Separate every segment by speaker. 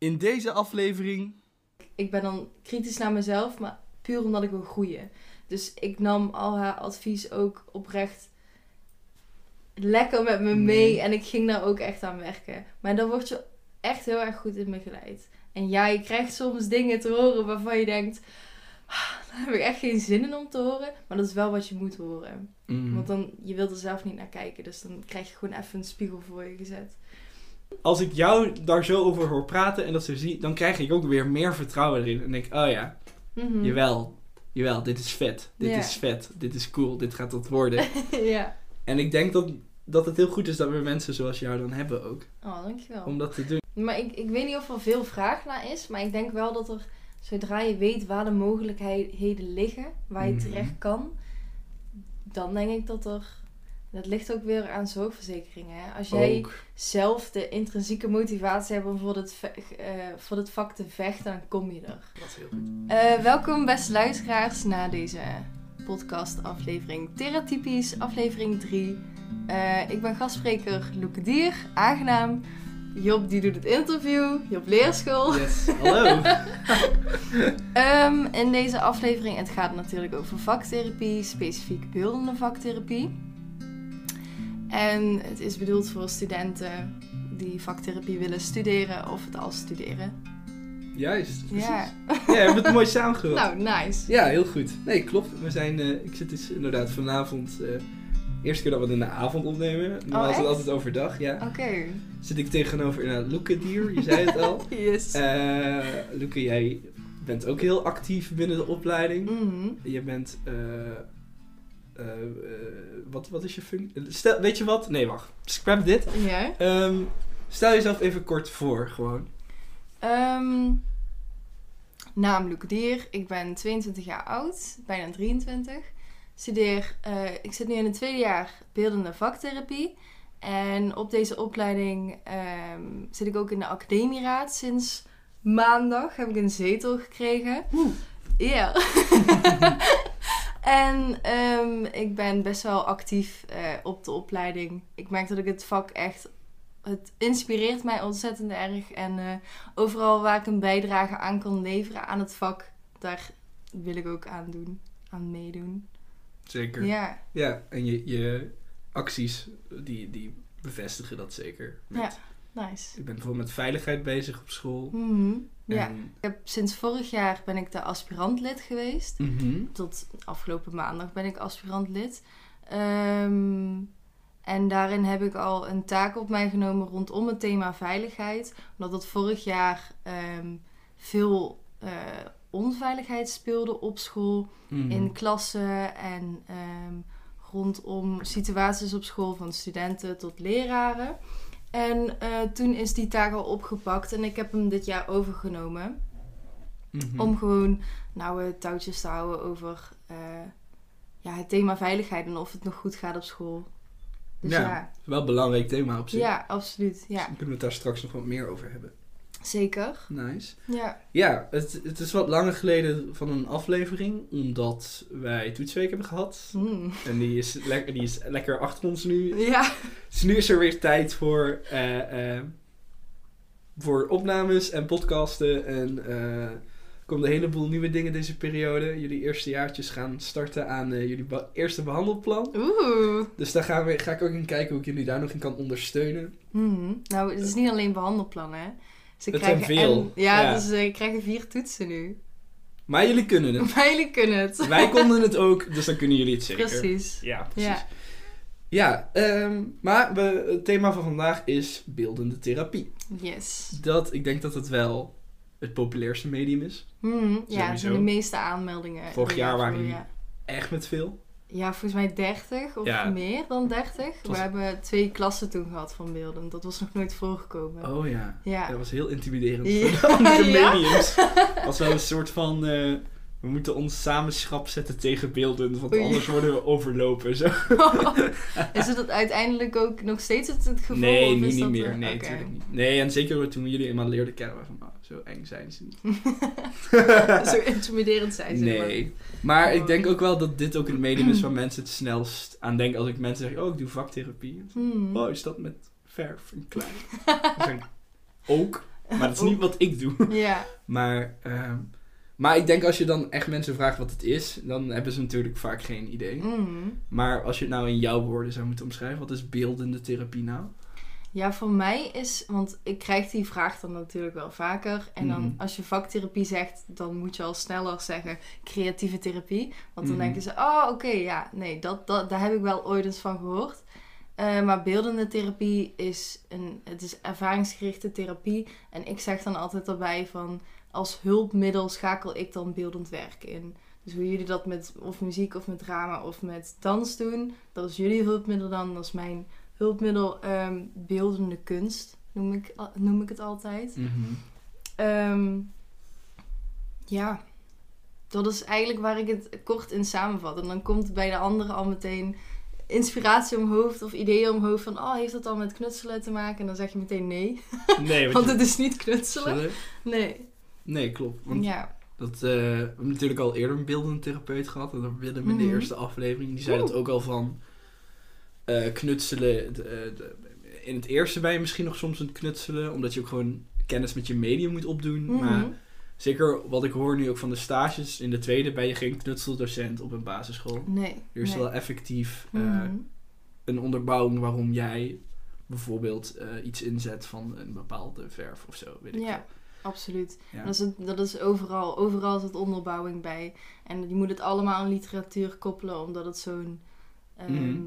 Speaker 1: In deze aflevering.
Speaker 2: Ik ben dan kritisch naar mezelf, maar puur omdat ik wil groeien. Dus ik nam al haar advies ook oprecht lekker met me mee.
Speaker 1: Mhm.
Speaker 2: En ik ging daar ook echt aan werken. Maar dan word je echt heel erg goed in begeleid. En ja, je krijgt soms dingen te horen waarvan je denkt... "Ah, Daar heb ik echt geen zin in om te horen. Maar dat is wel wat je moet horen.
Speaker 1: Mm.
Speaker 2: Want dan, je wilt er zelf niet naar kijken. Dus dan krijg je gewoon even een spiegel voor je gezet.
Speaker 1: Als ik jou daar zo over hoor praten en dat zo zie, dan krijg ik ook weer meer vertrouwen erin. En denk, oh ja,
Speaker 2: Mhm.
Speaker 1: jawel, jawel, dit is vet. Dit
Speaker 2: Ja.
Speaker 1: is vet. Dit is cool. Dit gaat wat worden.
Speaker 2: ja.
Speaker 1: en ik denk dat, dat het heel goed is dat we mensen zoals jou dan hebben ook.
Speaker 2: Oh, dankjewel.
Speaker 1: Om dat te doen.
Speaker 2: Maar ik, ik weet niet of er veel vraag naar is. Maar ik denk wel dat er, zodra je weet waar de mogelijkheden liggen, waar je
Speaker 1: Mhm.
Speaker 2: terecht kan, dan denk ik dat er. Dat ligt ook weer aan zorgverzekeringen. Hè? Als jij
Speaker 1: Ook.
Speaker 2: zelf de intrinsieke motivatie hebt om voor dit, eh, voor dit vak te vechten, dan kom je er.
Speaker 1: Dat is heel goed.
Speaker 2: Eh, welkom beste luisteraars naar deze podcast aflevering Theratypisch, aflevering 3. Eh, ik ben gastspreker Loeke Dier, aangenaam. Job die doet het interview, Job Leerschool.
Speaker 1: Yes, hallo.
Speaker 2: Ehm, in deze aflevering, het gaat natuurlijk over vaktherapie, specifiek beeldende vaktherapie. En het is bedoeld voor studenten die vaktherapie willen studeren of het al studeren.
Speaker 1: Juist, precies.
Speaker 2: Ja,
Speaker 1: Ja, we hebben het mooi samengevat.
Speaker 2: nou nice.
Speaker 1: Ja, heel goed. Nee, klopt. We zijn, eh, ik zit dus inderdaad vanavond, eh eerste keer dat we het in de avond opnemen. Normaal is het altijd overdag, ja.
Speaker 2: Oké.
Speaker 1: Zit ik tegenover inderdaad Loeke Dier, je zei het al.
Speaker 2: Yes.
Speaker 1: Loeke, jij bent ook heel actief binnen de opleiding.
Speaker 2: Mhm.
Speaker 1: Je bent, eh, eh, wat, wat is je functie? Stel, weet je wat? Nee, wacht. Scrap dit.
Speaker 2: Ja.
Speaker 1: Ehm, stel jezelf even kort voor, gewoon.
Speaker 2: Ehm, naam Loeke Dier. Ik ben 22 jaar oud, bijna 23. Studeer, eh, ik zit nu in het tweede jaar beeldende vaktherapie. En op deze opleiding ehm, zit ik ook in de academieraad. Sinds maandag heb ik een zetel gekregen. Ja. en ehm, ik ben best wel actief eh, op de opleiding. Ik merk dat ik het vak echt... Het inspireert mij ontzettend erg. En eh, overal waar ik een bijdrage aan kan leveren aan het vak, daar wil ik ook aan doen. Aan meedoen.
Speaker 1: Zeker.
Speaker 2: Ja,
Speaker 1: Ja, en je, je acties, die, die bevestigen dat zeker. Met-
Speaker 2: Ja. nice.
Speaker 1: Ik ben bijvoorbeeld met veiligheid bezig op school.
Speaker 2: Mhm. Ja.
Speaker 1: En,
Speaker 2: Ik heb, sinds vorig jaar ben ik de aspirantlid geweest.
Speaker 1: Mhm.
Speaker 2: Tot afgelopen maandag ben ik aspirantlid. Ehm, en daarin heb ik al een taak op mij genomen rondom het thema veiligheid. Omdat het vorig jaar ehm, veel eh, onveiligheid speelde op school,
Speaker 1: Mhm.
Speaker 2: in klassen en ehm, rondom situaties op school van studenten tot leraren. En eh, toen is die taak al opgepakt en ik heb hem dit jaar overgenomen.
Speaker 1: Mhm.
Speaker 2: Om gewoon nauwe touwtjes te houden over eh, ja, het thema veiligheid en of het nog goed gaat op school. Dus
Speaker 1: Ja,
Speaker 2: ja,
Speaker 1: Wel een belangrijk thema op zich.
Speaker 2: ja, absoluut.
Speaker 1: Dus
Speaker 2: Ja,
Speaker 1: dan kunnen we het daar straks nog wat meer over hebben.
Speaker 2: Zeker.
Speaker 1: Nice.
Speaker 2: Ja.
Speaker 1: Ja, het, het is wat langer geleden van een aflevering, omdat wij toetsweek hebben gehad.
Speaker 2: Mm.
Speaker 1: En die is, lekker, die is lekker achter ons nu.
Speaker 2: Ja.
Speaker 1: Dus nu is er weer tijd voor, eh, eh, voor opnames en podcasten. En eh, er komt een heleboel nieuwe dingen deze periode. Jullie eerste jaartjes gaan starten aan jullie eerste behandelplan.
Speaker 2: Oeh.
Speaker 1: Dus daar gaan we, ga ik ook in kijken hoe ik jullie daar nog in kan ondersteunen.
Speaker 2: Mhm. Nou, het is niet alleen behandelplannen, hè. Ze
Speaker 1: Het zijn
Speaker 2: krijgen
Speaker 1: veel.
Speaker 2: En, ja,
Speaker 1: Ja.
Speaker 2: dus ze krijgen vier toetsen nu.
Speaker 1: Maar jullie kunnen het.
Speaker 2: Maar jullie kunnen het.
Speaker 1: Wij konden het ook, dus dan kunnen jullie het zeker.
Speaker 2: Precies.
Speaker 1: Ja, precies.
Speaker 2: Ja.
Speaker 1: Ja, ehm, maar we, het thema van vandaag is beeldende therapie.
Speaker 2: Yes.
Speaker 1: Dat, ik denk dat het wel het populairste medium is.
Speaker 2: Mhm. Ja, zijn de meeste aanmeldingen.
Speaker 1: Vorig jaar waren
Speaker 2: jullie.
Speaker 1: jullie- Echt met veel.
Speaker 2: Ja, volgens mij 30 of
Speaker 1: Ja.
Speaker 2: meer dan 30.
Speaker 1: was-
Speaker 2: We hebben twee klassen toen gehad van beelden. Dat was nog nooit voorgekomen.
Speaker 1: Oh ja.
Speaker 2: Ja.
Speaker 1: Dat was heel intimiderend
Speaker 2: Ja.
Speaker 1: voor de andere
Speaker 2: Ja?
Speaker 1: mediums. Als wel een soort van... eh, we moeten ons samen schrap zetten tegen beelden, want anders worden we overlopen. Zo.
Speaker 2: is het dat uiteindelijk ook nog steeds het, het geval?
Speaker 1: Nee, nu niet meer.
Speaker 2: er-
Speaker 1: Nee, natuurlijk niet. Nee, en zeker toen jullie eenmaal leerden kennen, we van, oh, zo eng zijn ze niet.
Speaker 2: Zo intimiderend zijn ze.
Speaker 1: Nee. Maar ik
Speaker 2: Oh.
Speaker 1: denk ook wel dat dit ook het medium is waar mensen het snelst aan denken. Als ik mensen zeg, oh, ik doe vaktherapie.
Speaker 2: Hmm.
Speaker 1: Oh, is dat met verf en klei? Ik, ook. Maar dat is niet wat ik doe.
Speaker 2: Ja.
Speaker 1: Maar, ehm, maar ik denk als je dan echt mensen vraagt wat het is, dan hebben ze natuurlijk vaak geen idee.
Speaker 2: Mhm.
Speaker 1: Maar als je het nou in jouw woorden zou moeten omschrijven, wat is beeldende therapie nou?
Speaker 2: Ja, voor mij is, want ik krijg die vraag dan natuurlijk wel vaker. En dan
Speaker 1: Mhm.
Speaker 2: als je vaktherapie zegt, dan moet je al sneller zeggen creatieve therapie. Want dan
Speaker 1: Mhm.
Speaker 2: denken ze, oh oké, ja, nee, dat, dat, daar heb ik wel ooit eens van gehoord. Eh, maar beeldende therapie is, een, het is ervaringsgerichte therapie. En ik zeg dan altijd erbij van, als hulpmiddel schakel ik dan beeldend werk in. Dus hoe jullie dat met of muziek of met drama of met dans doen, dat is jullie hulpmiddel dan, dat is mijn hulpmiddel ehm, beeldende kunst, noem ik, noem ik het altijd.
Speaker 1: Mhm.
Speaker 2: Ehm, ja, dat is eigenlijk waar ik het kort in samenvat. En dan komt bij de andere al meteen inspiratie omhoofd of ideeën omhoofd van, oh, heeft dat al met knutselen te maken? En dan zeg je meteen nee,
Speaker 1: Nee,
Speaker 2: want
Speaker 1: je-
Speaker 2: het is niet knutselen. Nee,
Speaker 1: Nee, klopt. Want
Speaker 2: ja.
Speaker 1: dat, eh, we hebben natuurlijk al eerder een beeldende therapeut gehad. En dan Willem in de
Speaker 2: Mhm.
Speaker 1: eerste aflevering. Die zei dat ook al van eh, knutselen. de- eh, de- in het eerste ben je misschien nog soms een knutselen. Omdat je ook gewoon kennis met je medium moet opdoen.
Speaker 2: Mhm.
Speaker 1: Maar zeker wat ik hoor nu ook van de stages. In de tweede ben je geen knutseldocent op een basisschool.
Speaker 2: Nee.
Speaker 1: Er is
Speaker 2: nee.
Speaker 1: wel effectief eh,
Speaker 2: Mhm.
Speaker 1: een onderbouwing waarom jij bijvoorbeeld iets inzet van een bepaalde verf of zo. Weet ik
Speaker 2: Ja, absoluut.
Speaker 1: Ja.
Speaker 2: Dat, is het, dat is overal. Overal zit onderbouwing bij. En je moet het allemaal aan literatuur koppelen, omdat het zo'n ehm,
Speaker 1: Mhm.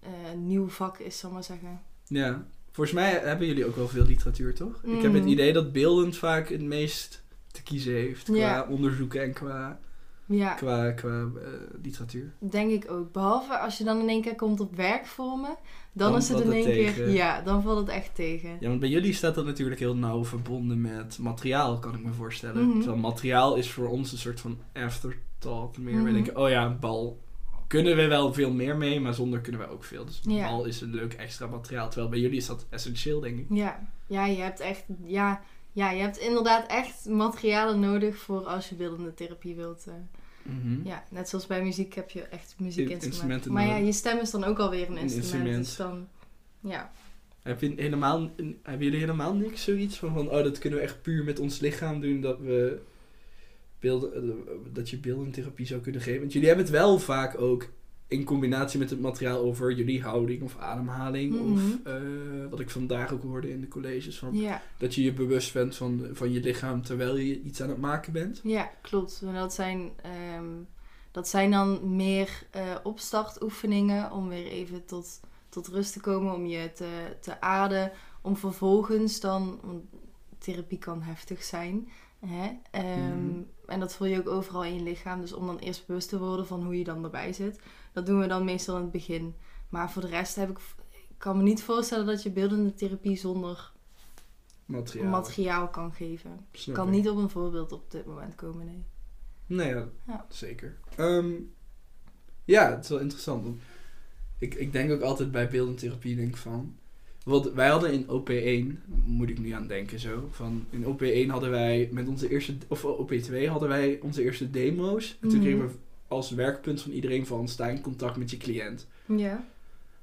Speaker 2: Eh, nieuw vak is, zal ik maar zeggen.
Speaker 1: Ja, volgens mij hebben jullie ook wel veel literatuur, toch? Ik heb
Speaker 2: Mm.
Speaker 1: het idee dat beeldend vaak het meest te kiezen heeft qua
Speaker 2: Ja.
Speaker 1: onderzoeken en qua,
Speaker 2: Ja,
Speaker 1: qua, qua eh, literatuur.
Speaker 2: denk ik ook. Behalve als je dan in één keer komt op werkvormen, dan,
Speaker 1: Dan
Speaker 2: is het in één keer. Ja, dan valt het echt tegen.
Speaker 1: Ja, want bij jullie staat dat natuurlijk heel nauw verbonden met materiaal, kan ik me voorstellen.
Speaker 2: Mhm.
Speaker 1: Terwijl materiaal is voor ons een soort van afterthought meer. We
Speaker 2: Mhm.
Speaker 1: denken, oh ja, een bal kunnen we wel veel meer mee, maar zonder kunnen we ook veel. Dus
Speaker 2: Ja.
Speaker 1: bal is een leuk extra materiaal. Terwijl bij jullie is dat essentieel, denk ik.
Speaker 2: Ja, ja je hebt echt. Ja, ja, je hebt inderdaad echt materialen nodig voor als je beeldende therapie wilt. eh.
Speaker 1: Mhm.
Speaker 2: Ja, net zoals bij muziek heb je echt muziekinstrumenten.
Speaker 1: Instrumenten
Speaker 2: Maar ja, je stem is dan ook alweer een
Speaker 1: Een
Speaker 2: instrument.
Speaker 1: instrument.
Speaker 2: Dus dan, ja.
Speaker 1: Heb je helemaal, hebben jullie helemaal niks zoiets van, van oh, dat kunnen we echt puur met ons lichaam doen, dat we beelden, eh, dat je beeldentherapie zou kunnen geven? Want jullie hebben het wel vaak ook in combinatie met het materiaal over jullie houding of ademhaling,
Speaker 2: Mhm.
Speaker 1: of eh, wat ik vandaag ook hoorde in de colleges, van,
Speaker 2: Ja,
Speaker 1: dat je je bewust bent van, van je lichaam terwijl je iets aan het maken bent.
Speaker 2: ja, klopt. En dat zijn, ehm, dat zijn dan meer eh opstartoefeningen om weer even tot, tot rust te komen, om je te, te aarden. Om vervolgens dan, want therapie kan heftig zijn. Hè? Ehm,
Speaker 1: Mhm.
Speaker 2: En dat voel je ook overal in je lichaam. Dus om dan eerst bewust te worden van hoe je dan erbij zit. Dat doen we dan meestal in het begin. Maar voor de rest heb ik... Ik kan me niet voorstellen dat je beeldende therapie zonder
Speaker 1: Materiaal.
Speaker 2: materiaal kan geven. Ik
Speaker 1: Snap
Speaker 2: kan
Speaker 1: ik.
Speaker 2: niet op een voorbeeld op dit moment komen, nee.
Speaker 1: Nee, ja,
Speaker 2: Ja.
Speaker 1: zeker. Ehm, ja, het is wel interessant. Ik, ik denk ook altijd bij beeldentherapie, denk ik van... Want wij hadden in OP1, moet ik nu aan denken zo, van in OP1 hadden wij met onze eerste, of OP2 hadden wij onze eerste demo's. En toen
Speaker 2: Mhm.
Speaker 1: kregen we als werkpunt van iedereen van sta in contact met je cliënt.
Speaker 2: Ja.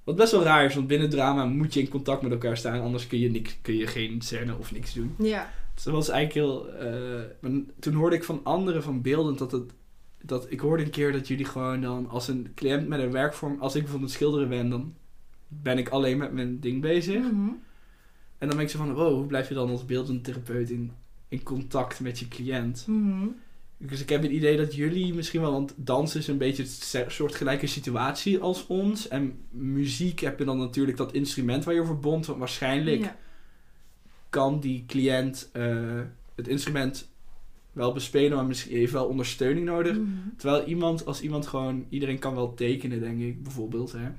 Speaker 1: Wat best wel raar is, want binnen drama moet je in contact met elkaar staan, anders kun je, niks, kun je geen scène of niks doen.
Speaker 2: Ja.
Speaker 1: Dus dat was eigenlijk heel. eh, toen hoorde ik van anderen van beeldend dat het. Dat, ik hoorde een keer dat jullie gewoon dan als een cliënt met een werkvorm. Als ik bijvoorbeeld schilderen ben, dan ben ik alleen met mijn ding bezig.
Speaker 2: Mhm.
Speaker 1: En dan ben ik zo van: wow, hoe blijf je dan als beeldend therapeut in, in contact met je cliënt?
Speaker 2: Mhm.
Speaker 1: Dus ik heb het idee dat jullie misschien wel, want dans is een beetje een soortgelijke situatie als ons. En muziek heb je dan natuurlijk dat instrument waar je over bond. Want waarschijnlijk
Speaker 2: Ja.
Speaker 1: kan die cliënt eh, het instrument wel bespelen, maar misschien heeft wel ondersteuning nodig.
Speaker 2: Mhm.
Speaker 1: Terwijl iemand, als iemand gewoon, iedereen kan wel tekenen, denk ik, bijvoorbeeld. Hè?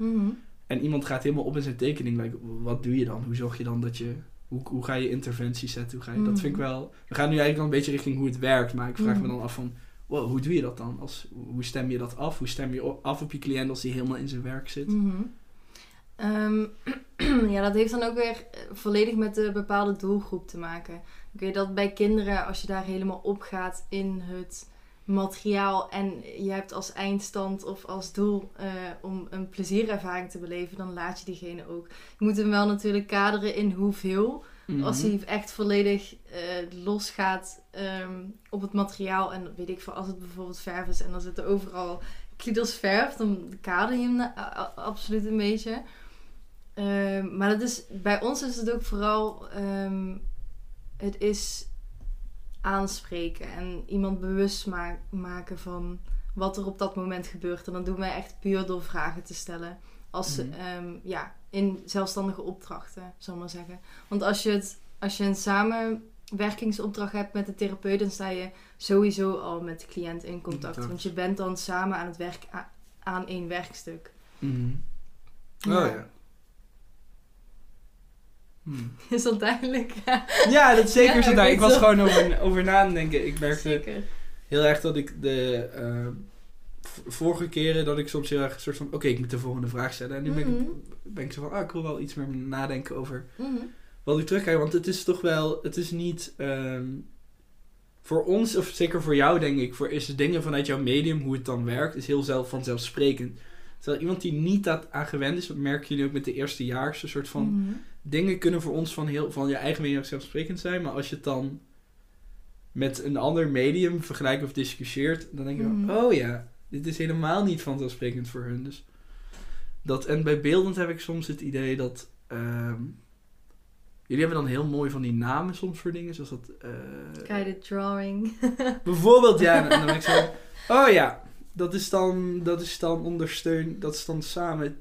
Speaker 1: En iemand gaat helemaal op in zijn tekening. Like, wat doe je dan? Hoe zorg je dan dat je. Hoe, hoe ga je interventies zetten? Hoe ga je, Dat vind ik wel. We gaan nu eigenlijk dan een beetje richting hoe het werkt. Maar ik vraag me
Speaker 2: Mhm.
Speaker 1: dan af van. Wow, hoe doe je dat dan? Als, hoe stem je dat af? Hoe stem je af op je cliënt als hij helemaal in zijn werk zit?
Speaker 2: Mhm. Ehm, ja, dat heeft dan ook weer eh, volledig met de bepaalde doelgroep te maken. Weet dat bij kinderen, als je daar helemaal op gaat in het materiaal en je hebt als eindstand of als doel eh, om een plezierervaring te beleven, dan laat je diegene ook. Je moet hem wel natuurlijk kaderen in hoeveel,
Speaker 1: Mhm.
Speaker 2: Als hij echt volledig eh losgaat ehm, op het materiaal. En weet ik veel, als het bijvoorbeeld verf is en dan zitten overal kliedels verf, dan kader je hem absoluut een beetje. Ehm, maar dat is, bij ons is het ook vooral, ehm, het is aanspreken en iemand bewust ma- maken van wat er op dat moment gebeurt. En dat doen wij echt puur door vragen te stellen. Als,
Speaker 1: Mhm.
Speaker 2: ehm, ja, in zelfstandige opdrachten, zal ik maar zeggen. Want als je, het, als je een samenwerkingsopdracht hebt met de therapeut, dan sta je sowieso al met de cliënt in contact. Want je bent dan samen aan het werk aan één werkstuk.
Speaker 1: Mhm. Oh
Speaker 2: Ja.
Speaker 1: ja. Hmm.
Speaker 2: Is dat duidelijk?
Speaker 1: Ja, dat zeker
Speaker 2: Ja,
Speaker 1: daar. Ik was gewoon over, over na aan denken. Ik merkte
Speaker 2: Zeker.
Speaker 1: heel erg dat ik de eh, vorige keren dat ik soms heel erg een soort van oké, ik moet de volgende vraag stellen. En nu ben,
Speaker 2: Mhm.
Speaker 1: ik, ben ik zo van, ah, ik wil wel iets meer nadenken over
Speaker 2: Mhm.
Speaker 1: wat ik terugkijk. Want het is toch wel, het is niet ehm, voor ons, of zeker voor jou denk ik, voor is de dingen vanuit jouw medium, hoe het dan werkt, is heel zelf vanzelfsprekend. Terwijl iemand die niet dat aan gewend is, dat merken jullie ook met de eerstejaars, een soort van
Speaker 2: Mhm.
Speaker 1: Dingen kunnen voor ons van, heel, van je eigen medium zelfsprekend zijn. Maar als je het dan met een ander medium vergelijkt of discussieert, dan denk je van,
Speaker 2: Mhm.
Speaker 1: oh ja, dit is helemaal niet vanzelfsprekend voor hun. Dus dat, en bij beeldend heb ik soms het idee dat... ehm, jullie hebben dan heel mooi van die namen soms voor dingen, zoals dat... eh,
Speaker 2: Guided drawing.
Speaker 1: Bijvoorbeeld, ja. En dan ben ik zo... Oh ja, dat is dan, dat is dan ondersteun... Dat is dan samen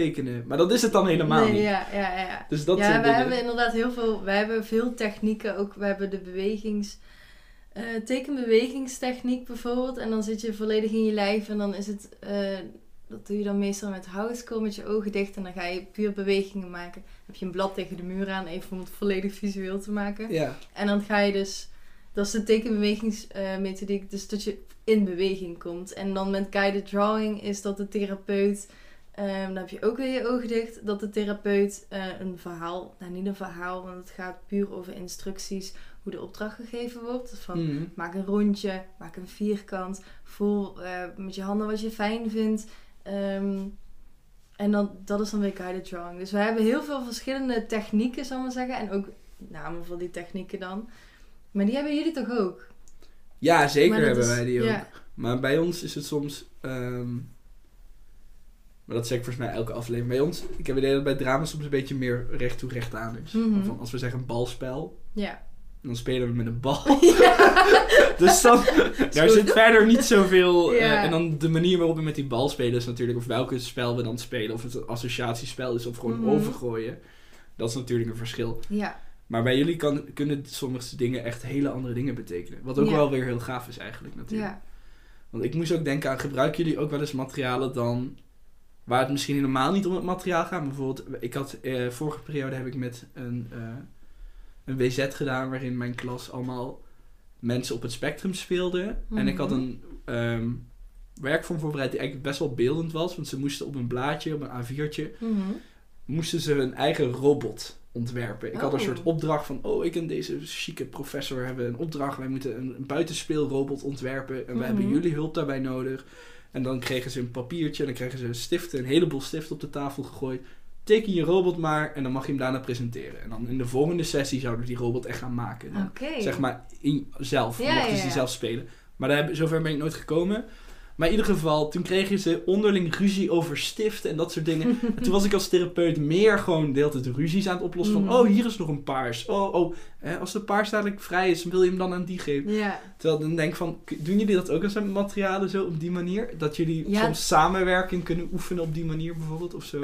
Speaker 1: tekenen. Maar dat is het dan helemaal
Speaker 2: nee,
Speaker 1: niet.
Speaker 2: Ja, ja, ja.
Speaker 1: Dus dat
Speaker 2: ja, we hebben inderdaad heel veel. We hebben veel technieken. Ook we hebben de bewegings. eh, tekenbewegingstechniek bijvoorbeeld. En dan zit je volledig in je lijf. En dan is het. eh, dat doe je dan meestal met houtskool met je ogen dicht. En dan ga je puur bewegingen maken. Dan heb je een blad tegen de muur aan. Even om het volledig visueel te maken.
Speaker 1: Ja.
Speaker 2: En dan ga je dus. Dat is de tekenbewegingsmethodiek. dus dat je in beweging komt. En dan met guided drawing is dat de therapeut. Ehm, dan heb je ook weer je ogen dicht. Dat de therapeut eh, een verhaal. Nou, niet een verhaal, want het gaat puur over instructies. Hoe de opdracht gegeven wordt. Dus van
Speaker 1: Mhm.
Speaker 2: maak een rondje, maak een vierkant. Voel eh, met je handen wat je fijn vindt. Ehm, en dan, dat is dan weer guided drawing. Dus we hebben heel veel verschillende technieken, zal ik maar zeggen. En ook namen voor die technieken dan. Maar die hebben jullie toch ook?
Speaker 1: Ja, zeker hebben
Speaker 2: is-
Speaker 1: wij die ook.
Speaker 2: Ja.
Speaker 1: Maar bij ons is het soms... ehm, maar dat zeg ik volgens mij elke aflevering. Bij ons, ik heb het idee dat bij drama soms een beetje meer recht toe recht aan is.
Speaker 2: Mhm.
Speaker 1: Van, als we zeggen een balspel,
Speaker 2: Ja.
Speaker 1: dan spelen we met een bal. Dus dan, daar zit verder niet zoveel. eh, en dan de manier waarop we met die bal spelen is natuurlijk, of welke spel we dan spelen, of het een associatiespel is of gewoon
Speaker 2: Mhm.
Speaker 1: overgooien. Dat is natuurlijk een verschil.
Speaker 2: Ja.
Speaker 1: Maar bij jullie kan, kunnen sommige dingen echt hele andere dingen betekenen. Wat ook
Speaker 2: Ja.
Speaker 1: wel weer heel gaaf is eigenlijk natuurlijk.
Speaker 2: Ja.
Speaker 1: Want ik moest ook denken aan, gebruiken jullie ook wel eens materialen dan... Waar het misschien helemaal niet om het materiaal gaat. Maar Bijvoorbeeld, ik had eh, vorige periode heb ik met een, eh, een WZ gedaan waarin mijn klas allemaal mensen op het spectrum speelden. En ik had
Speaker 2: Mhm.
Speaker 1: een ehm, werkvorm voorbereid die eigenlijk best wel beeldend was. Want ze moesten op een blaadje, op een A4'tje,
Speaker 2: Mhm.
Speaker 1: moesten ze hun eigen robot ontwerpen. Ik had een
Speaker 2: Oh.
Speaker 1: soort opdracht van, oh, ik en deze chique professor hebben een opdracht. Wij moeten een, een buitenspeelrobot ontwerpen en we
Speaker 2: Mhm.
Speaker 1: hebben jullie hulp daarbij nodig. En dan kregen ze een papiertje en dan kregen ze stiften, een heleboel stiften op de tafel gegooid. Teken je robot maar en dan mag je hem daarna presenteren. En dan in de volgende sessie zouden we die robot echt gaan maken. Dan zeg maar in, zelf.
Speaker 2: Ja,
Speaker 1: mochten
Speaker 2: ja,
Speaker 1: ze die zelf spelen. Maar daar heb, zover ben ik nooit gekomen. Maar in ieder geval, toen kregen ze onderling ruzie over stiften en dat soort dingen. En toen was ik als therapeut meer gewoon de hele tijd ruzies aan het oplossen. Van, oh, hier is nog een paars. Oh, oh, hè, als de paars dadelijk vrij is, wil je hem dan aan die geven? Terwijl dan denk ik van, doen jullie dat ook als materialen zo op die manier? Dat jullie
Speaker 2: Ja.
Speaker 1: soms samenwerking kunnen oefenen op die manier bijvoorbeeld of zo?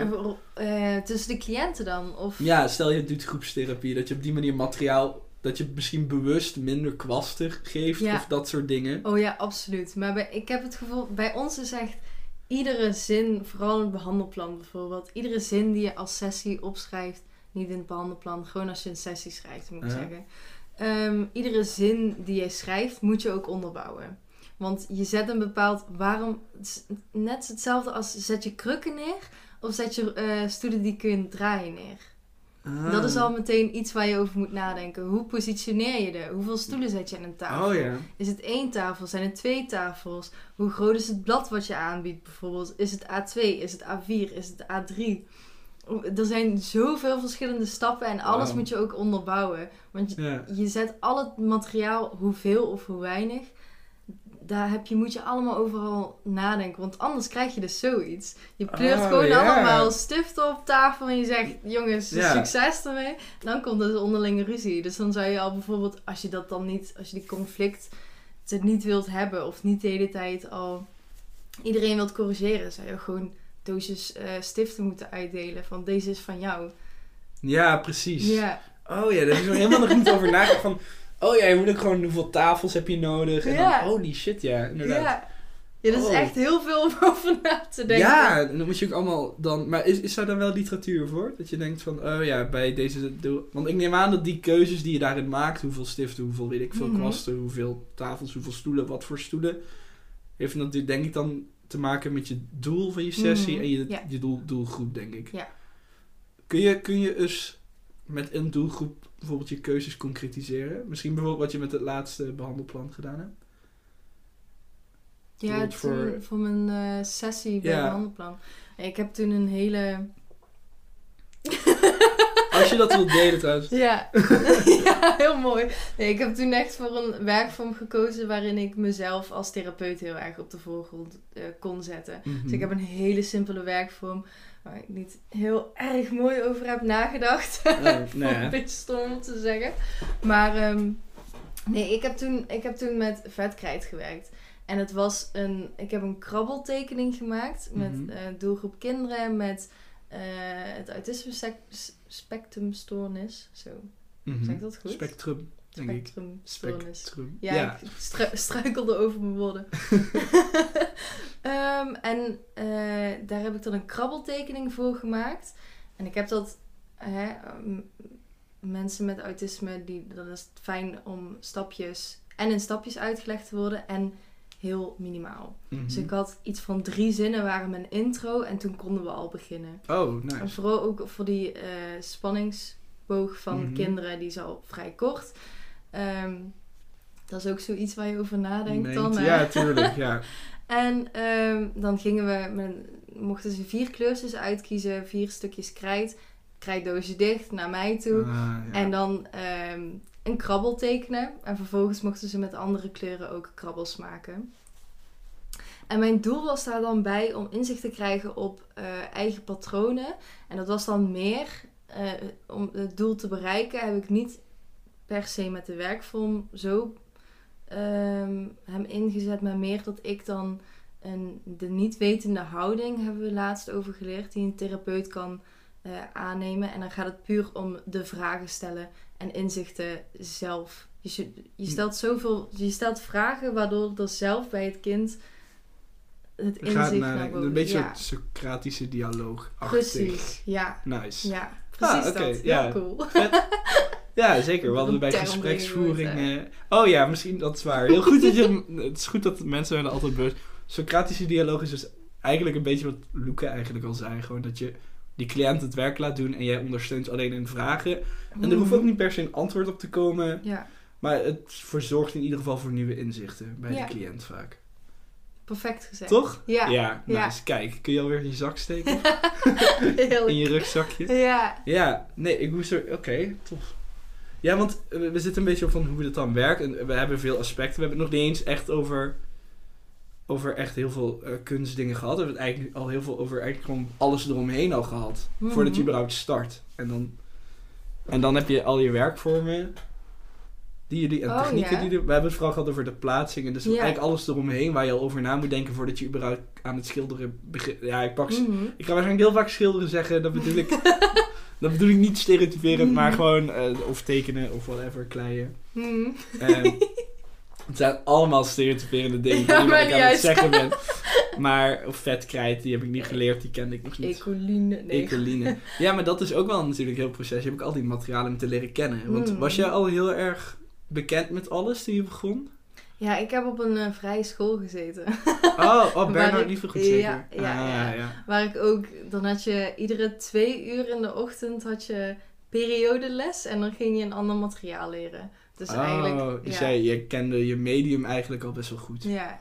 Speaker 2: Eh, tussen de cliënten dan? Of...
Speaker 1: Ja, stel je doet groepstherapie, dat je op die manier materiaal, dat je misschien bewust minder kwastig geeft
Speaker 2: Ja.
Speaker 1: of dat soort dingen.
Speaker 2: Oh ja, absoluut. Maar bij, ik heb het gevoel, bij ons is echt iedere zin, vooral in het behandelplan bijvoorbeeld, iedere zin die je als sessie opschrijft, niet in het behandelplan, gewoon als je een sessie schrijft, moet ik
Speaker 1: Ja.
Speaker 2: zeggen. Ehm, iedere zin die je schrijft, moet je ook onderbouwen. Want je zet een bepaald waarom. Net hetzelfde als zet je krukken neer of zet je eh, stoelen die kun je draaien neer. Dat is
Speaker 1: Ah.
Speaker 2: al meteen iets waar je over moet nadenken. Hoe positioneer je er? Hoeveel stoelen zet je aan een tafel?
Speaker 1: Oh.
Speaker 2: Is het één tafel? Zijn het twee tafels? Hoe groot is het blad wat je aanbiedt bijvoorbeeld? Is het A2? Is het A4? Is het A3? er zijn zoveel verschillende stappen en alles moet je ook onderbouwen. Want je zet al het materiaal, hoeveel of hoe weinig, daar heb je, moet je allemaal overal nadenken. Want anders krijg je dus zoiets. Je pleurt
Speaker 1: Oh,
Speaker 2: gewoon
Speaker 1: ja.
Speaker 2: allemaal stiften op tafel en je zegt, jongens, succes ermee. Dan komt er dus onderlinge ruzie. Dus dan zou je al bijvoorbeeld, als je dat dan niet, als je die conflict het niet wilt hebben of niet de hele tijd al iedereen wilt corrigeren, zou je gewoon doosjes eh, stiften moeten uitdelen. Van deze is van jou.
Speaker 1: Ja, precies.
Speaker 2: Ja,
Speaker 1: Oh ja, daar is er helemaal nog niet over nagedacht van... Oh ja, je moet ook gewoon hoeveel tafels heb je nodig. En
Speaker 2: Ja.
Speaker 1: dan, holy shit, ja, inderdaad.
Speaker 2: ja. Ja, dat is
Speaker 1: Oh.
Speaker 2: echt heel veel om over na te denken.
Speaker 1: Ja, en dan moet je ook allemaal dan... Maar is, is daar dan wel literatuur voor? Dat je denkt van, oh ja, bij deze... doel- Want ik neem aan dat die keuzes die je daarin maakt... Hoeveel stiften, hoeveel weet ik veel
Speaker 2: Mhm.
Speaker 1: kwasten... Hoeveel tafels, hoeveel stoelen, wat voor stoelen... Heeft natuurlijk denk ik dan te maken met je doel van je sessie...
Speaker 2: Mhm,
Speaker 1: En je,
Speaker 2: ja.
Speaker 1: je doel, doelgroep, denk ik.
Speaker 2: Ja.
Speaker 1: Kun je, kun je eens met een doelgroep bijvoorbeeld je keuzes concretiseren? Misschien bijvoorbeeld wat je met het laatste behandelplan gedaan hebt?
Speaker 2: Ja, toen,
Speaker 1: voor-
Speaker 2: voor, mijn eh, sessie bij
Speaker 1: Ja.
Speaker 2: behandelplan. Ik heb toen een hele...
Speaker 1: Als je dat wilt delen trouwens.
Speaker 2: Ja. ja, heel mooi. Nee, ik heb toen echt voor een werkvorm gekozen waarin ik mezelf als therapeut heel erg op de voorgrond eh, kon zetten.
Speaker 1: Mhm.
Speaker 2: Dus ik heb een hele simpele werkvorm waar ik niet heel erg mooi over heb nagedacht.
Speaker 1: Oh,
Speaker 2: Een beetje stom om te zeggen. Maar ehm, nee, ik heb, toen, ik heb toen met vetkrijt gewerkt. En het was een... Ik heb een krabbeltekening gemaakt met
Speaker 1: Mhm.
Speaker 2: eh, doelgroep kinderen met eh, het autisme spectrumstoornis. Zo,
Speaker 1: Mhm.
Speaker 2: zeg ik dat goed?
Speaker 1: Spectrum,
Speaker 2: Spectrumstoornis.
Speaker 1: Spectrum.
Speaker 2: Ja,
Speaker 1: Ja.
Speaker 2: ik stru- struikelde over mijn woorden. Ehm, en eh, daar heb ik dan een krabbeltekening voor gemaakt. En ik heb dat... Hè, mensen met autisme, die, dan is het fijn om stapjes... En in stapjes uitgelegd te worden. En heel minimaal.
Speaker 1: Mhm.
Speaker 2: Dus ik had iets van drie zinnen waren mijn intro. En toen konden we al beginnen.
Speaker 1: Oh,
Speaker 2: En
Speaker 1: nice.
Speaker 2: vooral ook voor die eh, spanningsboog van
Speaker 1: Mhm.
Speaker 2: kinderen, die is al vrij kort. Ehm, dat is ook zoiets waar je over nadenkt
Speaker 1: Meent-
Speaker 2: dan. hè?
Speaker 1: Ja, tuurlijk, ja.
Speaker 2: En ehm, dan gingen we, mochten ze vier kleurtjes uitkiezen, vier stukjes krijt. Krijtdoosje dicht naar mij toe.
Speaker 1: Ah, ja.
Speaker 2: En dan ehm, een krabbel tekenen. En vervolgens mochten ze met andere kleuren ook krabbels maken. En mijn doel was daar dan bij om inzicht te krijgen op eh, eigen patronen. En dat was dan meer, eh, om het doel te bereiken, heb ik niet per se met de werkvorm zo ehm, hem ingezet, maar meer dat ik dan een, de niet wetende houding, hebben we laatst over geleerd, die een therapeut kan eh, aannemen. En dan gaat het puur om de vragen stellen en inzichten zelf. Je, je stelt zoveel, je stelt vragen waardoor er zelf bij het kind het inzicht
Speaker 1: naar
Speaker 2: naar
Speaker 1: een beetje
Speaker 2: ja,
Speaker 1: een Socratische dialoog.
Speaker 2: precies. Ja,
Speaker 1: Nice.
Speaker 2: ja, precies
Speaker 1: Ah,
Speaker 2: dat. Heel
Speaker 1: ja.
Speaker 2: cool.
Speaker 1: Ja, zeker. We hadden bij gespreksvoering... eh, oh ja, misschien dat is waar. Heel goed dat je... Het is goed dat mensen er altijd bewust... Socratische dialoog is dus eigenlijk een beetje wat Luca eigenlijk al zei. Gewoon dat je die cliënt het werk laat doen en jij ondersteunt alleen in vragen. En er hoeft ook niet per se een antwoord op te komen.
Speaker 2: Ja,
Speaker 1: Maar het verzorgt in ieder geval voor nieuwe inzichten bij
Speaker 2: Ja.
Speaker 1: de cliënt vaak.
Speaker 2: Perfect gezegd.
Speaker 1: Toch?
Speaker 2: Ja,
Speaker 1: Ja,
Speaker 2: Ja.
Speaker 1: nice. Kijk, kun je alweer in je zak steken? in je rugzakje?
Speaker 2: Ja,
Speaker 1: Ja, nee, ik moest er... Oké, tof. Ja, want we, zitten een beetje op van hoe het dan werkt. En we hebben veel aspecten. We hebben het nog niet eens echt over... Over echt heel veel eh, kunstdingen gehad. We hebben het eigenlijk al heel veel over eigenlijk gewoon alles eromheen al gehad.
Speaker 2: Mhm.
Speaker 1: Voordat je überhaupt start. En dan, en dan heb je al je werkvormen. Die jullie, en
Speaker 2: Oh,
Speaker 1: technieken
Speaker 2: ja.
Speaker 1: die er- We hebben het vooral gehad over de plaatsingen. Dus
Speaker 2: Ja.
Speaker 1: eigenlijk alles eromheen waar je al over na moet denken voordat je überhaupt aan het schilderen begint. Ja, ik pak
Speaker 2: Mhm.
Speaker 1: ik ga waarschijnlijk heel vaak schilderen zeggen. Dat bedoel ik, dat bedoel ik niet stereotyperend, maar gewoon... eh, of tekenen of whatever, kleien.
Speaker 2: Mhm.
Speaker 1: Ehm, het zijn allemaal stereotyperende dingen
Speaker 2: Ja,
Speaker 1: die
Speaker 2: maar
Speaker 1: ik aan het zeggen ben. Maar, of vetkrijt, die heb ik niet geleerd, die kende ik nog niet.
Speaker 2: Ecoline. Nee.
Speaker 1: Ecoline. Ja, maar dat is ook wel natuurlijk een heel proces. Je hebt ook al die materialen moeten leren kennen. Want was jij al heel erg bekend met alles toen je begon?
Speaker 2: Ja, ik heb op een eh, vrije school gezeten.
Speaker 1: Oh, oh Bernard
Speaker 2: ja,
Speaker 1: zeker?
Speaker 2: ja,
Speaker 1: Ah,
Speaker 2: ja.
Speaker 1: ja.
Speaker 2: Waar ik ook, dan had je iedere twee uur in de ochtend had je periodeles en dan ging je een ander materiaal leren. Dus
Speaker 1: oh,
Speaker 2: eigenlijk,
Speaker 1: dus jij, je kende je medium eigenlijk al best wel goed.
Speaker 2: Ja,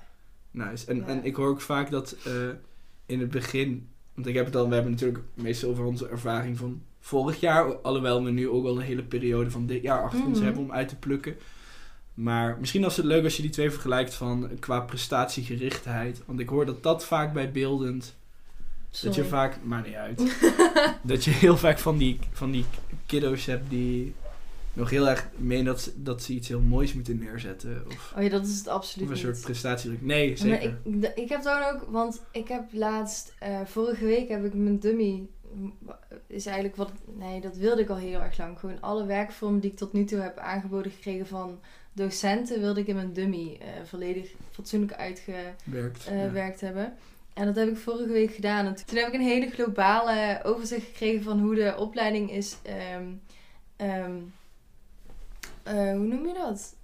Speaker 1: Nice. En, en ik hoor ook vaak dat eh, in het begin, Want ik heb het dan, we hebben natuurlijk meestal over onze ervaring van vorig jaar. Alhoewel we nu ook al een hele periode van dit jaar achter ons
Speaker 2: Mhm.
Speaker 1: hebben om uit te plukken. Maar misschien was het leuk als je die twee vergelijkt van qua prestatiegerichtheid. Want ik hoor dat dat vaak bij beeldend dat je vaak, maar niet uit. dat je heel vaak van die, van die kiddo's hebt die nog heel erg meen dat ze, dat ze iets heel moois moeten neerzetten. Of,
Speaker 2: Oh ja, dat is het
Speaker 1: of
Speaker 2: absoluut
Speaker 1: een
Speaker 2: niet.
Speaker 1: soort prestatiedruk. Nee,
Speaker 2: Maar
Speaker 1: zeker.
Speaker 2: ik, d- ik heb dan ook, want ik heb laatst, eh, vorige week heb ik mijn dummy, is eigenlijk wat, nee, dat wilde ik al heel erg lang. Gewoon alle werkvormen die ik tot nu toe heb aangeboden gekregen van docenten, wilde ik in mijn dummy eh, volledig fatsoenlijk uitgewerkt
Speaker 1: Werkt. ja.
Speaker 2: hebben. En dat heb ik vorige week gedaan. En toen heb ik een hele globale overzicht gekregen van hoe de opleiding is. ehm, ehm, eh, hoe noem je dat?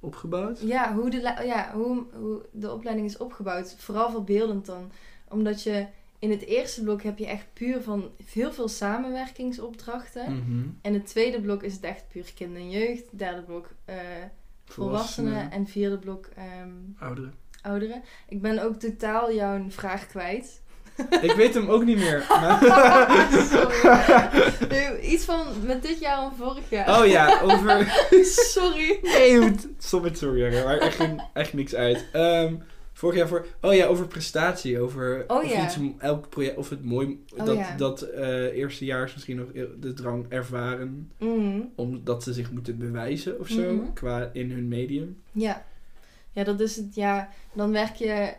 Speaker 1: Opgebouwd?
Speaker 2: Ja, hoe de, ja hoe, hoe de opleiding is opgebouwd. Vooral verbeeldend dan. Omdat je in het eerste blok heb je echt puur van heel veel samenwerkingsopdrachten.
Speaker 1: Mhm.
Speaker 2: En het tweede blok is het echt puur kind en jeugd. Derde blok eh, volwassenen. En vierde blok ehm,
Speaker 1: Ouderen.
Speaker 2: ouderen. Ik ben ook totaal jouw vraag kwijt.
Speaker 1: Ik weet hem ook niet meer. maar-
Speaker 2: Sorry. Nee, Iets van met dit jaar en vorig jaar.
Speaker 1: oh ja, over...
Speaker 2: Sorry.
Speaker 1: Nee. Stop sorry, jongen. Maar echt, echt niks uit. Ehm, vorig jaar voor... Oh ja, over prestatie. Over
Speaker 2: Oh
Speaker 1: of
Speaker 2: ja.
Speaker 1: iets, elk project... Of het mooi...
Speaker 2: Oh
Speaker 1: dat
Speaker 2: ja.
Speaker 1: dat eh eerstejaars misschien nog de drang ervaren...
Speaker 2: Mhm.
Speaker 1: Omdat ze zich moeten bewijzen of zo.
Speaker 2: Mhm.
Speaker 1: Qua in hun medium.
Speaker 2: Ja. Ja, dat is het. Ja, dan werk je...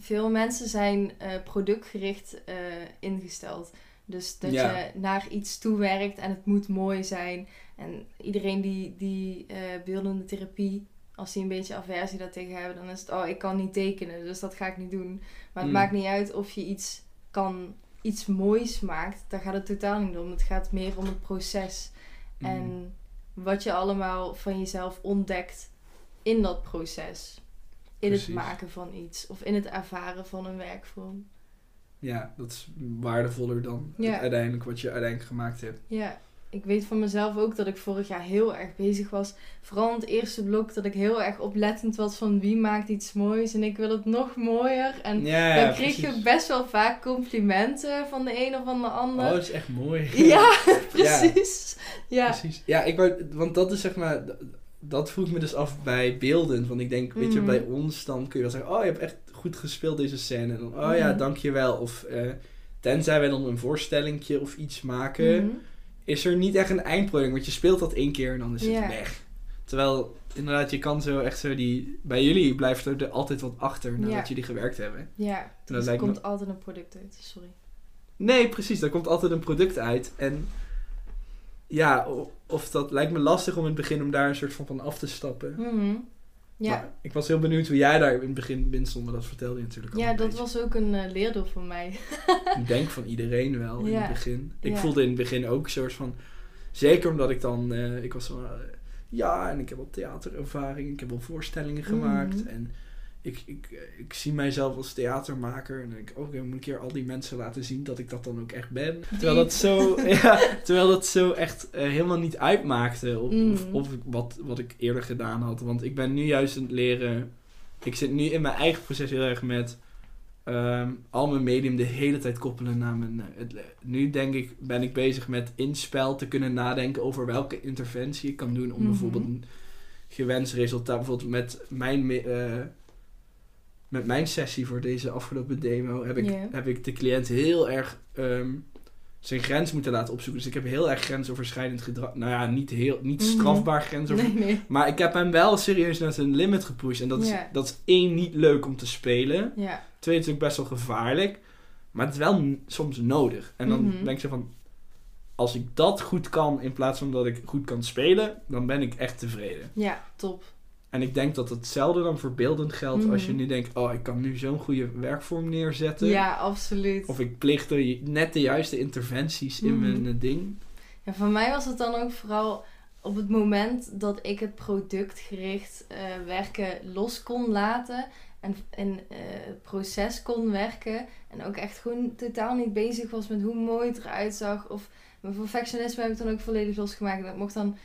Speaker 2: Veel mensen zijn eh, productgericht eh, ingesteld. Dus dat
Speaker 1: Ja.
Speaker 2: je naar iets toewerkt en het moet mooi zijn. En iedereen die, die beeldende therapie, als die een beetje aversie daartegen hebben, dan is het, oh, ik kan niet tekenen, dus dat ga ik niet doen. Maar het
Speaker 1: Mm.
Speaker 2: maakt niet uit of je iets kan, iets moois maakt. Daar gaat het totaal niet om. Het gaat meer om het proces.
Speaker 1: Mm.
Speaker 2: En wat je allemaal van jezelf ontdekt in dat proces. In
Speaker 1: Precies.
Speaker 2: het maken van iets. Of in het ervaren van een werkvorm.
Speaker 1: Ja, dat is waardevoller dan
Speaker 2: Ja.
Speaker 1: uiteindelijk wat je uiteindelijk gemaakt hebt.
Speaker 2: Ja, ik weet van mezelf ook dat ik vorig jaar heel erg bezig was. Vooral in het eerste blok dat ik heel erg oplettend was van wie maakt iets moois. En ik wil het nog mooier. En
Speaker 1: Ja, ja,
Speaker 2: dan kreeg je
Speaker 1: precies.
Speaker 2: best wel vaak complimenten van de een of van de
Speaker 1: Oh,
Speaker 2: ander.
Speaker 1: dat is echt mooi.
Speaker 2: ja, precies. Ja.
Speaker 1: Precies. Ja, ik wou, want dat is zeg maar, dat vroeg me dus af bij beeldend. Want ik denk, weet je,
Speaker 2: Mhm.
Speaker 1: bij ons dan kun je wel zeggen, oh, je hebt echt goed gespeeld deze scène. En dan, oh ja,
Speaker 2: Mhm.
Speaker 1: dankjewel. Of eh, tenzij wij dan een voorstellingje of iets maken,
Speaker 2: Mhm.
Speaker 1: Is er niet echt een eindproduct. Want je speelt dat één keer en dan is het weg. Terwijl, inderdaad, je kan zo echt zo die... Bij jullie blijft er altijd wat achter nadat
Speaker 2: Ja.
Speaker 1: jullie gewerkt hebben.
Speaker 2: Ja, dus er
Speaker 1: me-
Speaker 2: komt altijd een product uit. Sorry.
Speaker 1: Nee, precies. Er komt altijd een product uit. En ja, of dat lijkt me lastig om in het begin om daar een soort van van af te stappen.
Speaker 2: Mhm. Ja,
Speaker 1: Maar ik was heel benieuwd hoe jij daar in het begin binnen stond, maar dat vertelde je natuurlijk al
Speaker 2: ja dat
Speaker 1: beetje.
Speaker 2: was ook een eh, leerdoel voor mij.
Speaker 1: Ik denk van iedereen wel in het begin. Ik
Speaker 2: Ja.
Speaker 1: voelde in het begin ook een soort van... Zeker omdat ik dan... eh, ik was van... eh, ja, en ik heb al theaterervaring. Ik heb al voorstellingen gemaakt.
Speaker 2: Mhm.
Speaker 1: En ik, ik, eh, ik zie mijzelf als theatermaker. En dan denk ik, oké, moet ik een keer al die mensen laten zien dat ik dat dan ook echt ben. Terwijl dat zo, ja, terwijl dat zo echt eh, helemaal niet uitmaakte op, of, of wat, wat ik eerder gedaan had. Want ik ben nu juist aan het leren... Ik zit nu in mijn eigen proces heel erg met... ehm, al mijn medium de hele tijd koppelen naar mijn... eh, het, nu denk ik, ben ik bezig met in spel te kunnen nadenken over welke interventie ik kan doen om
Speaker 2: Mhm.
Speaker 1: bijvoorbeeld een gewenst resultaat. Bijvoorbeeld met mijn, eh, met mijn sessie voor deze afgelopen demo heb ik, heb ik de cliënt heel erg ehm, zijn grens moeten laten opzoeken. Dus ik heb heel erg grensoverschrijdend gedrag. Nou ja, niet, heel, niet
Speaker 2: Mhm.
Speaker 1: strafbaar grensoverschrijdend.
Speaker 2: Nee, nee.
Speaker 1: Maar ik heb hem wel serieus naar zijn limit gepusht. En dat is, dat is één, niet leuk om te spelen. Twee, het is ook best wel gevaarlijk. Maar het is wel soms nodig. En dan
Speaker 2: Mhm.
Speaker 1: denk ik zo van... Als ik dat goed kan, in plaats van dat ik goed kan spelen... dan ben ik echt tevreden.
Speaker 2: ja, top.
Speaker 1: En ik denk dat hetzelfde dan voor beeldend geldt... als je
Speaker 2: Mhm.
Speaker 1: nu denkt... oh, ik kan nu zo'n goede werkvorm neerzetten.
Speaker 2: Ja, absoluut.
Speaker 1: Of ik plicht de, net de juiste interventies in
Speaker 2: Mhm.
Speaker 1: mijn eh, ding.
Speaker 2: Ja, voor mij was het dan ook vooral op het moment dat ik het productgericht eh, werken los kon laten en in eh, het proces kon werken en ook echt gewoon totaal niet bezig was met hoe mooi het eruit zag of mijn perfectionisme heb ik dan ook volledig losgemaakt. Dat mocht dan,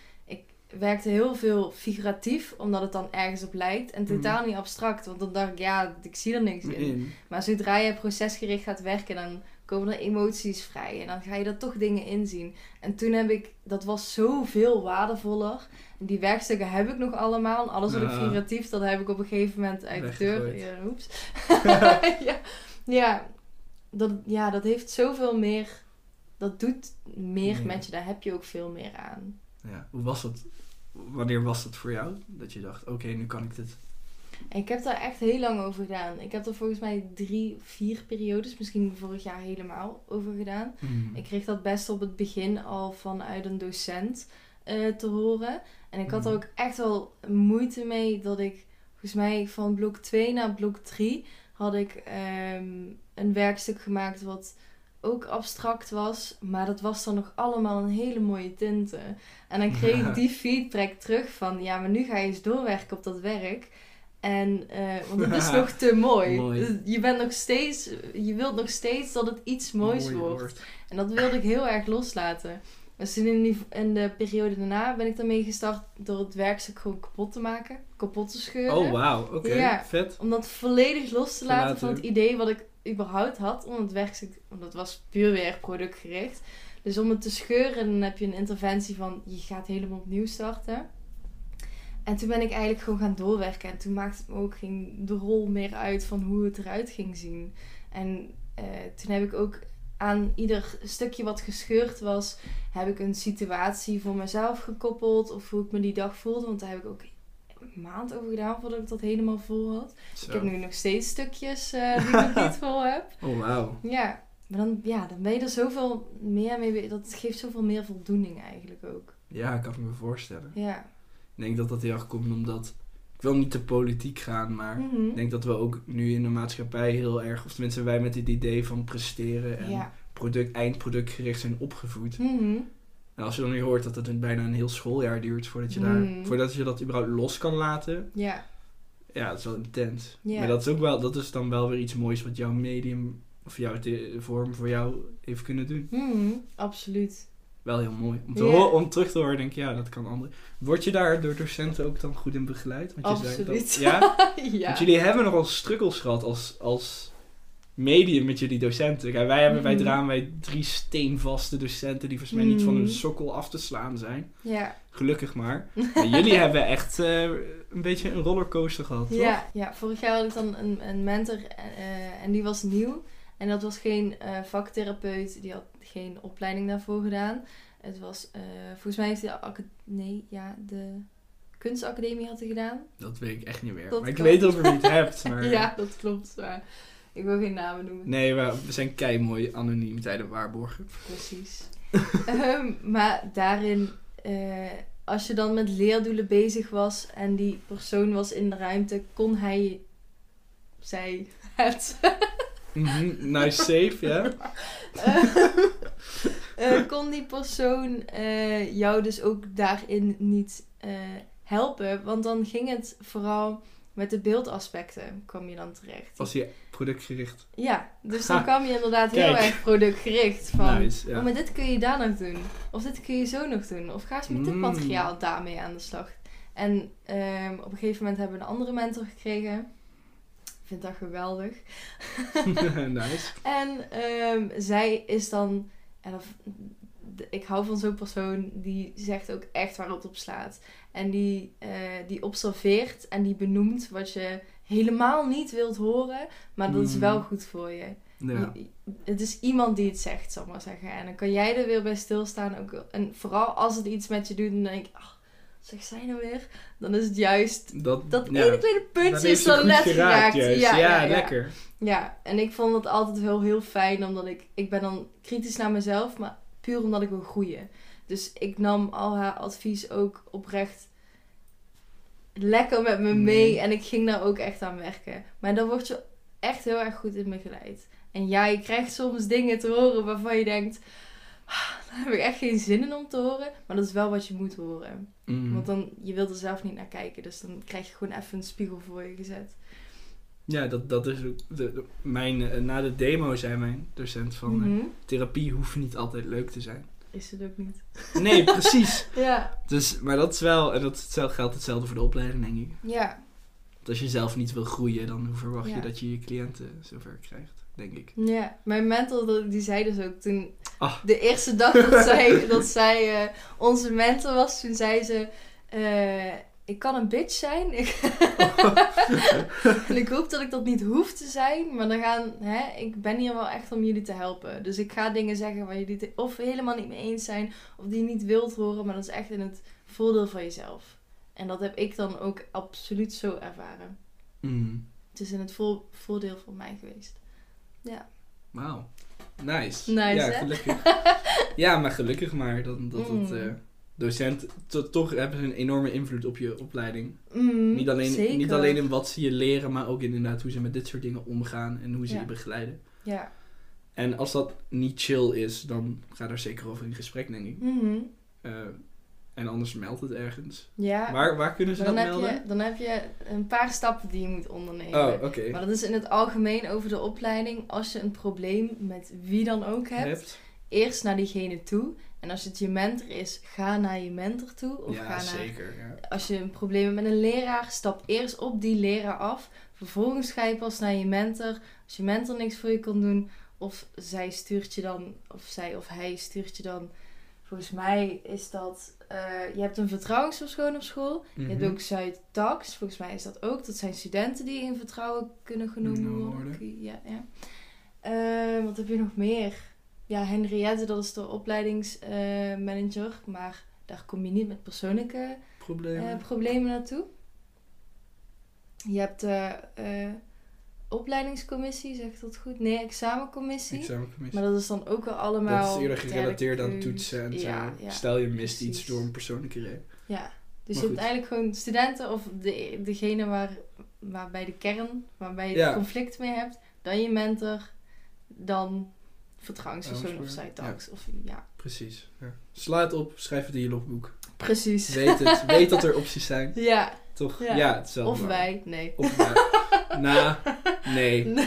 Speaker 2: werkte heel veel figuratief omdat het dan ergens op lijkt en totaal
Speaker 1: Mhm.
Speaker 2: niet abstract, want dan dacht ik ja, ik zie er niks in.
Speaker 1: In.
Speaker 2: Maar zodra je procesgericht gaat werken, dan komen er emoties vrij. En dan ga je er toch dingen inzien. En toen heb ik, dat was zoveel waardevoller. En die werkstukken heb ik nog allemaal. Alles wat ik figuratief, dat heb ik op een gegeven moment uit de deur. Ja, oeps. ja, ja, dat, ja, dat heeft zoveel meer. Dat doet meer met je. Daar heb je ook veel meer aan.
Speaker 1: Ja. Hoe was dat? Wanneer was dat voor jou? Dat je dacht, oké, nu kan ik dit.
Speaker 2: Ik heb daar echt heel lang over gedaan. Ik heb er volgens mij drie, vier periodes, misschien vorig jaar helemaal over gedaan.
Speaker 1: Hmm.
Speaker 2: Ik kreeg dat best op het begin al vanuit een docent eh, te horen. En ik had er
Speaker 1: Mhm.
Speaker 2: ook echt wel moeite mee dat ik, volgens mij van blok 2 naar blok 3, had ik ehm, een werkstuk gemaakt wat ook abstract was. Maar dat was dan nog allemaal een hele mooie tinten. En dan kreeg ik die feedback terug van, ja, maar nu ga je eens doorwerken op dat werk. En, eh, want het is nog te mooi.
Speaker 1: Mooi.
Speaker 2: Dus Je bent nog steeds, je wilt nog steeds dat het iets moois
Speaker 1: Mooi
Speaker 2: wordt. En dat wilde ik heel erg loslaten. Dus in, die, in de periode daarna ben ik daarmee gestart door het werkstuk gewoon kapot te maken. Kapot te scheuren.
Speaker 1: Oh, wauw. Oké,
Speaker 2: Ja.
Speaker 1: vet.
Speaker 2: Om dat volledig los te laten
Speaker 1: laten.
Speaker 2: van het idee wat ik überhaupt had. Om het werkstuk, want dat was puur weer productgericht. Dus om het te scheuren, dan heb je een interventie van je gaat helemaal opnieuw starten. En toen ben ik eigenlijk gewoon gaan doorwerken. En toen maakte het me ook geen de rol meer uit van hoe het eruit ging zien. En eh, toen heb ik ook aan ieder stukje wat gescheurd was, heb ik een situatie voor mezelf gekoppeld. Of hoe ik me die dag voelde. Want daar heb ik ook een maand over gedaan voordat ik dat helemaal vol had.
Speaker 1: Zo.
Speaker 2: Ik heb nu nog steeds stukjes eh, die ik nog niet vol heb.
Speaker 1: Oh, wauw.
Speaker 2: Ja, maar dan, ja, dan ben je er zoveel meer mee. Dat geeft zoveel meer voldoening eigenlijk ook.
Speaker 1: Ja, kan ik me voorstellen.
Speaker 2: Ja.
Speaker 1: Ik denk dat dat heel erg komt omdat... Ik wil niet te politiek gaan, maar...
Speaker 2: Mhm.
Speaker 1: Ik denk dat we ook nu in de maatschappij heel erg... Of tenminste wij met het idee van presteren en
Speaker 2: Ja.
Speaker 1: product, eindproductgericht zijn opgevoed.
Speaker 2: Mhm.
Speaker 1: En als je dan nu hoort dat het bijna een heel schooljaar duurt voordat je, daar,
Speaker 2: Mm.
Speaker 1: voordat je dat überhaupt los kan laten...
Speaker 2: Ja.
Speaker 1: Ja, dat is wel intens.
Speaker 2: Ja.
Speaker 1: Maar dat is ook wel, dat is dan wel weer iets moois wat jouw medium of jouw vorm voor jou heeft kunnen doen.
Speaker 2: Mhm. Absoluut.
Speaker 1: Wel heel mooi. Om, te om terug te horen, denk ik, ja, dat kan anderen. Word je daar door docenten ook dan goed in begeleid? Want je zei
Speaker 2: Absoluut.
Speaker 1: dat, ja?
Speaker 2: ja.
Speaker 1: Want jullie hebben nogal struggles gehad als, als medium met jullie docenten. Kijk, wij hebben bij
Speaker 2: Mhm.
Speaker 1: Draam wij drie steenvaste docenten die volgens mij niet van hun
Speaker 2: Mhm.
Speaker 1: sokkel af te slaan zijn.
Speaker 2: Ja.
Speaker 1: Gelukkig maar. maar jullie hebben echt eh, een beetje een rollercoaster gehad, toch?
Speaker 2: Ja. ja, vorig jaar had ik dan een, een mentor eh, en die was nieuw. En dat was geen eh, vaktherapeut, die had geen opleiding daarvoor gedaan. Het was, volgens mij heeft hij de, nee, ja, de kunstacademie had hij gedaan.
Speaker 1: Dat weet ik echt niet meer.
Speaker 2: Dat
Speaker 1: maar ik weet dat je het niet hebt. Maar...
Speaker 2: Ja, dat klopt. Maar ik wil geen namen noemen.
Speaker 1: Nee, we, we zijn kei mooi anoniem tijdens waarborgen.
Speaker 2: Precies. Ehm, maar daarin, eh, als je dan met leerdoelen bezig was en die persoon was in de ruimte, kon hij, zij, het,
Speaker 1: Mhm, Nice safe, ja.
Speaker 2: eh, kon die persoon eh, jou dus ook daarin niet helpen. Want dan ging het vooral met de beeldaspecten kwam je dan terecht.
Speaker 1: Was hij productgericht.
Speaker 2: Ja, dus dan kwam je inderdaad heel erg productgericht van...
Speaker 1: Nice, ja.
Speaker 2: Oh, maar dit kun je daar nog doen. Of dit kun je zo nog doen. Of ga eens met dit
Speaker 1: Mm.
Speaker 2: materiaal daarmee aan de slag. En ehm, op een gegeven moment hebben we een andere mentor gekregen. Ik vind dat geweldig.
Speaker 1: nice.
Speaker 2: En ehm, zij is dan... En dat- ik hou van zo'n persoon die zegt ook echt waar het op slaat. En die, eh, die observeert en die benoemt wat je helemaal niet wilt horen. Maar dat is wel goed voor je.
Speaker 1: Ja.
Speaker 2: Je- Het is iemand die het zegt, zal ik maar zeggen. En dan kan jij er weer bij stilstaan. Ook, en vooral als het iets met je doet, dan denk ik, ach, zegt zij nou weer? Dan is het juist
Speaker 1: Dat,
Speaker 2: dat
Speaker 1: ja.
Speaker 2: ene kleine puntje is dan net geraakt. Ja,
Speaker 1: Ja, lekker.
Speaker 2: Ja, en ik vond het altijd heel, heel fijn, omdat ik, ik ben dan kritisch naar mezelf, maar puur omdat ik wil groeien. Dus ik nam al haar advies ook oprecht lekker met me mee en ik ging daar ook echt aan werken. Maar dan word je echt heel erg goed in begeleid. En ja, je krijgt soms dingen te horen waarvan je denkt, "Ah, daar heb ik echt geen zin in om te horen. Maar dat is wel wat je moet horen.
Speaker 1: Mm.
Speaker 2: Want dan, je wilt er zelf niet naar kijken, dus dan krijg je gewoon even een spiegel voor je gezet.
Speaker 1: Ja, dat, dat is ook de, de- mijn, eh, na de demo zei mijn docent van eh,
Speaker 2: Mhm.
Speaker 1: therapie hoeft niet altijd leuk te zijn.
Speaker 2: Is het ook niet.
Speaker 1: Nee, precies.
Speaker 2: Ja,
Speaker 1: Dus, maar dat is wel, en dat hetzelfde- geldt hetzelfde voor de opleiding, denk ik.
Speaker 2: ja.
Speaker 1: Want als je zelf niet wil groeien, dan hoe verwacht
Speaker 2: Ja.
Speaker 1: je dat je je cliënten zover krijgt? denk ik.
Speaker 2: Ja, mijn mentor die zei dus ook toen...
Speaker 1: Ah.
Speaker 2: De eerste dag dat zij, dat zij eh, onze mentor was, toen zei ze... eh, ik kan een bitch zijn. Ik- en ik hoop dat ik dat niet hoef te zijn. Maar dan gaan, hè, ik ben hier wel echt om jullie te helpen. Dus ik ga dingen zeggen waar jullie het of helemaal niet mee eens zijn. Of die je niet wilt horen. Maar dat is echt in het voordeel van jezelf. En dat heb ik dan ook absoluut zo ervaren.
Speaker 1: Mm.
Speaker 2: Het is in het vo- voordeel voor mij geweest.
Speaker 1: Wauw. Nice.
Speaker 2: Nice,
Speaker 1: ja,
Speaker 2: hè?
Speaker 1: gelukkig. ja, maar gelukkig maar dat, dat het...
Speaker 2: Mm.
Speaker 1: eh, docent, to- toch hebben ze een enorme invloed op je opleiding.
Speaker 2: Mm,
Speaker 1: niet, alleen,
Speaker 2: zeker.
Speaker 1: niet alleen in wat ze je leren, maar ook inderdaad hoe ze met dit soort dingen omgaan en hoe ze
Speaker 2: Ja.
Speaker 1: je begeleiden.
Speaker 2: Ja.
Speaker 1: En als dat niet chill is, dan ga daar zeker over in gesprek, denk ik.
Speaker 2: Mhm.
Speaker 1: Eh, en anders meld het ergens.
Speaker 2: Ja.
Speaker 1: Waar, waar kunnen ze
Speaker 2: dan,
Speaker 1: dat
Speaker 2: heb
Speaker 1: melden?
Speaker 2: je, dan heb je een paar stappen die je moet ondernemen.
Speaker 1: Oh, oké.
Speaker 2: Maar dat is in het algemeen over de opleiding. Als je een probleem met wie dan ook hebt,
Speaker 1: Hebt?
Speaker 2: Eerst naar diegene toe. En als het je mentor is, ga naar je mentor toe. Of
Speaker 1: Ja,
Speaker 2: ga naar,
Speaker 1: zeker. Ja.
Speaker 2: als je een probleem hebt met een leraar, stap eerst op die leraar af. Vervolgens ga je pas naar je mentor. Als je mentor niks voor je kan doen, of zij stuurt je dan, of zij of hij stuurt je dan. Volgens mij is dat, eh, je hebt een vertrouwenspersoon op school. Je hebt
Speaker 1: Mhm.
Speaker 2: ook Zuid-Tax, volgens mij is dat ook. Dat zijn studenten die in vertrouwen kunnen genoemd worden. Ja, ja. Eh, wat heb je nog meer? Ja, Henriette, dat is de opleidingsmanager. maar daar kom je niet met persoonlijke
Speaker 1: Problemen?
Speaker 2: eh, problemen naartoe. Je hebt de eh, opleidingscommissie, zeg ik dat goed? Nee, examencommissie.
Speaker 1: Examencommissie.
Speaker 2: Maar dat is dan ook wel allemaal...
Speaker 1: dat is eerder gerelateerd aan toetsen en zo.
Speaker 2: Ja, ja,
Speaker 1: Stel je mist
Speaker 2: precies.
Speaker 1: iets door een persoonlijke reden.
Speaker 2: Ja, dus
Speaker 1: Maar
Speaker 2: je
Speaker 1: goed.
Speaker 2: hebt eigenlijk gewoon studenten of de, degene waar, waarbij de kern, waarbij je
Speaker 1: Ja.
Speaker 2: conflict mee hebt, dan je mentor, dan vertrouwenspersoon
Speaker 1: Oh,
Speaker 2: of zijtax. Of ja,
Speaker 1: Precies. Ja. Sla het op, schrijf het in je logboek.
Speaker 2: precies.
Speaker 1: Weet het. weet dat er opties zijn.
Speaker 2: Ja,
Speaker 1: Toch?
Speaker 2: Ja.
Speaker 1: Ja, het is wel
Speaker 2: of wij, nee.
Speaker 1: Of wij. Na, nee.
Speaker 2: Nee.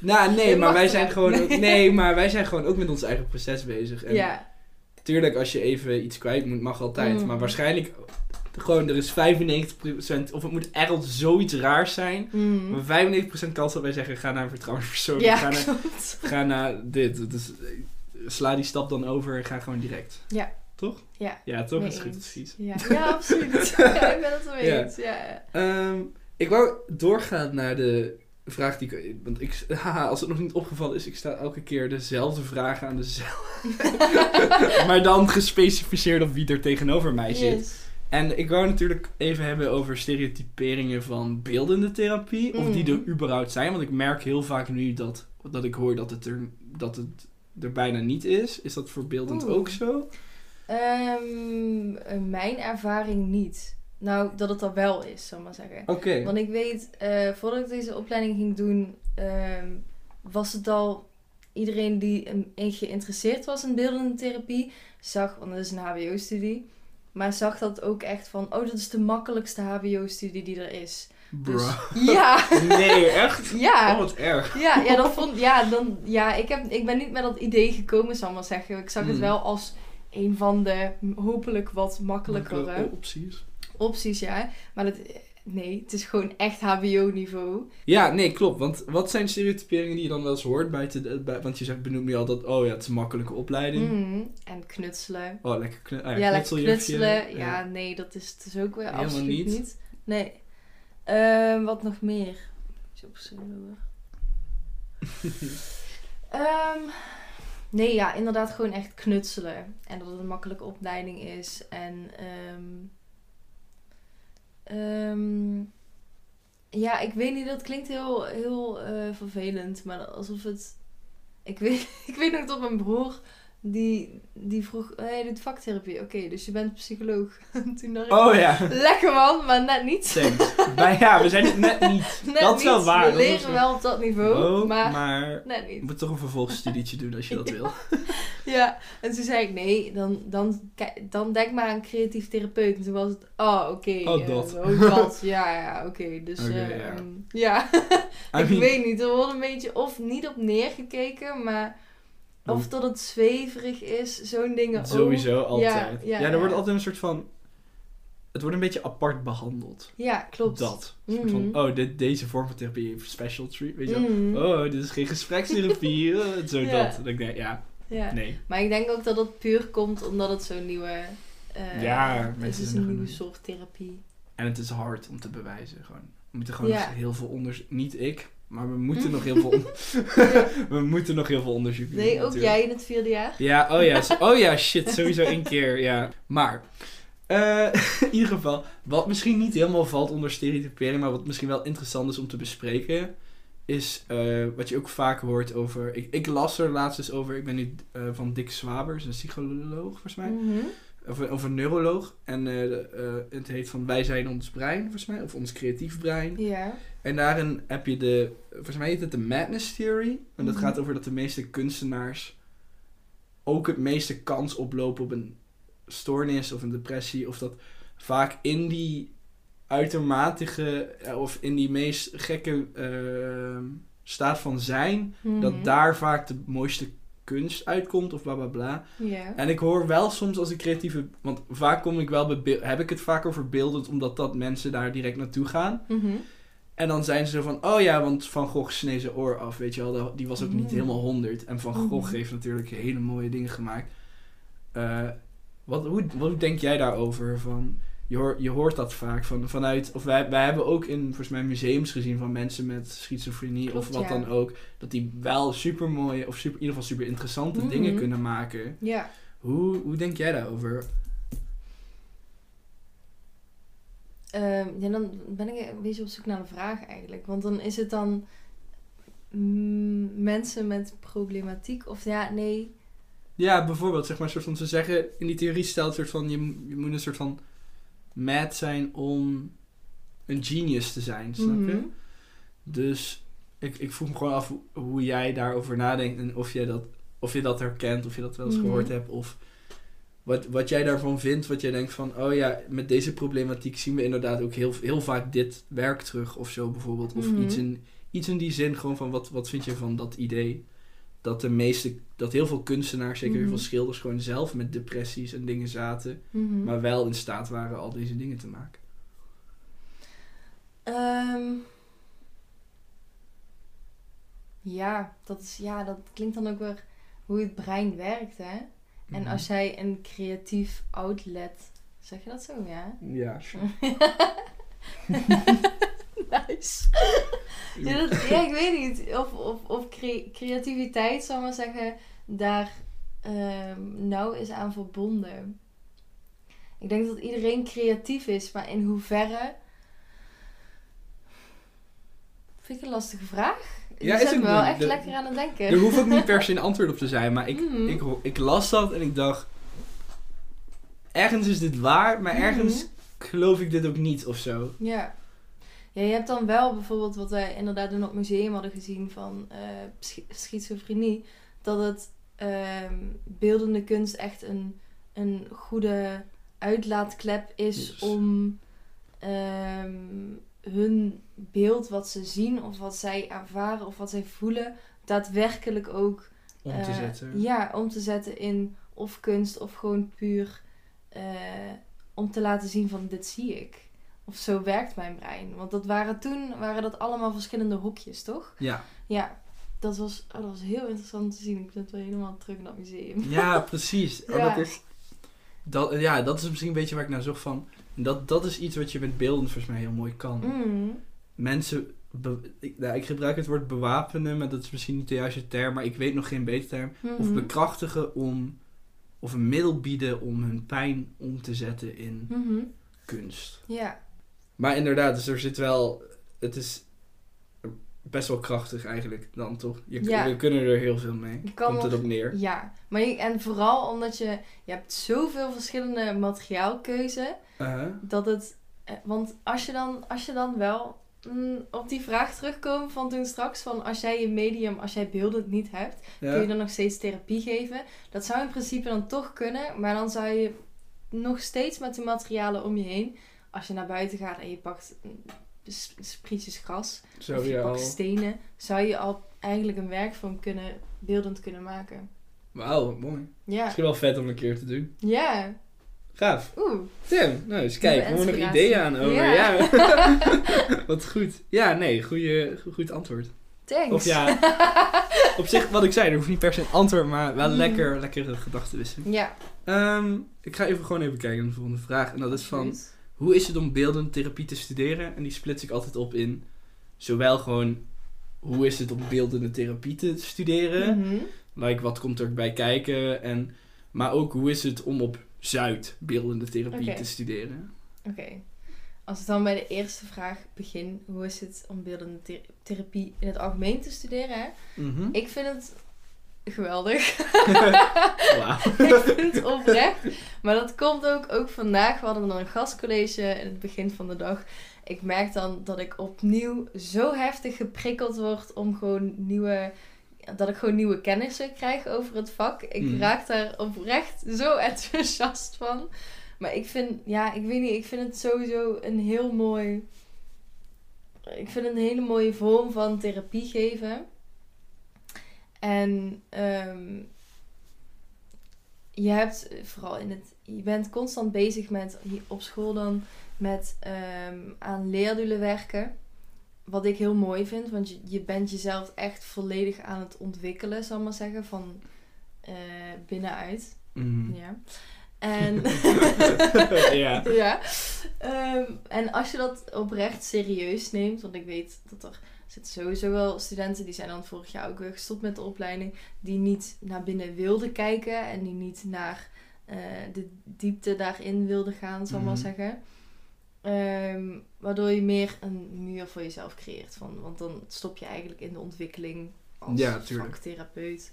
Speaker 1: Nou, nee,
Speaker 2: Je
Speaker 1: maar wij zijn gewoon
Speaker 2: Nee.
Speaker 1: ook, nee, maar wij zijn gewoon ook met ons eigen proces bezig. En
Speaker 2: Ja,
Speaker 1: tuurlijk, als je even iets kwijt moet, mag altijd.
Speaker 2: Mm.
Speaker 1: Maar waarschijnlijk, gewoon, er is 95%, of het moet echt zoiets raars zijn.
Speaker 2: mm.
Speaker 1: Maar 95% kans dat wij zeggen, ga naar een vertrouwenspersoon.
Speaker 2: ja
Speaker 1: ga, naar, ga naar dit. Dus, eh, sla die stap dan over en ga gewoon direct.
Speaker 2: Ja.
Speaker 1: Toch?
Speaker 2: Ja.
Speaker 1: Ja, toch? Dat is goed advies.
Speaker 2: Ja, ja absoluut. ja, ik ben het
Speaker 1: Ja.
Speaker 2: eens. Ja. ja.
Speaker 1: Ehm, ik wou doorgaan naar de vraag die ik... Want ik, haha, als het nog niet opgevallen is, ik sta elke keer dezelfde vragen aan dezelfde... maar dan gespecificeerd op wie er tegenover mij zit.
Speaker 2: Yes.
Speaker 1: En ik wou natuurlijk even hebben over stereotyperingen van beeldende therapie. Of die
Speaker 2: Mm.
Speaker 1: er überhaupt zijn. Want ik merk heel vaak nu dat, dat ik hoor dat het, er, dat het er bijna niet is. Is dat voor beeldend
Speaker 2: Oeh.
Speaker 1: ook zo?
Speaker 2: Ehm, eh, mijn ervaring niet. Nou, dat het er wel is, zal ik maar zeggen.
Speaker 1: Oké.
Speaker 2: Want ik weet, eh, voordat ik deze opleiding ging doen, ehm, was het al iedereen die een, een geïnteresseerd was in beeldende therapie, zag, want dat is een HBO-studie, maar zag dat ook echt van, oh, dat is de makkelijkste HBO-studie die er is. Dus, ja,
Speaker 1: Nee, echt?
Speaker 2: ja.
Speaker 1: Oh, wat erg.
Speaker 2: Ja, ja, dat vond, ja, dan, ja ik, heb, ik ben niet met dat idee gekomen, zal ik maar zeggen. Ik zag het
Speaker 1: Hmm.
Speaker 2: wel als een van de hopelijk wat makkelijkere
Speaker 1: Makkelijke opties.
Speaker 2: opties, ja. Maar dat, nee, het is gewoon echt HBO-niveau.
Speaker 1: Ja, nee, klopt. Want wat zijn stereotyperingen die je dan wel eens hoort? Bij te, bij, want je zegt, benoem je al dat, oh ja, het is een makkelijke opleiding.
Speaker 2: Mhm. En knutselen.
Speaker 1: Oh, lekker, knu ah,
Speaker 2: ja, lekker
Speaker 1: knutseljufje.
Speaker 2: knutselen. Ja, nee, dat is, het is ook weer
Speaker 1: Helemaal
Speaker 2: absoluut
Speaker 1: niet.
Speaker 2: niet. Nee. Ehm, wat nog meer? Zo hoor. Ehm, nee, ja, inderdaad gewoon echt knutselen. En dat het een makkelijke opleiding is. En ehm, ehm, ja, ik weet niet, dat klinkt heel, heel eh, vervelend. Maar alsof het... Ik weet, ik weet nog dat mijn broer, die, die vroeg... Hey, je doet vaktherapie. Oké, dus je bent psycholoog. Toen dacht ik,
Speaker 1: Oh ja.
Speaker 2: lekker man, maar net niet.
Speaker 1: Thanks. Ja, we zijn het net niet.
Speaker 2: Net
Speaker 1: dat is wel waar.
Speaker 2: We
Speaker 1: dat
Speaker 2: leren wel op dat niveau, maar,
Speaker 1: maar
Speaker 2: net
Speaker 1: je
Speaker 2: niet.
Speaker 1: moet toch een vervolgstudietje doen als je dat wil.
Speaker 2: Ja, en toen zei ik, nee, dan, dan, dan denk maar aan creatief therapeut. En toen was het, oh, oké.
Speaker 1: Oh,
Speaker 2: eh,
Speaker 1: dat.
Speaker 2: oh, dat. Ja, ja, oké. Dus, eh,
Speaker 1: ja.
Speaker 2: ehm, ja. Ik
Speaker 1: mean,
Speaker 2: weet niet, er wordt een beetje of niet op neergekeken, maar of dat het zweverig is, zo'n dingen ook.
Speaker 1: Sowieso altijd. Ja,
Speaker 2: ja,
Speaker 1: er wordt
Speaker 2: ja.
Speaker 1: altijd een soort van... het wordt een beetje apart behandeld.
Speaker 2: Ja, klopt.
Speaker 1: Dat. Een soort
Speaker 2: Mhm.
Speaker 1: van, oh, dit, deze vorm van therapie heeft special treat, weet je wel.
Speaker 2: Mhm.
Speaker 1: Oh, dit is geen gesprekstherapie, eh, zo
Speaker 2: Ja.
Speaker 1: dat. Dan denk ik, ja,
Speaker 2: Ja.
Speaker 1: nee.
Speaker 2: Maar ik denk ook dat het puur komt omdat het zo'n nieuwe... eh,
Speaker 1: Ja,
Speaker 2: het is een nieuwe soort therapie.
Speaker 1: En het is hard om te bewijzen, gewoon. We moeten gewoon
Speaker 2: Ja.
Speaker 1: heel veel onderzoek... Niet ik, maar we moeten nog heel veel... on- we moeten nog heel veel onderzoek doen.
Speaker 2: Nee, ook
Speaker 1: natuurlijk.
Speaker 2: jij in het vierde jaar?
Speaker 1: Ja, oh ja, oh ja, shit, sowieso één keer, ja. Maar, eh, in ieder geval, wat misschien niet helemaal valt onder stereotypering, maar wat misschien wel interessant is om te bespreken, is eh, wat je ook vaak hoort over... Ik, ik las er laatst eens over, ik ben nu eh, van Dick Swabers, een psycholoog volgens mij, of, een- of een neuroloog. En de, het heet van Wij zijn ons brein, volgens mij, of ons creatief brein.
Speaker 2: Ja.
Speaker 1: En daarin heb je de, volgens mij heet het de Madness Theory. En dat
Speaker 2: Mhm.
Speaker 1: gaat over dat de meeste kunstenaars ook het meeste kans oplopen op een stoornis of een depressie. Of dat vaak in die uitermatige, eh, of in die meest gekke eh, staat van zijn,
Speaker 2: Mhm.
Speaker 1: dat daar vaak de mooiste kunst uitkomt of bla bla bla. En ik hoor wel soms als ik creatieve, want vaak kom ik wel bij, heb ik het vaak over beeldend, omdat dat mensen daar direct naartoe gaan.
Speaker 2: Mhm.
Speaker 1: En dan zijn ze zo van, oh ja, want Van Gogh snee zijn oor af, weet je wel. Die was ook niet
Speaker 2: Mm.
Speaker 1: helemaal honderd. En Van Gogh
Speaker 2: Mhm.
Speaker 1: heeft natuurlijk hele mooie dingen gemaakt. Eh, wat, hoe, wat denk jij daarover? Van, je, hoor, je hoort dat vaak van, vanuit... Of wij, wij hebben ook in, volgens mij, museums gezien van mensen met schizofrenie
Speaker 2: Klopt,
Speaker 1: of wat
Speaker 2: ja.
Speaker 1: dan ook. Dat die wel super mooie, of super, in ieder geval super interessante
Speaker 2: Mhm.
Speaker 1: dingen kunnen maken.
Speaker 2: Ja.
Speaker 1: Hoe, hoe denk jij daarover?
Speaker 2: Ehm, ja, dan ben ik een beetje op zoek naar een vraag eigenlijk. Want dan is het dan mm, mensen met problematiek of ja, nee.
Speaker 1: Ja, bijvoorbeeld, zeg maar, soort van, ze zeggen, in die theorie stelt soort van, je, je moet een soort van mad zijn om een genius te zijn, snap je?
Speaker 2: Mhm.
Speaker 1: Dus ik, ik vroeg me gewoon af hoe, jij daarover nadenkt en of je dat, of je dat herkent, of je dat wel eens
Speaker 2: Mhm.
Speaker 1: gehoord hebt, of wat, wat jij daarvan vindt, wat jij denkt van, oh ja, met deze problematiek zien we inderdaad ook heel, heel vaak dit werk terug, of zo bijvoorbeeld, of
Speaker 2: Mhm.
Speaker 1: iets, in, iets in die zin, gewoon van, wat, wat vind je van dat idee? Dat de meeste, dat heel veel kunstenaars, zeker heel
Speaker 2: Mhm.
Speaker 1: veel schilders, gewoon zelf met depressies en dingen zaten,
Speaker 2: Mhm.
Speaker 1: maar wel in staat waren al deze dingen te maken.
Speaker 2: Ehm, ja, dat is, ja, dat klinkt dan ook weer hoe het brein werkt, hè? En
Speaker 1: Mhm.
Speaker 2: als jij een creatief outlet, zeg je dat zo, ja?
Speaker 1: Ja, sure.
Speaker 2: nice. ja, dat- ja, ik weet niet. Of, of, of cre- creativiteit, zal ik maar zeggen, daar ehm, nauw is aan verbonden. Ik denk dat iedereen creatief is, maar in hoeverre... Vind ik een lastige vraag.
Speaker 1: Ja, is ook
Speaker 2: me wel echt
Speaker 1: De-
Speaker 2: lekker aan het denken.
Speaker 1: Er hoeft ook niet per se een antwoord op te zijn, maar ik,
Speaker 2: Mhm.
Speaker 1: ik, las dat en ik dacht... Ergens is dit waar, maar ergens
Speaker 2: Mhm.
Speaker 1: geloof ik dit ook niet of zo.
Speaker 2: Ja. Ja, je hebt dan wel bijvoorbeeld wat wij inderdaad in het museum hadden gezien van eh, schi- schizofrenie. Dat het ehm, beeldende kunst echt een, een goede uitlaatklep is
Speaker 1: Yes.
Speaker 2: om ehm, hun beeld wat ze zien of wat zij ervaren of wat zij voelen daadwerkelijk ook
Speaker 1: Om te
Speaker 2: eh,
Speaker 1: zetten.
Speaker 2: Ja, om te zetten in of kunst of gewoon puur eh, om te laten zien van dit zie ik. Of zo werkt mijn brein. Want dat waren toen waren dat allemaal verschillende hokjes, toch?
Speaker 1: Ja.
Speaker 2: Ja, dat was, oh, dat was heel interessant te zien. Ik ben wel helemaal terug naar het museum.
Speaker 1: ja, precies. Oh,
Speaker 2: Ja.
Speaker 1: dat, is, dat, ja, dat is misschien een beetje waar ik naar zocht van. Dat, dat is iets wat je met beelden volgens mij heel mooi kan.
Speaker 2: Mm.
Speaker 1: Mensen, ik, nou, ik gebruik het woord bewapenen, maar dat is misschien niet de juiste term, maar ik weet nog geen betere term. Of
Speaker 2: Mhm.
Speaker 1: bekrachtigen om, of een middel bieden om hun pijn om te zetten in
Speaker 2: Mhm.
Speaker 1: kunst.
Speaker 2: Ja.
Speaker 1: Maar inderdaad, dus er zit wel, het is best wel krachtig eigenlijk dan toch? Je,
Speaker 2: Ja.
Speaker 1: We kunnen er heel veel mee.
Speaker 2: Je kan
Speaker 1: Komt het op neer.
Speaker 2: Ja, maar je, en vooral omdat je, je hebt zoveel verschillende materiaalkeuze.
Speaker 1: Uh-huh.
Speaker 2: dat het. eh, Want als je dan, als je dan wel mm, op die vraag terugkomt van toen straks, van als jij je medium, als jij beeldend niet hebt, kun je dan nog steeds therapie geven. Dat zou in principe dan toch kunnen, maar dan zou je nog steeds met de materialen om je heen, als je naar buiten gaat en je pakt mm, sprietjes gras of je pakt
Speaker 1: al.
Speaker 2: stenen, zou je al eigenlijk een werk van kunnen, beeldend kunnen maken.
Speaker 1: Wauw, mooi.
Speaker 2: Ja,
Speaker 1: Misschien wel vet om een keer te doen.
Speaker 2: ja.
Speaker 1: Gaaf.
Speaker 2: Oeh,
Speaker 1: Tim, nou eens kijk, we hebben nog ideeën aan over.
Speaker 2: Ja.
Speaker 1: Ja. Wat goed. Ja, nee, goeie, go- goed antwoord.
Speaker 2: thanks.
Speaker 1: Of ja, op zich, wat ik zei, er hoeft niet per se een antwoord, maar wel
Speaker 2: Mm.
Speaker 1: lekker, lekkere gedachtenwisseling.
Speaker 2: Ja.
Speaker 1: Ehm, ik ga even gewoon even kijken naar de volgende vraag. En dat is van, hoe is het om beeldende therapie te studeren? En die splits ik altijd op in, zowel gewoon, hoe is het om beeldende therapie te studeren?
Speaker 2: Mhm.
Speaker 1: Like, wat komt erbij kijken? En, maar ook, hoe is het om op Zuid beeldende therapie te studeren?
Speaker 2: Oké. Als ik dan bij de eerste vraag begin, hoe is het om beeldende ther- therapie in het algemeen te studeren? Hè?
Speaker 1: Mhm.
Speaker 2: Ik vind het geweldig. Ik vind het oprecht. Maar dat komt ook, ook vandaag. We hadden dan een gastcollege in het begin van de dag. Ik merk dan dat ik opnieuw zo heftig geprikkeld word om gewoon nieuwe. Dat ik gewoon nieuwe kennissen krijg over het vak. Ik
Speaker 1: Mhm.
Speaker 2: raak daar oprecht zo enthousiast van. Maar ik vind, ja, ik weet niet, ik vind het sowieso een heel mooi. Ik vind het een hele mooie vorm van therapie geven. En ehm, je hebt vooral in het. Je bent constant bezig met hier op school dan met ehm, aan leerdoelen werken. Wat ik heel mooi vind, want je, je bent jezelf echt volledig aan het ontwikkelen, zal ik maar zeggen, van eh, binnenuit.
Speaker 1: Mhm.
Speaker 2: Ja. En,
Speaker 1: Ja.
Speaker 2: ja. Ehm, en als je dat oprecht serieus neemt, want ik weet dat er zitten sowieso wel studenten die zijn dan vorig jaar ook weer gestopt met de opleiding, die niet naar binnen wilden kijken en die niet naar eh, de diepte daarin wilden gaan, zal ik maar
Speaker 1: Mhm.
Speaker 2: zeggen. Ehm, waardoor je meer een muur voor jezelf creëert. Van, want dan stop je eigenlijk in de ontwikkeling als
Speaker 1: Ja,
Speaker 2: vaktherapeut.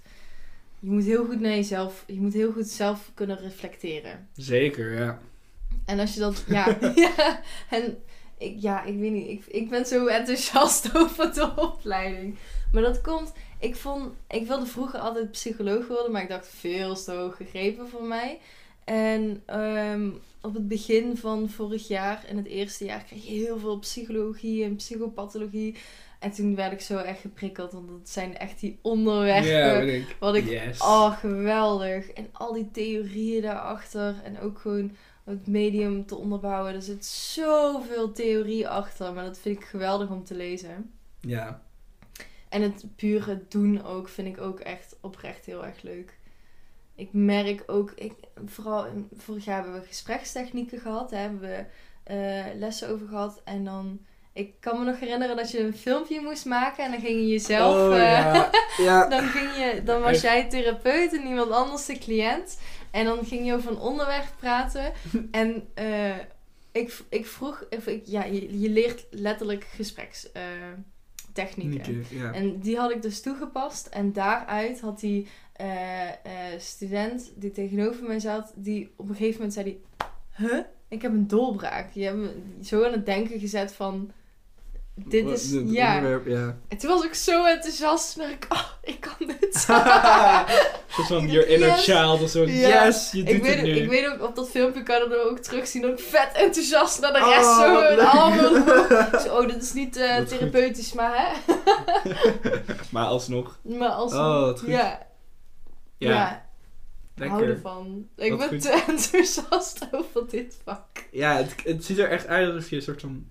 Speaker 2: Je moet heel goed naar jezelf, je moet heel goed zelf kunnen reflecteren.
Speaker 1: Zeker, ja.
Speaker 2: En als je dat, ja, ja en ik, ja, ik weet niet, ik, ik ben zo enthousiast over de opleiding. Maar dat komt, ik vond, ik wilde vroeger altijd psycholoog worden, maar ik dacht veel te hoog gegrepen voor mij. En ehm, op het begin van vorig jaar, in het eerste jaar, kreeg je heel veel psychologie en psychopathologie. En toen werd ik zo echt geprikkeld, want dat zijn echt die onderwerpen.
Speaker 1: Ja, ik.
Speaker 2: Wat ik
Speaker 1: Yes.
Speaker 2: Oh, geweldig. En al die theorieën daarachter. En ook gewoon het medium te onderbouwen. Er zit zoveel theorie achter. Maar dat vind ik geweldig om te lezen.
Speaker 1: Ja.
Speaker 2: En het pure doen ook vind ik ook echt oprecht heel erg leuk. Ik merk ook, ik, vooral vorig jaar hebben we gesprekstechnieken gehad. Daar hebben we eh, lessen over gehad. En dan, ik kan me nog herinneren dat je een filmpje moest maken. En dan ging je jezelf...
Speaker 1: oh,
Speaker 2: eh,
Speaker 1: ja. ja.
Speaker 2: dan, ging je, dan was jij therapeut en iemand anders de cliënt. En dan ging je over een onderwerp praten. En eh, ik, ik vroeg, ik, ja, je, je leert letterlijk gesprekstechnieken.
Speaker 1: Nieke, ja.
Speaker 2: En die had ik dus toegepast. En daaruit had die eh, eh, student die tegenover mij zat, die op een gegeven moment zei die, huh? Ik heb een doorbraak. Je hebt me zo aan het denken gezet van, dit is, ja.
Speaker 1: onderwerp, ja.
Speaker 2: En toen was ik zo enthousiast. En ik, oh, ik kan dit.
Speaker 1: Soort van your inner
Speaker 2: Yes.
Speaker 1: child of zo. Yes, je doet
Speaker 2: ik, weet,
Speaker 1: het nu.
Speaker 2: ik weet ook, op dat filmpje kan je er ook terugzien dat ik vet enthousiast naar de
Speaker 1: Oh,
Speaker 2: rest zo een armen. Zo, oh, dit is niet eh,
Speaker 1: goed.
Speaker 2: therapeutisch, maar hè.
Speaker 1: Maar alsnog.
Speaker 2: Maar als
Speaker 1: Oh.
Speaker 2: Ja,
Speaker 1: Ja,
Speaker 2: ja, ik hou
Speaker 1: lekker.
Speaker 2: ervan. Ik
Speaker 1: Wat
Speaker 2: ben
Speaker 1: goed.
Speaker 2: te enthousiast over dit vak.
Speaker 1: Ja, het, het ziet er echt uit alsof je een soort van...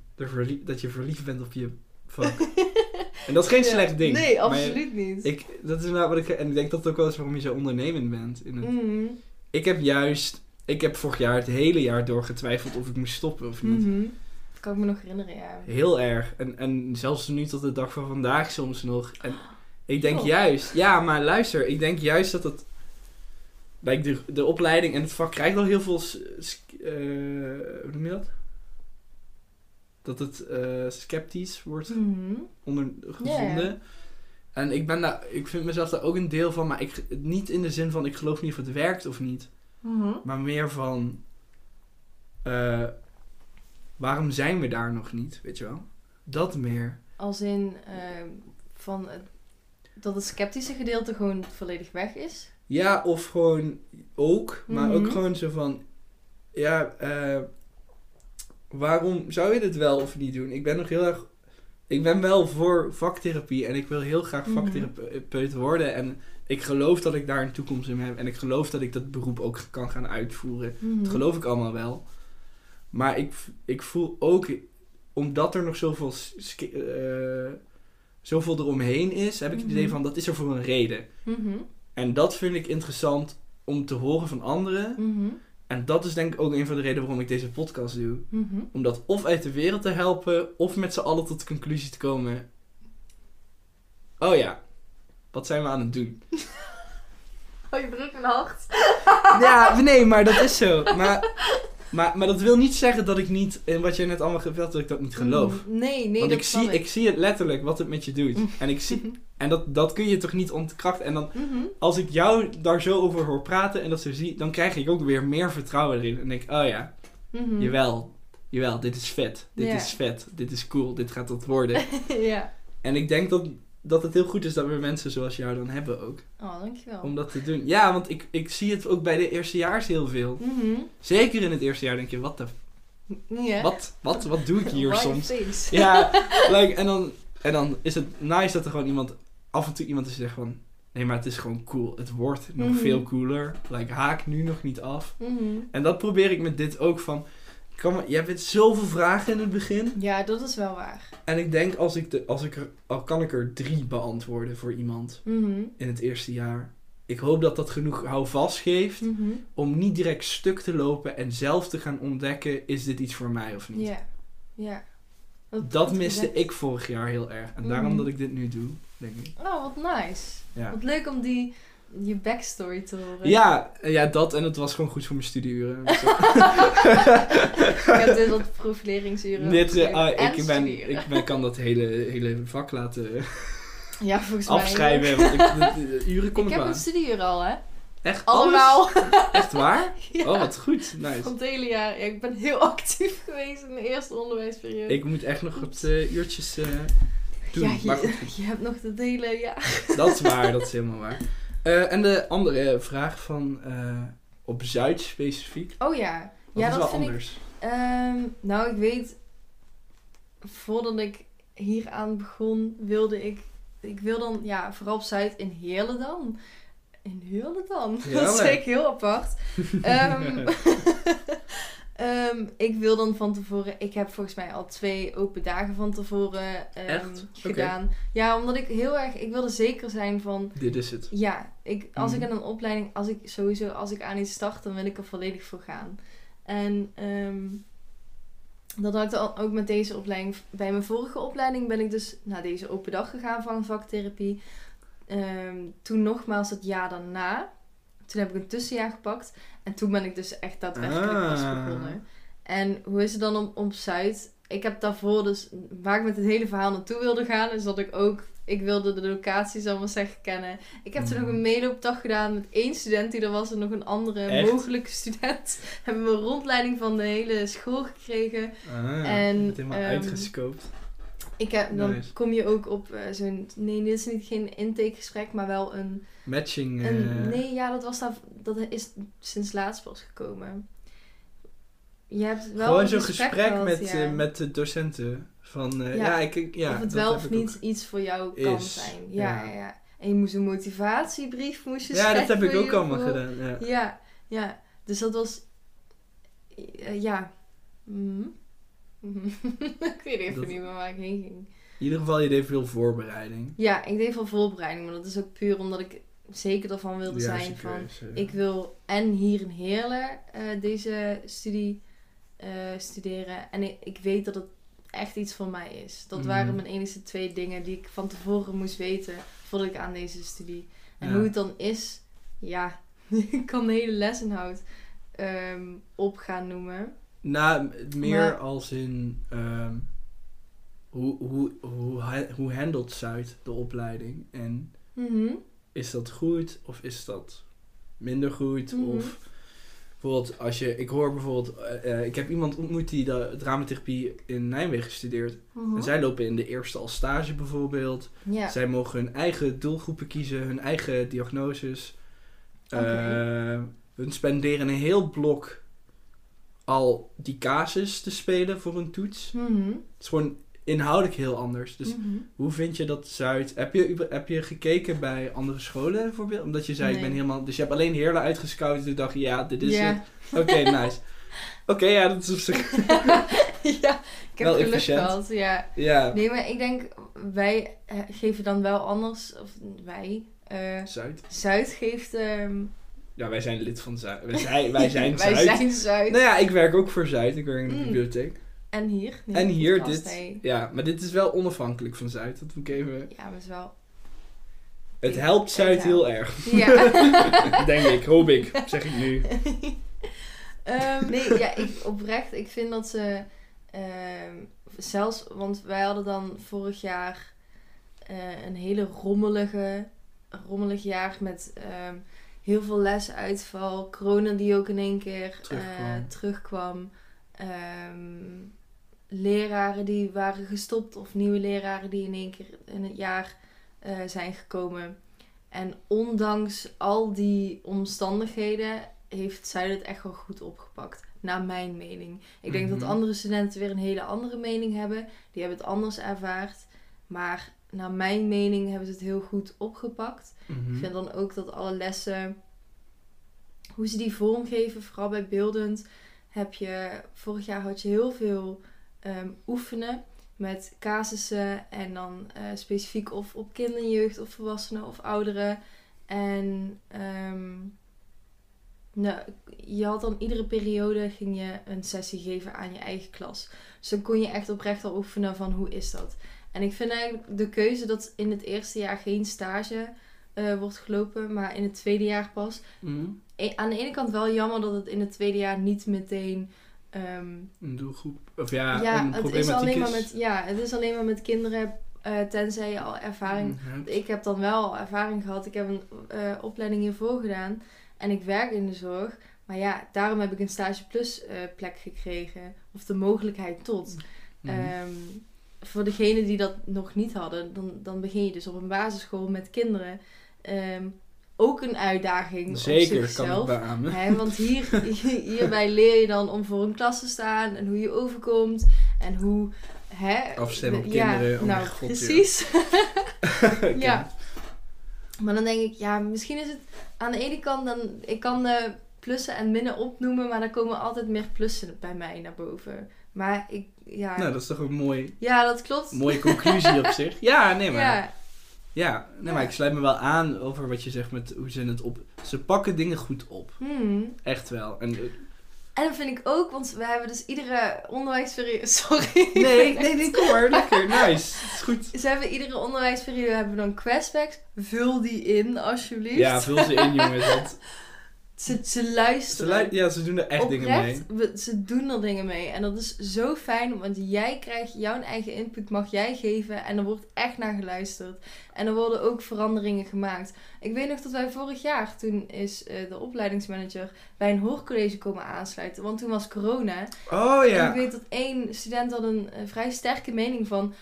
Speaker 1: dat je verliefd bent op je vak. en dat is geen
Speaker 2: Ja.
Speaker 1: slecht ding.
Speaker 2: Nee,
Speaker 1: maar
Speaker 2: absoluut niet.
Speaker 1: ik, dat is nou wat ik... En ik denk dat het ook wel is waarom je zo ondernemend bent. In het,
Speaker 2: Mhm.
Speaker 1: Ik heb juist... Ik heb vorig jaar het hele jaar door getwijfeld of ik moest stoppen of niet.
Speaker 2: Mhm. Dat kan ik me nog herinneren, ja.
Speaker 1: Heel erg. En, en zelfs nu tot de dag van vandaag soms nog. En ik denk
Speaker 2: Oh.
Speaker 1: juist... Ja, maar luister. Ik denk juist dat het... Like de, de opleiding en het vak krijgt al heel veel... eh, hoe noem je dat? Dat het eh, sceptisch wordt
Speaker 2: Mhm.
Speaker 1: onder gevonden. En ik ben daar... Ik vind mezelf daar ook een deel van. Maar ik, niet in de zin van... Ik geloof niet of het werkt of niet.
Speaker 2: Mhm.
Speaker 1: Maar meer van... eh, waarom zijn we daar nog niet? Weet je wel? Dat meer.
Speaker 2: Als in van het, dat het sceptische gedeelte gewoon volledig weg is.
Speaker 1: Ja, of gewoon ook, maar
Speaker 2: Mhm.
Speaker 1: ook gewoon zo van, ja, eh, waarom zou je dit wel of niet doen? Ik ben nog heel erg, ik ben wel voor vaktherapie en ik wil heel graag
Speaker 2: Mhm.
Speaker 1: vaktherapeut worden en ik geloof dat ik daar een toekomst in heb. En ik geloof dat ik dat beroep ook kan gaan uitvoeren.
Speaker 2: Mhm.
Speaker 1: Dat geloof ik allemaal wel. Maar ik, ik voel ook, omdat er nog zoveel, eh, zoveel eromheen is, heb ik het idee
Speaker 2: Mhm.
Speaker 1: van dat is er voor een reden.
Speaker 2: Mhm.
Speaker 1: En dat vind ik interessant om te horen van anderen.
Speaker 2: Mhm.
Speaker 1: En dat is denk ik ook een van de redenen waarom ik deze podcast doe. Om dat of uit de wereld te helpen, of met z'n allen tot de conclusie te komen. Oh ja, wat zijn we aan het doen?
Speaker 2: Oh, je drukt mijn hart.
Speaker 1: Ja, nee, maar dat is zo. Maar, maar, maar dat wil niet zeggen dat ik niet, in wat jij net allemaal vertelt, dat ik dat niet geloof.
Speaker 2: Mhm. Nee, nee,
Speaker 1: Want
Speaker 2: dat
Speaker 1: ik zie, ik zie het letterlijk wat het met je doet. En, ik zie, en dat, dat kun je toch niet ontkrachten. En dan,
Speaker 2: Mhm.
Speaker 1: als ik jou daar zo over hoor praten en dat zo zie, dan krijg ik ook weer meer vertrouwen erin. En denk ik, oh ja,
Speaker 2: Mhm.
Speaker 1: jawel, jawel, dit is vet. Dit is vet. Dit is cool. Dit gaat wat worden.
Speaker 2: ja.
Speaker 1: en ik denk dat, dat het heel goed is dat we mensen zoals jou dan hebben ook.
Speaker 2: Oh, dankjewel.
Speaker 1: Om dat te doen. Ja, want ik, ik zie het ook bij de eerstejaars heel veel.
Speaker 2: Mhm.
Speaker 1: Zeker in het eerste jaar denk je, wat de... Wat, wat, wat doe ik hier soms? Ja, like, en, dan, en dan is het nice dat er gewoon iemand, af en toe iemand is die zegt van, nee, maar het is gewoon cool. Het wordt nog
Speaker 2: Mhm.
Speaker 1: veel cooler. Like, haak nu nog niet af.
Speaker 2: Mhm.
Speaker 1: En dat probeer ik met dit ook van, kan je hebt zoveel vragen in het begin.
Speaker 2: Ja, dat is wel waar.
Speaker 1: En ik denk, als ik, de, als ik er, al kan ik er drie beantwoorden voor iemand
Speaker 2: Mhm.
Speaker 1: in het eerste jaar. Ik hoop dat dat genoeg houvast geeft
Speaker 2: Mhm.
Speaker 1: om niet direct stuk te lopen en zelf te gaan ontdekken, is dit iets voor mij of niet?
Speaker 2: Ja. Ja.
Speaker 1: Dat miste ik vorig jaar heel erg. En daarom
Speaker 2: Mhm.
Speaker 1: dat ik dit nu doe, denk ik.
Speaker 2: Oh, wat nice.
Speaker 1: Ja.
Speaker 2: Wat leuk om die, je backstory te horen.
Speaker 1: Ja, ja, dat en het was gewoon goed voor mijn studieuren.
Speaker 2: Ik heb dit op profileringsuren
Speaker 1: dit, eh, ah, ik, ben,
Speaker 2: studieuren.
Speaker 1: ik ben, kan dat hele, hele vak laten
Speaker 2: Ja, volgens mij.
Speaker 1: afschrijven. Want ik, de, de uren kom
Speaker 2: Ik
Speaker 1: ik,
Speaker 2: heb een
Speaker 1: aan.
Speaker 2: studieuur al, hè?
Speaker 1: Echt
Speaker 2: Allemaal.
Speaker 1: alles? Echt waar?
Speaker 2: ja.
Speaker 1: Oh, wat goed. Nice.
Speaker 2: Van het hele jaar. Ja, ik ben heel actief geweest in de eerste onderwijsperiode.
Speaker 1: Ik moet echt nog wat eh, uurtjes eh, doen.
Speaker 2: ja, je,
Speaker 1: Maar goed,
Speaker 2: je hebt nog het hele jaar.
Speaker 1: dat is waar. Dat is helemaal waar. Eh, en de andere vraag van eh, op Zuid specifiek.
Speaker 2: Oh ja.
Speaker 1: Dat
Speaker 2: ja,
Speaker 1: is
Speaker 2: dat
Speaker 1: wel
Speaker 2: vind
Speaker 1: anders.
Speaker 2: ik... ehm, nou, ik weet... Voordat ik hier aan begon, wilde ik... Ik wil dan, ja, vooral op Zuid in Heerlen dan. In Heerlen dan? Dat is ik heel apart. Ehm, ehm, ik wil dan van tevoren... Ik heb volgens mij al twee open dagen van tevoren ehm,
Speaker 1: Echt?
Speaker 2: gedaan. Ja, omdat ik heel erg... Ik wilde zeker zijn van...
Speaker 1: Dit is het.
Speaker 2: Ja, ik, als
Speaker 1: Mhm.
Speaker 2: ik aan een opleiding, als ik sowieso, als ik aan iets start, dan wil ik er volledig voor gaan. En ehm, dat had ik dan ook met deze opleiding. Bij mijn vorige opleiding ben ik dus naar deze open dag gegaan van vaktherapie. Toen nogmaals het jaar daarna. Toen heb ik een tussenjaar gepakt. En toen ben ik dus echt daadwerkelijk pas
Speaker 1: Ah.
Speaker 2: begonnen. En hoe is het dan om, om Zuid? Ik heb daarvoor dus, waar ik met het hele verhaal naartoe wilde gaan, is dat ik ook, ik wilde de locatie, zal ik maar zeggen, kennen. Ik heb toen
Speaker 1: Mhm.
Speaker 2: nog een meeloopdag gedaan met één student die er was en nog een andere
Speaker 1: Echt?
Speaker 2: mogelijke student. Hebben we een rondleiding van de hele school gekregen.
Speaker 1: Ah,
Speaker 2: En,
Speaker 1: het helemaal
Speaker 2: ehm,
Speaker 1: uitgescoopt.
Speaker 2: Ik heb, dan
Speaker 1: Nice.
Speaker 2: kom je ook op eh, zo'n, nee, dit is niet geen intakegesprek, maar wel een,
Speaker 1: Matching.
Speaker 2: een
Speaker 1: eh,
Speaker 2: nee, ja, dat was daar, dat is sinds laatst pas gekomen. Je hebt wel
Speaker 1: gewoon zo'n gesprek
Speaker 2: gehad,
Speaker 1: met,
Speaker 2: ja.
Speaker 1: eh, met de docenten. Van,
Speaker 2: Ja.
Speaker 1: ja. ik, ja,
Speaker 2: of het wel of niet iets voor jou kan zijn. Ja,
Speaker 1: ja.
Speaker 2: ja. En je moest een motivatiebrief moest je
Speaker 1: Ja, dat heb ik ook allemaal gedaan. Ja.
Speaker 2: Ja, ja. Dus dat was... ja. Mhm. Mhm. ik weet even
Speaker 1: Dat-
Speaker 2: niet meer waar ik heen ging.
Speaker 1: In ieder geval, je deed veel voorbereiding.
Speaker 2: Ja, ik deed veel voorbereiding. Maar dat is ook puur omdat ik zeker ervan wilde
Speaker 1: De
Speaker 2: zijn van...
Speaker 1: keuze.
Speaker 2: Ik wil en hier in Heerlen eh, deze studie eh, studeren. En ik, ik weet dat het echt iets voor mij is. Dat
Speaker 1: Mhm.
Speaker 2: waren mijn enige twee dingen die ik van tevoren moest weten voordat ik aan deze studie. En
Speaker 1: Ja.
Speaker 2: hoe het dan is, ja, ik kan de hele lesinhoud ehm op gaan noemen.
Speaker 1: Nou, meer
Speaker 2: Maar-
Speaker 1: als in... ehm, hoe, hoe, hoe, hoe handelt Zuid de opleiding? En
Speaker 2: Mhm.
Speaker 1: is dat goed of is dat minder goed?
Speaker 2: Mhm.
Speaker 1: Of bijvoorbeeld als je... Ik hoor bijvoorbeeld... eh, eh, ik heb iemand ontmoet die de dramatherapie in Nijmegen studeert.
Speaker 2: Mhm.
Speaker 1: En zij lopen in de eerste al stage bijvoorbeeld. Zij mogen hun eigen doelgroepen kiezen, hun eigen diagnoses.
Speaker 2: Oké.
Speaker 1: Eh, hun spenderen een heel blok al die casus te spelen voor een toets.
Speaker 2: Mhm.
Speaker 1: Het is gewoon inhoudelijk heel anders. Dus
Speaker 2: Mhm.
Speaker 1: hoe vind je dat Zuid... Heb je, heb je gekeken bij andere scholen bijvoorbeeld? Omdat je zei, ik ben helemaal... Dus je hebt alleen Heerlen uitgescout en toen dacht je, ja, dit is het. Oké, nice. Oké, ja, dat is op zich...
Speaker 2: ja, ik heb
Speaker 1: Wel
Speaker 2: geluk
Speaker 1: efficiënt.
Speaker 2: gehad. Ja.
Speaker 1: Ja,
Speaker 2: Nee, maar ik denk, wij eh, geven dan wel anders, of wij, eh,
Speaker 1: Zuid.
Speaker 2: Zuid geeft... ehm,
Speaker 1: Ja, wij zijn lid van Zuid. Wij zijn, wij zijn
Speaker 2: wij
Speaker 1: Zuid.
Speaker 2: zijn Zuid.
Speaker 1: Nou ja, ik werk ook voor Zuid. Ik werk in de
Speaker 2: Mm.
Speaker 1: bibliotheek.
Speaker 2: En hier.
Speaker 1: En hier
Speaker 2: podcast,
Speaker 1: dit.
Speaker 2: hey.
Speaker 1: Ja, maar dit is wel onafhankelijk van Zuid. Dat moet ik even...
Speaker 2: Ja, maar het is wel...
Speaker 1: Het helpt Zuid heel erg.
Speaker 2: Ja.
Speaker 1: Denk ik, hoop ik, zeg ik nu.
Speaker 2: Ehm, nee, ja, ik, oprecht, ik vind dat ze ehm, zelfs, want wij hadden dan vorig jaar eh, een hele rommelige, rommelig jaar met ehm, heel veel lesuitval, corona die ook in één keer eh,
Speaker 1: Terugkwam.
Speaker 2: terugkwam, Ehm, leraren die waren gestopt of nieuwe leraren die in één keer in het jaar eh, zijn gekomen. En ondanks al die omstandigheden heeft zij het echt wel goed opgepakt. Naar mijn mening. Ik denk
Speaker 1: Mhm.
Speaker 2: dat andere studenten weer een hele andere mening hebben. Die hebben het anders ervaard. Maar naar mijn mening hebben ze het heel goed opgepakt.
Speaker 1: Mhm.
Speaker 2: Ik vind dan ook dat alle lessen, hoe ze die vormgeven, vooral bij beeldend, heb je, vorig jaar had je heel veel ehm, oefenen met casussen en dan eh, specifiek of op kinderjeugd of volwassenen of ouderen. En ehm, nou, je had dan iedere periode ging je een sessie geven aan je eigen klas. Dus dan kon je echt oprecht al oefenen van hoe is dat. En ik vind eigenlijk de keuze dat in het eerste jaar geen stage eh, wordt gelopen, maar in het tweede jaar pas.
Speaker 1: Mhm.
Speaker 2: E- aan de ene kant wel jammer dat het in het tweede jaar niet meteen. ehm,
Speaker 1: Een doelgroep, of ja,
Speaker 2: ja,
Speaker 1: een
Speaker 2: het is alleen maar met, ja, het is alleen maar met kinderen, eh, tenzij je al ervaring.
Speaker 1: Mhm.
Speaker 2: Ik heb dan wel ervaring gehad. Ik heb een eh, opleiding hiervoor gedaan en ik werk in de zorg. Maar ja, daarom heb ik een stage plus plek gekregen. Of de mogelijkheid tot. Ehm, voor degenen die dat nog niet hadden, dan, dan begin je dus op een basisschool met kinderen. Ehm, ook een uitdaging op
Speaker 1: Zeker, kan ik
Speaker 2: zichzelf.
Speaker 1: beamen.
Speaker 2: Hè, want hier, hierbij leer je dan om voor een klas te staan en hoe je overkomt en hoe. Hè,
Speaker 1: Afstemmen op
Speaker 2: ja,
Speaker 1: kinderen, oh
Speaker 2: nou,
Speaker 1: god,
Speaker 2: precies. Ja. Maar dan denk ik, ja, misschien is het aan de ene kant dan. Ik kan de plussen en minnen opnoemen, maar dan komen altijd meer plussen bij mij naar boven. Maar ik, ja.
Speaker 1: Nou, dat is toch een mooi,
Speaker 2: ja, dat klopt.
Speaker 1: mooie conclusie op zich. Ja, nee, maar...
Speaker 2: Ja,
Speaker 1: Ja, nee, maar ik sluit me wel aan over wat je zegt met hoe ze het op... Ze pakken dingen goed op.
Speaker 2: hmm.
Speaker 1: Echt wel. En, eh,
Speaker 2: En dat vind ik ook, want we hebben dus iedere onderwijsperiode. Sorry.
Speaker 1: nee, nee, nee, kom maar. Lekker, nice. Het is goed.
Speaker 2: Ze hebben iedere onderwijsperiode hebben we dan questbacks. Vul die in, alsjeblieft.
Speaker 1: Ja, vul ze in, jongens. Want
Speaker 2: Ze, ze
Speaker 1: ze,
Speaker 2: luisteren.
Speaker 1: lu- ja, ze doen er echt dingen mee.
Speaker 2: We- ze doen er dingen mee. En dat is zo fijn, want jij krijgt jouw eigen input, mag jij geven. En er wordt echt naar geluisterd. En er worden ook veranderingen gemaakt. Ik weet nog dat wij vorig jaar, toen is eh, de opleidingsmanager bij een hoorcollege komen aansluiten. Want toen was corona.
Speaker 1: Oh
Speaker 2: En ik
Speaker 1: ja.
Speaker 2: weet dat één student had een, eh, vrij sterke mening van...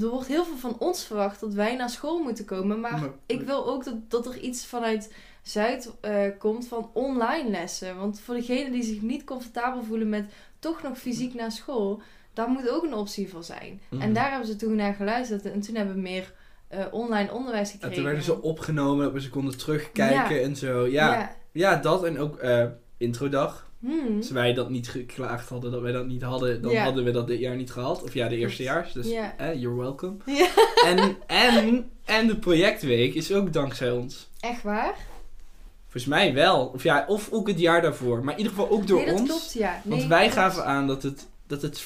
Speaker 2: Er wordt heel veel van ons verwacht dat wij naar school moeten komen. Maar
Speaker 1: Maar-
Speaker 2: ik wil ook dat, dat er iets vanuit Zuid eh, komt van online lessen. Want voor degenen die zich niet comfortabel voelen met toch nog fysiek naar school... Daar moet ook een optie voor zijn.
Speaker 1: Mhm.
Speaker 2: En daar hebben ze toen naar geluisterd. En toen hebben we meer eh, online onderwijs
Speaker 1: En
Speaker 2: gekregen.
Speaker 1: toen werden ze opgenomen, dat ze konden terugkijken
Speaker 2: Ja.
Speaker 1: en zo. Ja, ja. dat en ook eh, introdag.
Speaker 2: Hmm.
Speaker 1: Als wij dat niet geklaagd hadden, dat wij dat niet hadden, dan hadden we dat dit jaar niet gehad. Of ja, de eerste jaar. Dus eh, you're welcome. En, en, en de projectweek is ook dankzij ons.
Speaker 2: Echt waar?
Speaker 1: Volgens mij wel. Of ja, of ook het jaar daarvoor. Maar in ieder geval ook door
Speaker 2: nee, dat
Speaker 1: ons.
Speaker 2: klopt, ja.
Speaker 1: Want wij
Speaker 2: klopt.
Speaker 1: gaven aan dat, het, dat, het,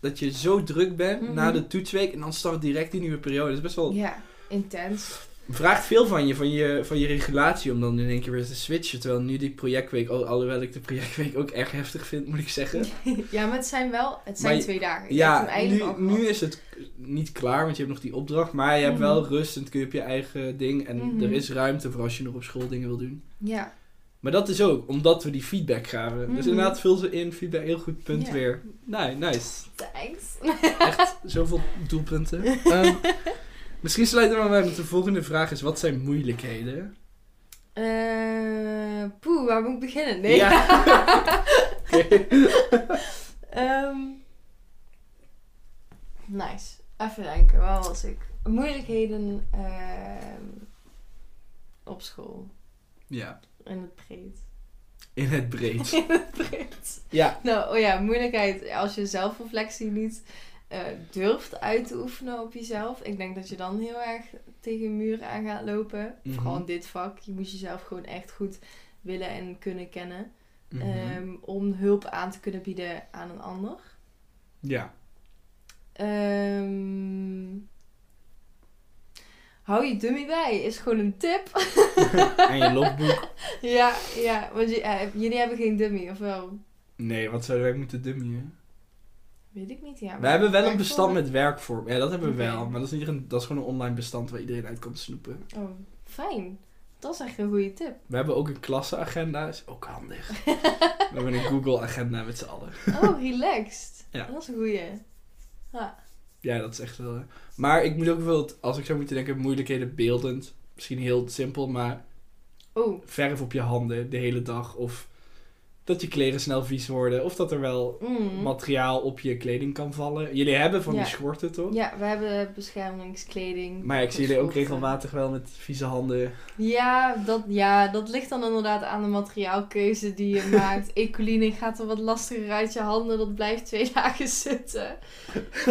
Speaker 1: dat je zo druk bent
Speaker 2: Mhm.
Speaker 1: na de toetsweek. En dan start direct die nieuwe periode. Dat is best wel...
Speaker 2: Ja, intens.
Speaker 1: Vraagt veel van je, van je, van je regulatie om dan in één keer weer te switchen. Terwijl nu die projectweek, oh, alhoewel ik de projectweek ook erg heftig vind, moet ik zeggen.
Speaker 2: ja, maar het zijn wel... Het zijn
Speaker 1: Maar
Speaker 2: twee dagen.
Speaker 1: Ja, nu,
Speaker 2: al
Speaker 1: nu is het niet klaar, want je hebt nog die opdracht. Maar je hebt
Speaker 2: Mhm.
Speaker 1: wel rust en kun je op je eigen ding. En
Speaker 2: Mhm.
Speaker 1: er is ruimte voor als je nog op school dingen wil doen.
Speaker 2: Ja.
Speaker 1: Maar dat is ook omdat we die feedback gaven. Dus
Speaker 2: Mhm.
Speaker 1: inderdaad, vul ze in. Feedback, heel goed punt weer. Nee, nice.
Speaker 2: Thanks.
Speaker 1: Echt zoveel doelpunten. Ehm, misschien sluiten we maar met de volgende vraag is, wat zijn moeilijkheden?
Speaker 2: Eh, poeh, waar moet ik beginnen? Nee.
Speaker 1: Ja. Oké.
Speaker 2: Ehm, Nice. Even denken, waar was ik? Moeilijkheden ehm, op school.
Speaker 1: Ja.
Speaker 2: In het breed.
Speaker 1: In het breed.
Speaker 2: In het breed.
Speaker 1: ja.
Speaker 2: Nou, oh ja, moeilijkheid als je zelfreflectie niet eh, durft uit te oefenen op jezelf. Ik denk dat je dan heel erg tegen een muur aan gaat lopen.
Speaker 1: Mhm.
Speaker 2: Vooral in dit vak. Je moet jezelf gewoon echt goed willen en kunnen kennen.
Speaker 1: Mhm.
Speaker 2: ehm, om hulp aan te kunnen bieden aan een ander.
Speaker 1: ja.
Speaker 2: Ehm, hou je dummy bij, is gewoon een tip.
Speaker 1: en je logboek.
Speaker 2: ja, ja, want je- eh, jullie hebben geen dummy, of wel?
Speaker 1: Nee, wat zouden wij moeten dummyen?
Speaker 2: Weet ik niet, ja.
Speaker 1: we hebben wel een bestand met werkvorm. Ja, dat hebben we wel. Maar dat is, niet een, dat is gewoon een online bestand waar iedereen uit kan snoepen.
Speaker 2: Oh, fijn. Dat is echt een goede tip.
Speaker 1: We hebben ook een klasseagenda. Is ook handig. we hebben een Google agenda met z'n allen.
Speaker 2: Oh, relaxed.
Speaker 1: Ja.
Speaker 2: Dat is een goeie. Ja.
Speaker 1: Ja, dat is echt wel... eh. Maar ik moet ook wel, als ik zou moeten denken, moeilijkheden beeldend. Misschien heel simpel, maar
Speaker 2: Oh,
Speaker 1: verf op je handen de hele dag. Of dat je kleren snel vies worden. Of dat er wel
Speaker 2: mm.
Speaker 1: materiaal op je kleding kan vallen. Jullie hebben van
Speaker 2: Ja.
Speaker 1: die schorten, toch?
Speaker 2: Ja, we hebben beschermingskleding.
Speaker 1: Maar ik zie jullie ook regelmatig wel met vieze handen.
Speaker 2: Ja dat, ja, dat ligt dan inderdaad aan de materiaalkeuze die je maakt. Ecoline gaat er wat lastiger uit je handen. Dat blijft twee dagen zitten.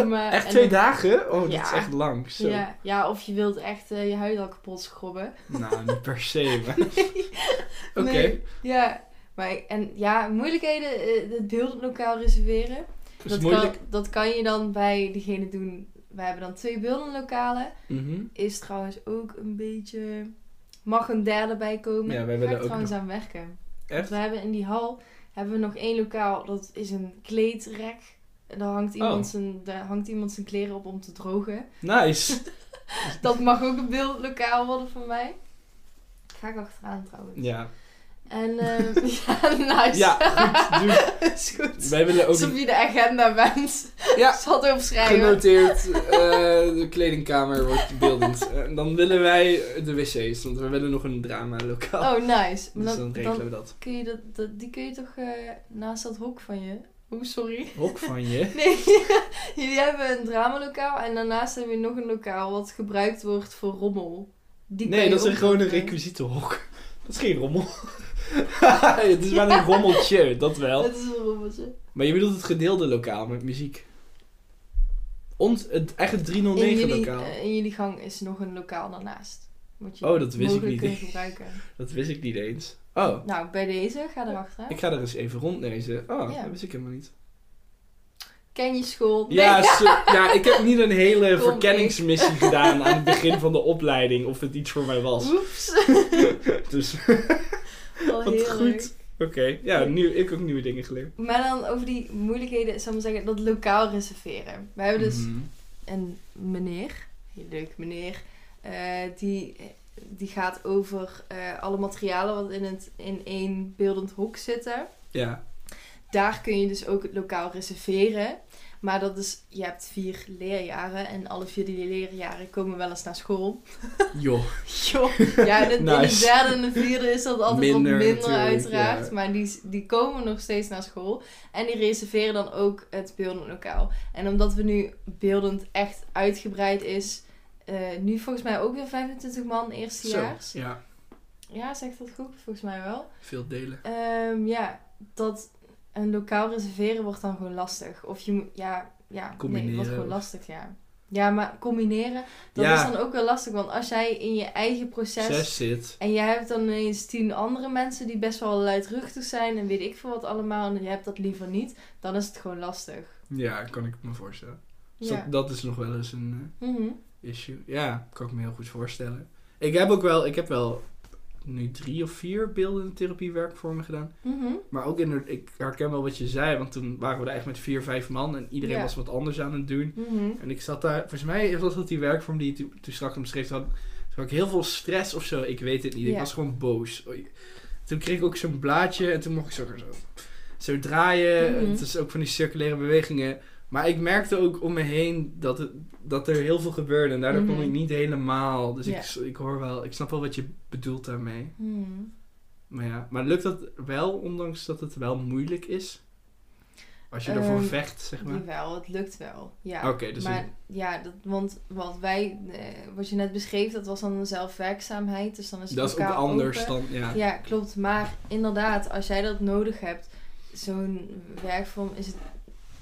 Speaker 2: Maar,
Speaker 1: Echt twee dagen? Oh, dat is echt lang. Zo.
Speaker 2: Ja, ja, of je wilt echt eh, je huid al kapot schrobben.
Speaker 1: Nou, niet per se, maar... Oké.
Speaker 2: Nee. Ja, maar en ja, moeilijkheden, eh, het beeldenlokaal reserveren.
Speaker 1: Dat
Speaker 2: kan, dat kan je dan bij degene doen. We hebben dan twee beeldenlokalen.
Speaker 1: Mhm.
Speaker 2: Is trouwens ook een beetje. Mag een derde bij komen.
Speaker 1: Ja, wij willen ook
Speaker 2: trouwens
Speaker 1: nog-
Speaker 2: aan werken. Want
Speaker 1: Echt?
Speaker 2: we hebben in die hal hebben we nog één lokaal. Dat is een kleedrek. En Daar hangt, iemand
Speaker 1: Oh.
Speaker 2: zijn, daar hangt iemand zijn kleren op om te drogen.
Speaker 1: Nice.
Speaker 2: Dat mag ook een beeldlokaal worden voor mij. Ga ik achteraan trouwens.
Speaker 1: Ja.
Speaker 2: En ehm, ja, nice.
Speaker 1: Ja, goed. Doe.
Speaker 2: is goed.
Speaker 1: Wij willen ook...
Speaker 2: Alsof je de agenda bent.
Speaker 1: Ja,
Speaker 2: het opschrijven.
Speaker 1: genoteerd. eh, de kledingkamer wordt beeldend. En dan willen wij de wc's, want we willen nog een drama lokaal.
Speaker 2: Oh, nice.
Speaker 1: Dus
Speaker 2: dan,
Speaker 1: dan regelen we dat.
Speaker 2: kun je dat, dat, die kun je toch eh, naast dat hok van je... Oeh, sorry.
Speaker 1: Hok van je.
Speaker 2: Nee, jullie hebben een dramalokaal en daarnaast hebben we nog een lokaal wat gebruikt wordt voor rommel. Die
Speaker 1: Nee, dat is gewoon een
Speaker 2: nog, eh,
Speaker 1: requisietenhok. Dat is geen rommel. het is wel een rommeltje, dat wel.
Speaker 2: Het is een rommeltje.
Speaker 1: Maar je bedoelt het gedeelde lokaal met muziek. Ons, het eigen
Speaker 2: In
Speaker 1: 309
Speaker 2: jullie,
Speaker 1: lokaal.
Speaker 2: eh, in jullie gang is nog een lokaal daarnaast. Moet je
Speaker 1: Oh, dat wist ik niet.
Speaker 2: kunnen gebruiken.
Speaker 1: Dat wist ik niet eens. Oh,
Speaker 2: Nou, bij deze, ga erachter.
Speaker 1: ik ga er eens even rondlezen. Oh,
Speaker 2: Ja.
Speaker 1: dat wist ik helemaal niet.
Speaker 2: Ken je school?
Speaker 1: Ja, ja, ik heb niet een hele
Speaker 2: Kom,
Speaker 1: verkenningsmissie gedaan aan het begin van de opleiding of het iets voor mij was.
Speaker 2: Oeps.
Speaker 1: Dus Wat
Speaker 2: heel leuk.
Speaker 1: goed. Oké, ja, nu, ik heb ook nieuwe dingen geleerd.
Speaker 2: Maar dan over die moeilijkheden, zal ik maar zeggen, dat lokaal reserveren. We hebben dus
Speaker 1: Mhm.
Speaker 2: een meneer, heel leuk meneer, eh, die, die gaat over eh, alle materialen wat in, het, in één beeldend hok zitten.
Speaker 1: Ja,
Speaker 2: Daar kun je dus ook het lokaal reserveren. Maar dat is, je hebt vier leerjaren en alle vier die leerjaren komen wel eens naar school.
Speaker 1: joh.
Speaker 2: Joh, ja, in, het, in de derde en de vierde is dat altijd
Speaker 1: Minder
Speaker 2: wat minder uiteraard.
Speaker 1: ja.
Speaker 2: Maar die, die komen nog steeds naar school. En die reserveren dan ook het beeldend lokaal. En omdat we nu beeldend echt uitgebreid is... eh, nu volgens mij ook weer 25 man
Speaker 1: Zo,
Speaker 2: eerstejaars.
Speaker 1: ja,
Speaker 2: Ja, zegt dat goed? Volgens mij wel.
Speaker 1: veel delen.
Speaker 2: Ehm, ja, dat een lokaal reserveren wordt dan gewoon lastig. Of je moet, ja, ja, nee,
Speaker 1: Combineren
Speaker 2: wordt gewoon lastig, ja. Ja, maar combineren, dat
Speaker 1: Ja.
Speaker 2: is dan ook wel lastig. Want als jij in je eigen proces...
Speaker 1: Zes zit.
Speaker 2: En jij hebt dan ineens tien andere mensen die best wel luidruchtig zijn en weet ik veel wat allemaal. En je hebt dat liever niet. Dan is het gewoon lastig.
Speaker 1: Ja, kan ik me voorstellen. Dus
Speaker 2: Ja.
Speaker 1: dat, dat is nog wel eens een
Speaker 2: Mhm.
Speaker 1: eh, issue. Ja, kan ik me heel goed voorstellen. Ik heb ook wel, ik heb wel nu drie of vier beeldende therapiewerkvormen gedaan.
Speaker 2: Mhm.
Speaker 1: Maar ook in, ik herken wel wat je zei, want toen waren we er echt met vier, vijf man en iedereen
Speaker 2: Ja.
Speaker 1: was wat anders aan het doen.
Speaker 2: Mhm.
Speaker 1: En ik zat daar, volgens mij was dat die werkvorm die je toen, toen straks omschreef had. Had ik heel veel stress of zo, ik weet het niet. Ik was gewoon boos. Toen kreeg ik ook zo'n blaadje en toen mocht ik zo, zo, zo draaien.
Speaker 2: Mhm.
Speaker 1: Het is ook van die circulaire bewegingen. Maar ik merkte ook om me heen dat, het, dat er heel veel gebeurde. En daardoor kon
Speaker 2: Mhm.
Speaker 1: ik niet helemaal. Dus ik, ik hoor wel, ik snap wel wat je bedoelt daarmee.
Speaker 2: Mhm.
Speaker 1: Maar ja, maar lukt dat wel, ondanks dat het wel moeilijk is? Als je ervoor
Speaker 2: Ehm,
Speaker 1: vecht, zeg maar.
Speaker 2: Jawel, het lukt wel. Ja.
Speaker 1: Oké, dus
Speaker 2: maar
Speaker 1: een-
Speaker 2: ja, dat, want wat wij, eh, wat je net beschreef, dat was dan een zelfwerkzaamheid. Dus dan is het
Speaker 1: dat is ook anders
Speaker 2: open.
Speaker 1: dan... Ja.
Speaker 2: Ja, klopt. Maar inderdaad, als jij dat nodig hebt, zo'n werkvorm, is het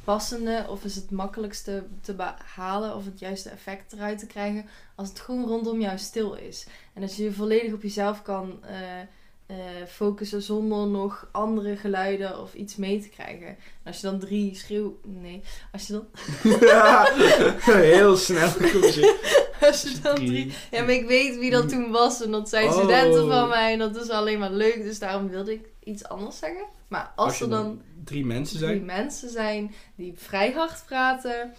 Speaker 2: passende of is het makkelijkste te behalen of het juiste effect eruit te krijgen als het gewoon rondom jou stil is. En als je je volledig op jezelf kan eh, eh, focussen zonder nog andere geluiden of iets mee te krijgen. En als je dan drie schreeuw... Nee, als je dan,
Speaker 1: Ja, heel snel.
Speaker 2: als je dan drie Ja, maar ik weet wie dat toen was en dat zijn
Speaker 1: Oh.
Speaker 2: studenten van mij en dat is alleen maar leuk, dus daarom wilde ik iets anders zeggen. Maar als,
Speaker 1: Als je
Speaker 2: er dan
Speaker 1: drie mensen
Speaker 2: drie
Speaker 1: zijn.
Speaker 2: mensen zijn die vrij hard praten,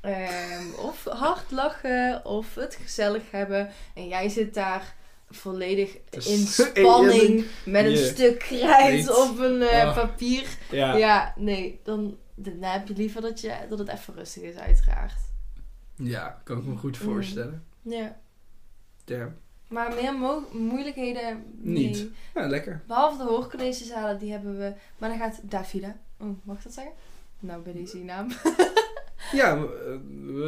Speaker 2: ehm, of hard lachen, of het gezellig hebben, en jij zit daar volledig in spanning met een stuk krijt
Speaker 1: weet.
Speaker 2: op een eh,
Speaker 1: Ah.
Speaker 2: papier.
Speaker 1: Ja.
Speaker 2: Ja. nee, dan, dan heb je liever dat, je, dat het even rustig is, uiteraard.
Speaker 1: ja, kan ik me goed
Speaker 2: Mm.
Speaker 1: voorstellen.
Speaker 2: Ja.
Speaker 1: Ja.
Speaker 2: Maar meer mo- moeilijkheden nee.
Speaker 1: Niet. Ja, lekker.
Speaker 2: Behalve de hoorcollegezalen, die hebben we. Maar dan gaat Davida. Oh, mag ik dat zeggen? Nou, bij deze naam.
Speaker 1: Ja,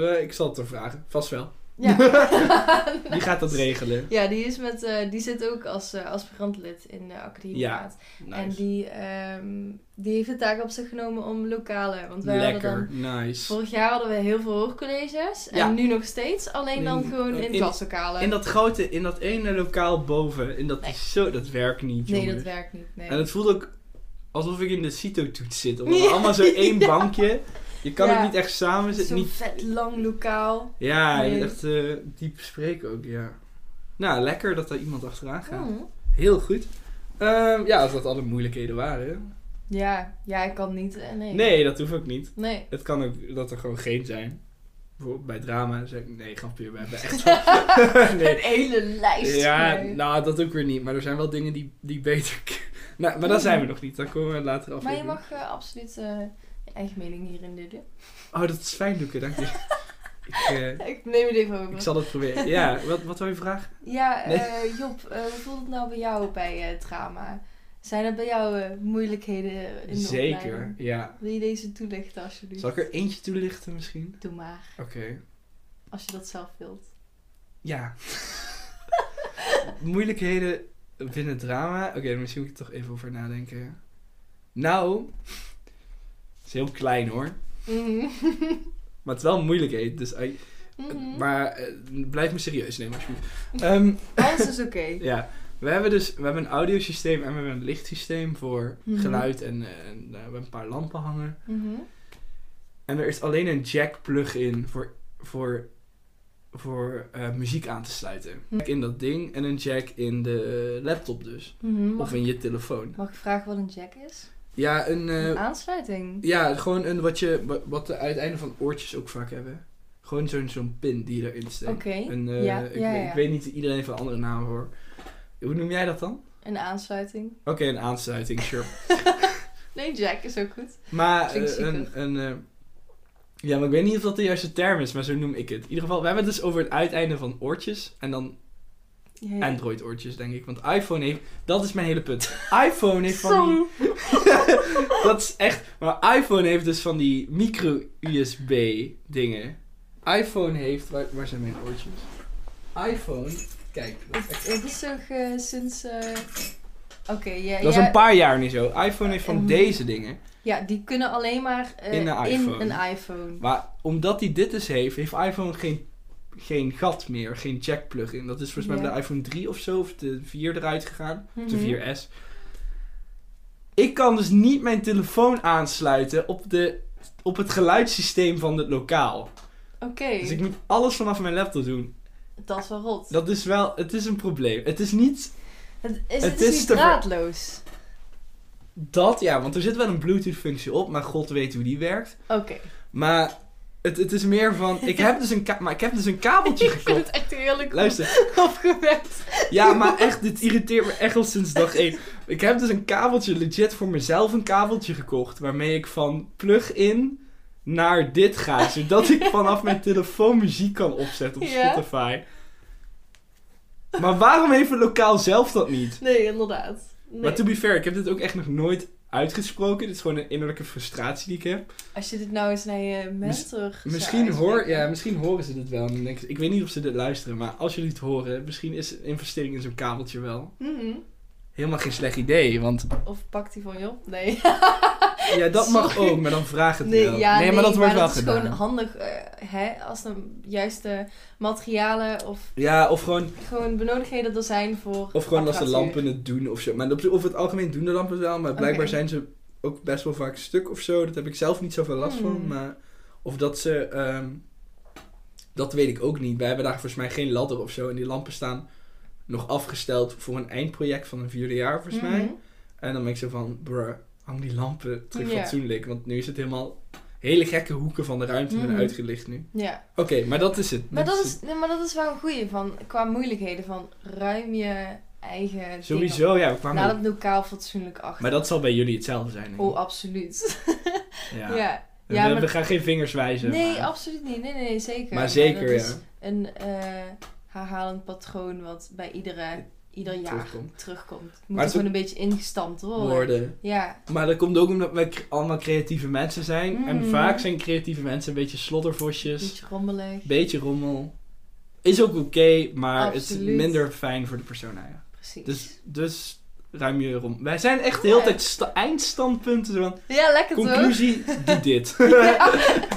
Speaker 1: eh, ik zal het er vragen. Vast wel.
Speaker 2: Ja.
Speaker 1: Die gaat dat regelen.
Speaker 2: Ja, die, is met, eh, die zit ook als eh aspirantlid in de academie.
Speaker 1: Ja,
Speaker 2: En
Speaker 1: Nice.
Speaker 2: die, ehm, die heeft de taak op zich genomen om lokale. Want wij hadden dan.
Speaker 1: Nice.
Speaker 2: Vorig jaar hadden we heel veel hoorcolleges.
Speaker 1: Ja.
Speaker 2: En nu nog steeds. Alleen dan gewoon in,
Speaker 1: in-
Speaker 2: klaslokalen.
Speaker 1: In dat grote, in dat ene lokaal boven. In dat,
Speaker 2: Nee.
Speaker 1: is zo, dat werkt niet,
Speaker 2: nee, dat werkt niet. Nee.
Speaker 1: En het voelt ook alsof ik in de CITO-toets zit. Omdat
Speaker 2: Ja.
Speaker 1: we allemaal zo één bankje. Je kan
Speaker 2: Ja.
Speaker 1: ook niet echt samen zitten.
Speaker 2: Zo'n
Speaker 1: Niet...
Speaker 2: vet lang lokaal.
Speaker 1: Ja, je
Speaker 2: Nee.
Speaker 1: moet echt eh, diep spreken ook, ja. Nou, lekker dat er iemand achteraan gaat.
Speaker 2: Mm.
Speaker 1: Heel goed. Ehm, ja, als dat alle moeilijkheden waren.
Speaker 2: Ja, ja, ik kan niet. eh, nee.
Speaker 1: Nee, dat hoeft ook niet.
Speaker 2: Nee.
Speaker 1: Het kan ook dat er gewoon geen zijn. Bijvoorbeeld bij drama zeg ik, nee, grapje, we hebben echt
Speaker 2: Een
Speaker 1: nee.
Speaker 2: hele lijst.
Speaker 1: Ja,
Speaker 2: mee.
Speaker 1: nou, dat ook weer niet. Maar er zijn wel dingen die, die beter... nou, maar daar zijn we nog niet. Daar komen we later af.
Speaker 2: maar je mag eh, absoluut eigen mening hierin delen.
Speaker 1: Oh, dat is fijn, Doeke, dank je. ik, eh,
Speaker 2: Ik neem het even over.
Speaker 1: ik zal het proberen. Ja, wat, wat wil je vragen?
Speaker 2: Ja,
Speaker 1: Nee.
Speaker 2: eh, Job, eh, hoe voelt het nou bij jou bij drama? Zijn er bij jou moeilijkheden in de
Speaker 1: Zeker,
Speaker 2: opleiding?
Speaker 1: ja.
Speaker 2: Wil je deze toelichten alsjeblieft?
Speaker 1: Zal ik er eentje toelichten misschien?
Speaker 2: Doe maar,
Speaker 1: Oké.
Speaker 2: als je dat zelf wilt.
Speaker 1: Ja. Moeilijkheden binnen drama. Oké, misschien moet ik er toch even over nadenken. Nou, heel klein hoor.
Speaker 2: Mhm.
Speaker 1: Maar het is wel een moeilijkheid. Dus, I-
Speaker 2: Mhm.
Speaker 1: maar eh, blijf me serieus nemen alsjeblieft. Ehm,
Speaker 2: Alles is oké.
Speaker 1: ja, we hebben dus we hebben een audiosysteem en we hebben een lichtsysteem voor
Speaker 2: Mhm.
Speaker 1: geluid. En, eh, en we hebben een paar lampen hangen. En er is alleen een jack plug-in voor, voor, voor eh, muziek aan te sluiten. In dat ding en een jack in de laptop dus.
Speaker 2: Mag,
Speaker 1: Of in je telefoon.
Speaker 2: mag ik vragen wat een jack is?
Speaker 1: Ja, een, eh,
Speaker 2: Een aansluiting.
Speaker 1: ja gewoon een wat, je, wat, de uiteinden van oortjes ook vaak hebben. Gewoon zo'n zo'n pin die je erin steekt.
Speaker 2: Oké,
Speaker 1: eh,
Speaker 2: ja,
Speaker 1: ik,
Speaker 2: ja,
Speaker 1: weet-
Speaker 2: ja.
Speaker 1: ik weet niet iedereen heeft een andere naam voor. Hoe noem jij dat dan?
Speaker 2: Een aansluiting.
Speaker 1: Oké, een aansluiting, sure.
Speaker 2: Nee, jack is ook goed.
Speaker 1: Maar eh, een, een ja, maar ik weet niet of dat de juiste term is, maar zo noem ik het. In ieder geval, we hebben het dus over het uiteinde van oortjes en dan
Speaker 2: Ja, ja.
Speaker 1: Android oortjes, denk ik. Want iPhone heeft, dat is mijn hele punt. iPhone heeft van die, dat is echt, maar iPhone heeft dus van die micro-USB dingen. iPhone heeft, waar, waar zijn mijn oortjes? iPhone, kijk, echt-
Speaker 2: Het is toch sinds... eh, Oké, ja,
Speaker 1: dat is een paar jaar niet zo. iPhone heeft van
Speaker 2: Ehm,
Speaker 1: deze dingen.
Speaker 2: ja, die kunnen alleen maar eh,
Speaker 1: In een iPhone.
Speaker 2: in een iPhone.
Speaker 1: Maar omdat hij dit dus heeft, heeft iPhone geen, geen gat meer, geen jack plug-in. Dat is volgens mij bij de iPhone 3 of zo, of de 4 eruit gegaan. De
Speaker 2: Mhm.
Speaker 1: 4S. Ik kan dus niet mijn telefoon aansluiten op, de, op het geluidssysteem van het lokaal.
Speaker 2: Oké,
Speaker 1: Dus ik moet alles vanaf mijn laptop doen.
Speaker 2: dat is wel rot.
Speaker 1: Dat is wel, het is een probleem. Het is niet
Speaker 2: het is,
Speaker 1: het
Speaker 2: het is
Speaker 1: is
Speaker 2: niet draadloos.
Speaker 1: dat, ja, want er zit wel een Bluetooth functie op, maar god weet hoe die werkt.
Speaker 2: Oké.
Speaker 1: Maar het, het is meer van, ik heb dus een, maar ik heb dus een kabeltje
Speaker 2: Ik vind
Speaker 1: gekocht.
Speaker 2: het echt heerlijk
Speaker 1: Luister,
Speaker 2: opgewerkt.
Speaker 1: Ja, maar echt, dit irriteert me echt al sinds dag 1. Ik heb dus een kabeltje, legit voor mezelf een kabeltje gekocht. Waarmee ik van plug-in naar dit ga. Zodat ik vanaf mijn telefoon muziek kan opzetten op
Speaker 2: Ja.
Speaker 1: Spotify. Maar waarom heeft een lokaal zelf dat niet?
Speaker 2: Nee, inderdaad. Nee.
Speaker 1: Maar to be fair, ik heb dit ook echt nog nooit uitgesproken. Dit is gewoon een innerlijke frustratie die ik heb.
Speaker 2: Als je dit nou eens naar je mentor zou
Speaker 1: Misschien, hoor, ja, misschien horen ze dit wel. En ik weet niet of ze dit luisteren, maar als jullie het horen, misschien is een investering in zo'n kabeltje wel
Speaker 2: Mhm.
Speaker 1: Helemaal geen slecht idee. Want
Speaker 2: Of pakt hij van je op? Nee.
Speaker 1: ja, dat mag ook, maar dan vraag het
Speaker 2: Nee,
Speaker 1: wel.
Speaker 2: ja,
Speaker 1: nee, maar dat wordt wel
Speaker 2: is
Speaker 1: gedaan.
Speaker 2: gewoon handig eh, hè, als er juiste materialen of
Speaker 1: Ja, of gewoon,
Speaker 2: gewoon benodigdheden er zijn voor
Speaker 1: of gewoon als de lampen het doen of zo. Maar op, over het algemeen doen de lampen wel, maar blijkbaar zijn ze ook best wel vaak stuk of zo. Dat heb ik zelf niet zoveel last van.
Speaker 2: Hmm.
Speaker 1: Maar of dat ze, ehm, dat weet ik ook niet. Wij hebben daar volgens mij geen ladder of zo. En die lampen staan nog afgesteld voor een eindproject van een vierde jaar volgens mij.
Speaker 2: Mhm.
Speaker 1: En dan ben ik zo van, bruh, hang die lampen terug
Speaker 2: Ja.
Speaker 1: fatsoenlijk. Want nu is het helemaal hele gekke hoeken van de ruimte worden uitgelicht nu.
Speaker 2: Ja,
Speaker 1: Oké, maar dat is het.
Speaker 2: maar dat, is, nee, maar dat is wel een goeie van, qua moeilijkheden van ruim je eigen dingen
Speaker 1: Sowieso, ja. We kwamen
Speaker 2: Laat het lokaal fatsoenlijk achter.
Speaker 1: Maar dat zal bij jullie hetzelfde zijn.
Speaker 2: Oh, absoluut.
Speaker 1: ja.
Speaker 2: Ja, ja.
Speaker 1: we,
Speaker 2: maar-
Speaker 1: gaan geen vingers wijzen.
Speaker 2: Nee,
Speaker 1: maar-
Speaker 2: absoluut niet. Nee, nee, nee, zeker.
Speaker 1: Maar zeker,
Speaker 2: dat is
Speaker 1: ja.
Speaker 2: een eh, herhalend patroon wat bij iedere, ieder jaar
Speaker 1: Terugkomt.
Speaker 2: terugkomt. Het moet gewoon een beetje ingestampt worden. Ja,
Speaker 1: Maar dat komt ook omdat cre- allemaal creatieve mensen zijn. En
Speaker 2: Mm.
Speaker 1: vaak zijn creatieve mensen een beetje sloddervosjes.
Speaker 2: beetje rommelig.
Speaker 1: Beetje rommel. Is ook oké, maar het is minder fijn voor de persoon. nou ja.
Speaker 2: Precies.
Speaker 1: Dus, dus ruim je rommel. Wij zijn echt de hele
Speaker 2: Ja.
Speaker 1: tijd sta- eindstandpunten. Van,
Speaker 2: ja, lekker toch?
Speaker 1: conclusie, doe dit.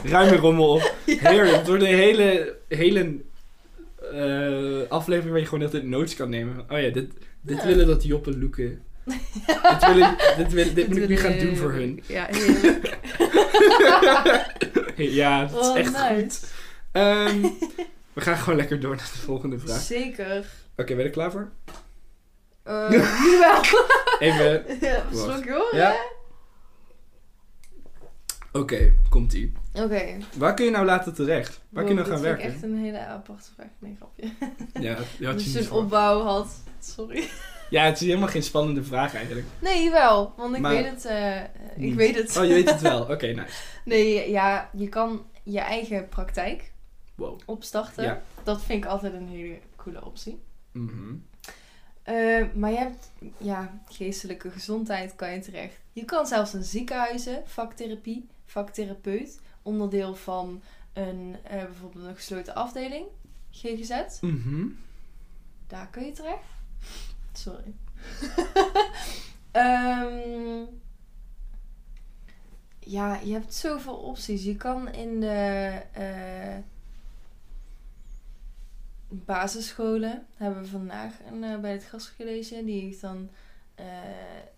Speaker 1: ruim je rommel op. Heerlijk. Wordt een hele, hele eh, aflevering waar je gewoon altijd notes kan nemen. Oh ja, dit, dit
Speaker 2: Ja.
Speaker 1: willen dat Joppe loeken. dit, wil ik, dit, wil, dit moet ik nu gaan doen voor hun.
Speaker 2: Ja,
Speaker 1: ja, dat is
Speaker 2: Oh,
Speaker 1: echt
Speaker 2: nice.
Speaker 1: goed. Ehm, we gaan gewoon lekker door naar de volgende vraag.
Speaker 2: Zeker.
Speaker 1: Oké, ben je er klaar voor?
Speaker 2: Eh, nu wel.
Speaker 1: Even.
Speaker 2: ja, slok hoor.
Speaker 1: Ja. Oké, komt ie.
Speaker 2: Oké.
Speaker 1: Waar kun je nou laten terecht? Waar kun je nou gaan werken?
Speaker 2: ik echt een hele aparte vraag. Nee, grapje.
Speaker 1: Ja, die had
Speaker 2: Dus
Speaker 1: je
Speaker 2: je
Speaker 1: niet
Speaker 2: een
Speaker 1: voor.
Speaker 2: opbouw had. Sorry.
Speaker 1: Ja, het is helemaal geen spannende vraag eigenlijk.
Speaker 2: Nee, wel. Want ik
Speaker 1: Maar-
Speaker 2: weet het. eh, ik
Speaker 1: Niet.
Speaker 2: weet het.
Speaker 1: Oh, je weet het wel. Oké, nice.
Speaker 2: Nee, ja, je kan je eigen praktijk
Speaker 1: Wow.
Speaker 2: opstarten.
Speaker 1: Ja.
Speaker 2: Dat vind ik altijd een hele coole optie.
Speaker 1: Mhm.
Speaker 2: Eh, maar je hebt, ja, geestelijke gezondheid kan je terecht. Je kan zelfs een ziekenhuizen, vaktherapie, vaktherapeut, onderdeel van een, eh, bijvoorbeeld een gesloten afdeling, GGZ.
Speaker 1: Mhm.
Speaker 2: Daar kun je terecht. Sorry. Ehm, ja, je hebt zoveel opties. Je kan in de eh, basisscholen, hebben we vandaag een, eh, bij het gast gelezen, die heeft dan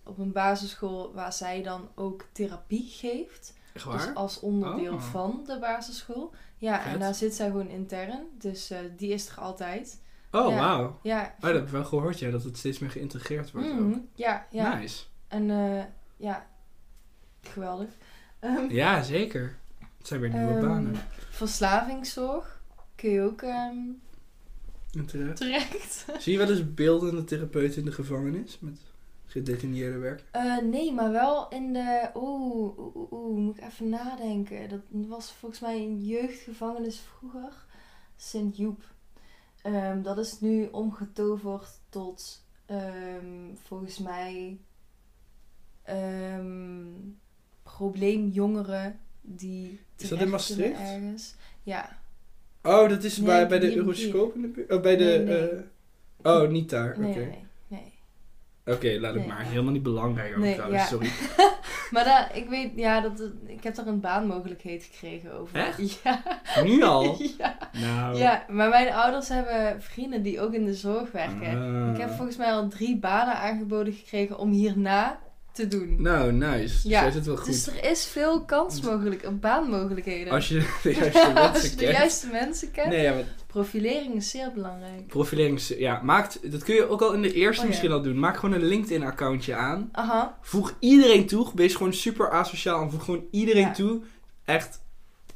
Speaker 2: op een basisschool waar zij dan ook therapie geeft.
Speaker 1: Echt
Speaker 2: Dus als onderdeel
Speaker 1: Oh.
Speaker 2: van de basisschool. Ja,
Speaker 1: Vet.
Speaker 2: en daar zit zij gewoon intern. Dus eh, die is er altijd.
Speaker 1: Oh,
Speaker 2: Ja.
Speaker 1: wauw.
Speaker 2: Ja,
Speaker 1: Oh, dat heb ik wel gehoord, ja, dat het steeds meer geïntegreerd wordt
Speaker 2: Mhm,
Speaker 1: ook.
Speaker 2: Ja, ja.
Speaker 1: Nice.
Speaker 2: En eh, ja, geweldig. Ehm,
Speaker 1: Ja, zeker. Het zijn weer nieuwe
Speaker 2: ehm,
Speaker 1: banen.
Speaker 2: Verslavingszorg kun je ook
Speaker 1: terecht.
Speaker 2: terecht.
Speaker 1: Zie je wel eens beeldende therapeuten in de gevangenis met gedetineerde werk?
Speaker 2: Eh, nee, maar wel in de. Oeh, oeh, oeh, moet ik even nadenken. Dat was volgens mij een jeugdgevangenis vroeger. Sint Joep. Ehm, dat is nu omgetoverd tot ehm, volgens mij ehm, probleemjongeren die.
Speaker 1: Is dat in Maastricht?
Speaker 2: Ergens. Ja.
Speaker 1: Oh, dat is
Speaker 2: Nee,
Speaker 1: bij, bij de Euroscoop in de buurt? Oh, bij de...
Speaker 2: Nee, nee.
Speaker 1: eh, oh, niet daar. Oké,
Speaker 2: Nee,
Speaker 1: Oké, laat
Speaker 2: Nee.
Speaker 1: maar. Helemaal niet belangrijk ook
Speaker 2: Nee,
Speaker 1: trouwens,
Speaker 2: ja.
Speaker 1: sorry.
Speaker 2: Maar daar, ik weet, ja, dat, ik heb daar een baanmogelijkheid gekregen over.
Speaker 1: Echt?
Speaker 2: Ja.
Speaker 1: Nu al?
Speaker 2: ja.
Speaker 1: Nou...
Speaker 2: Ja, maar mijn ouders hebben vrienden die ook in de zorg werken.
Speaker 1: Ah.
Speaker 2: Ik heb volgens mij al drie banen aangeboden gekregen om hierna te doen.
Speaker 1: Nou, nice. Dus
Speaker 2: Ja,
Speaker 1: jij zit wel goed.
Speaker 2: Dus er is veel kans mogelijk, baanmogelijkheden.
Speaker 1: Als je de juiste mensen
Speaker 2: Als je de
Speaker 1: kent.
Speaker 2: juiste mensen kent.
Speaker 1: Nee, ja, maar
Speaker 2: Profilering is zeer belangrijk.
Speaker 1: profilering is... Ja, maakt... Dat kun je ook al in de eerste
Speaker 2: Oh, ja.
Speaker 1: misschien al doen. Maak gewoon een LinkedIn-accountje aan.
Speaker 2: Aha.
Speaker 1: Voeg iedereen toe. Wees gewoon super asociaal en voeg gewoon iedereen
Speaker 2: Ja.
Speaker 1: toe. Echt,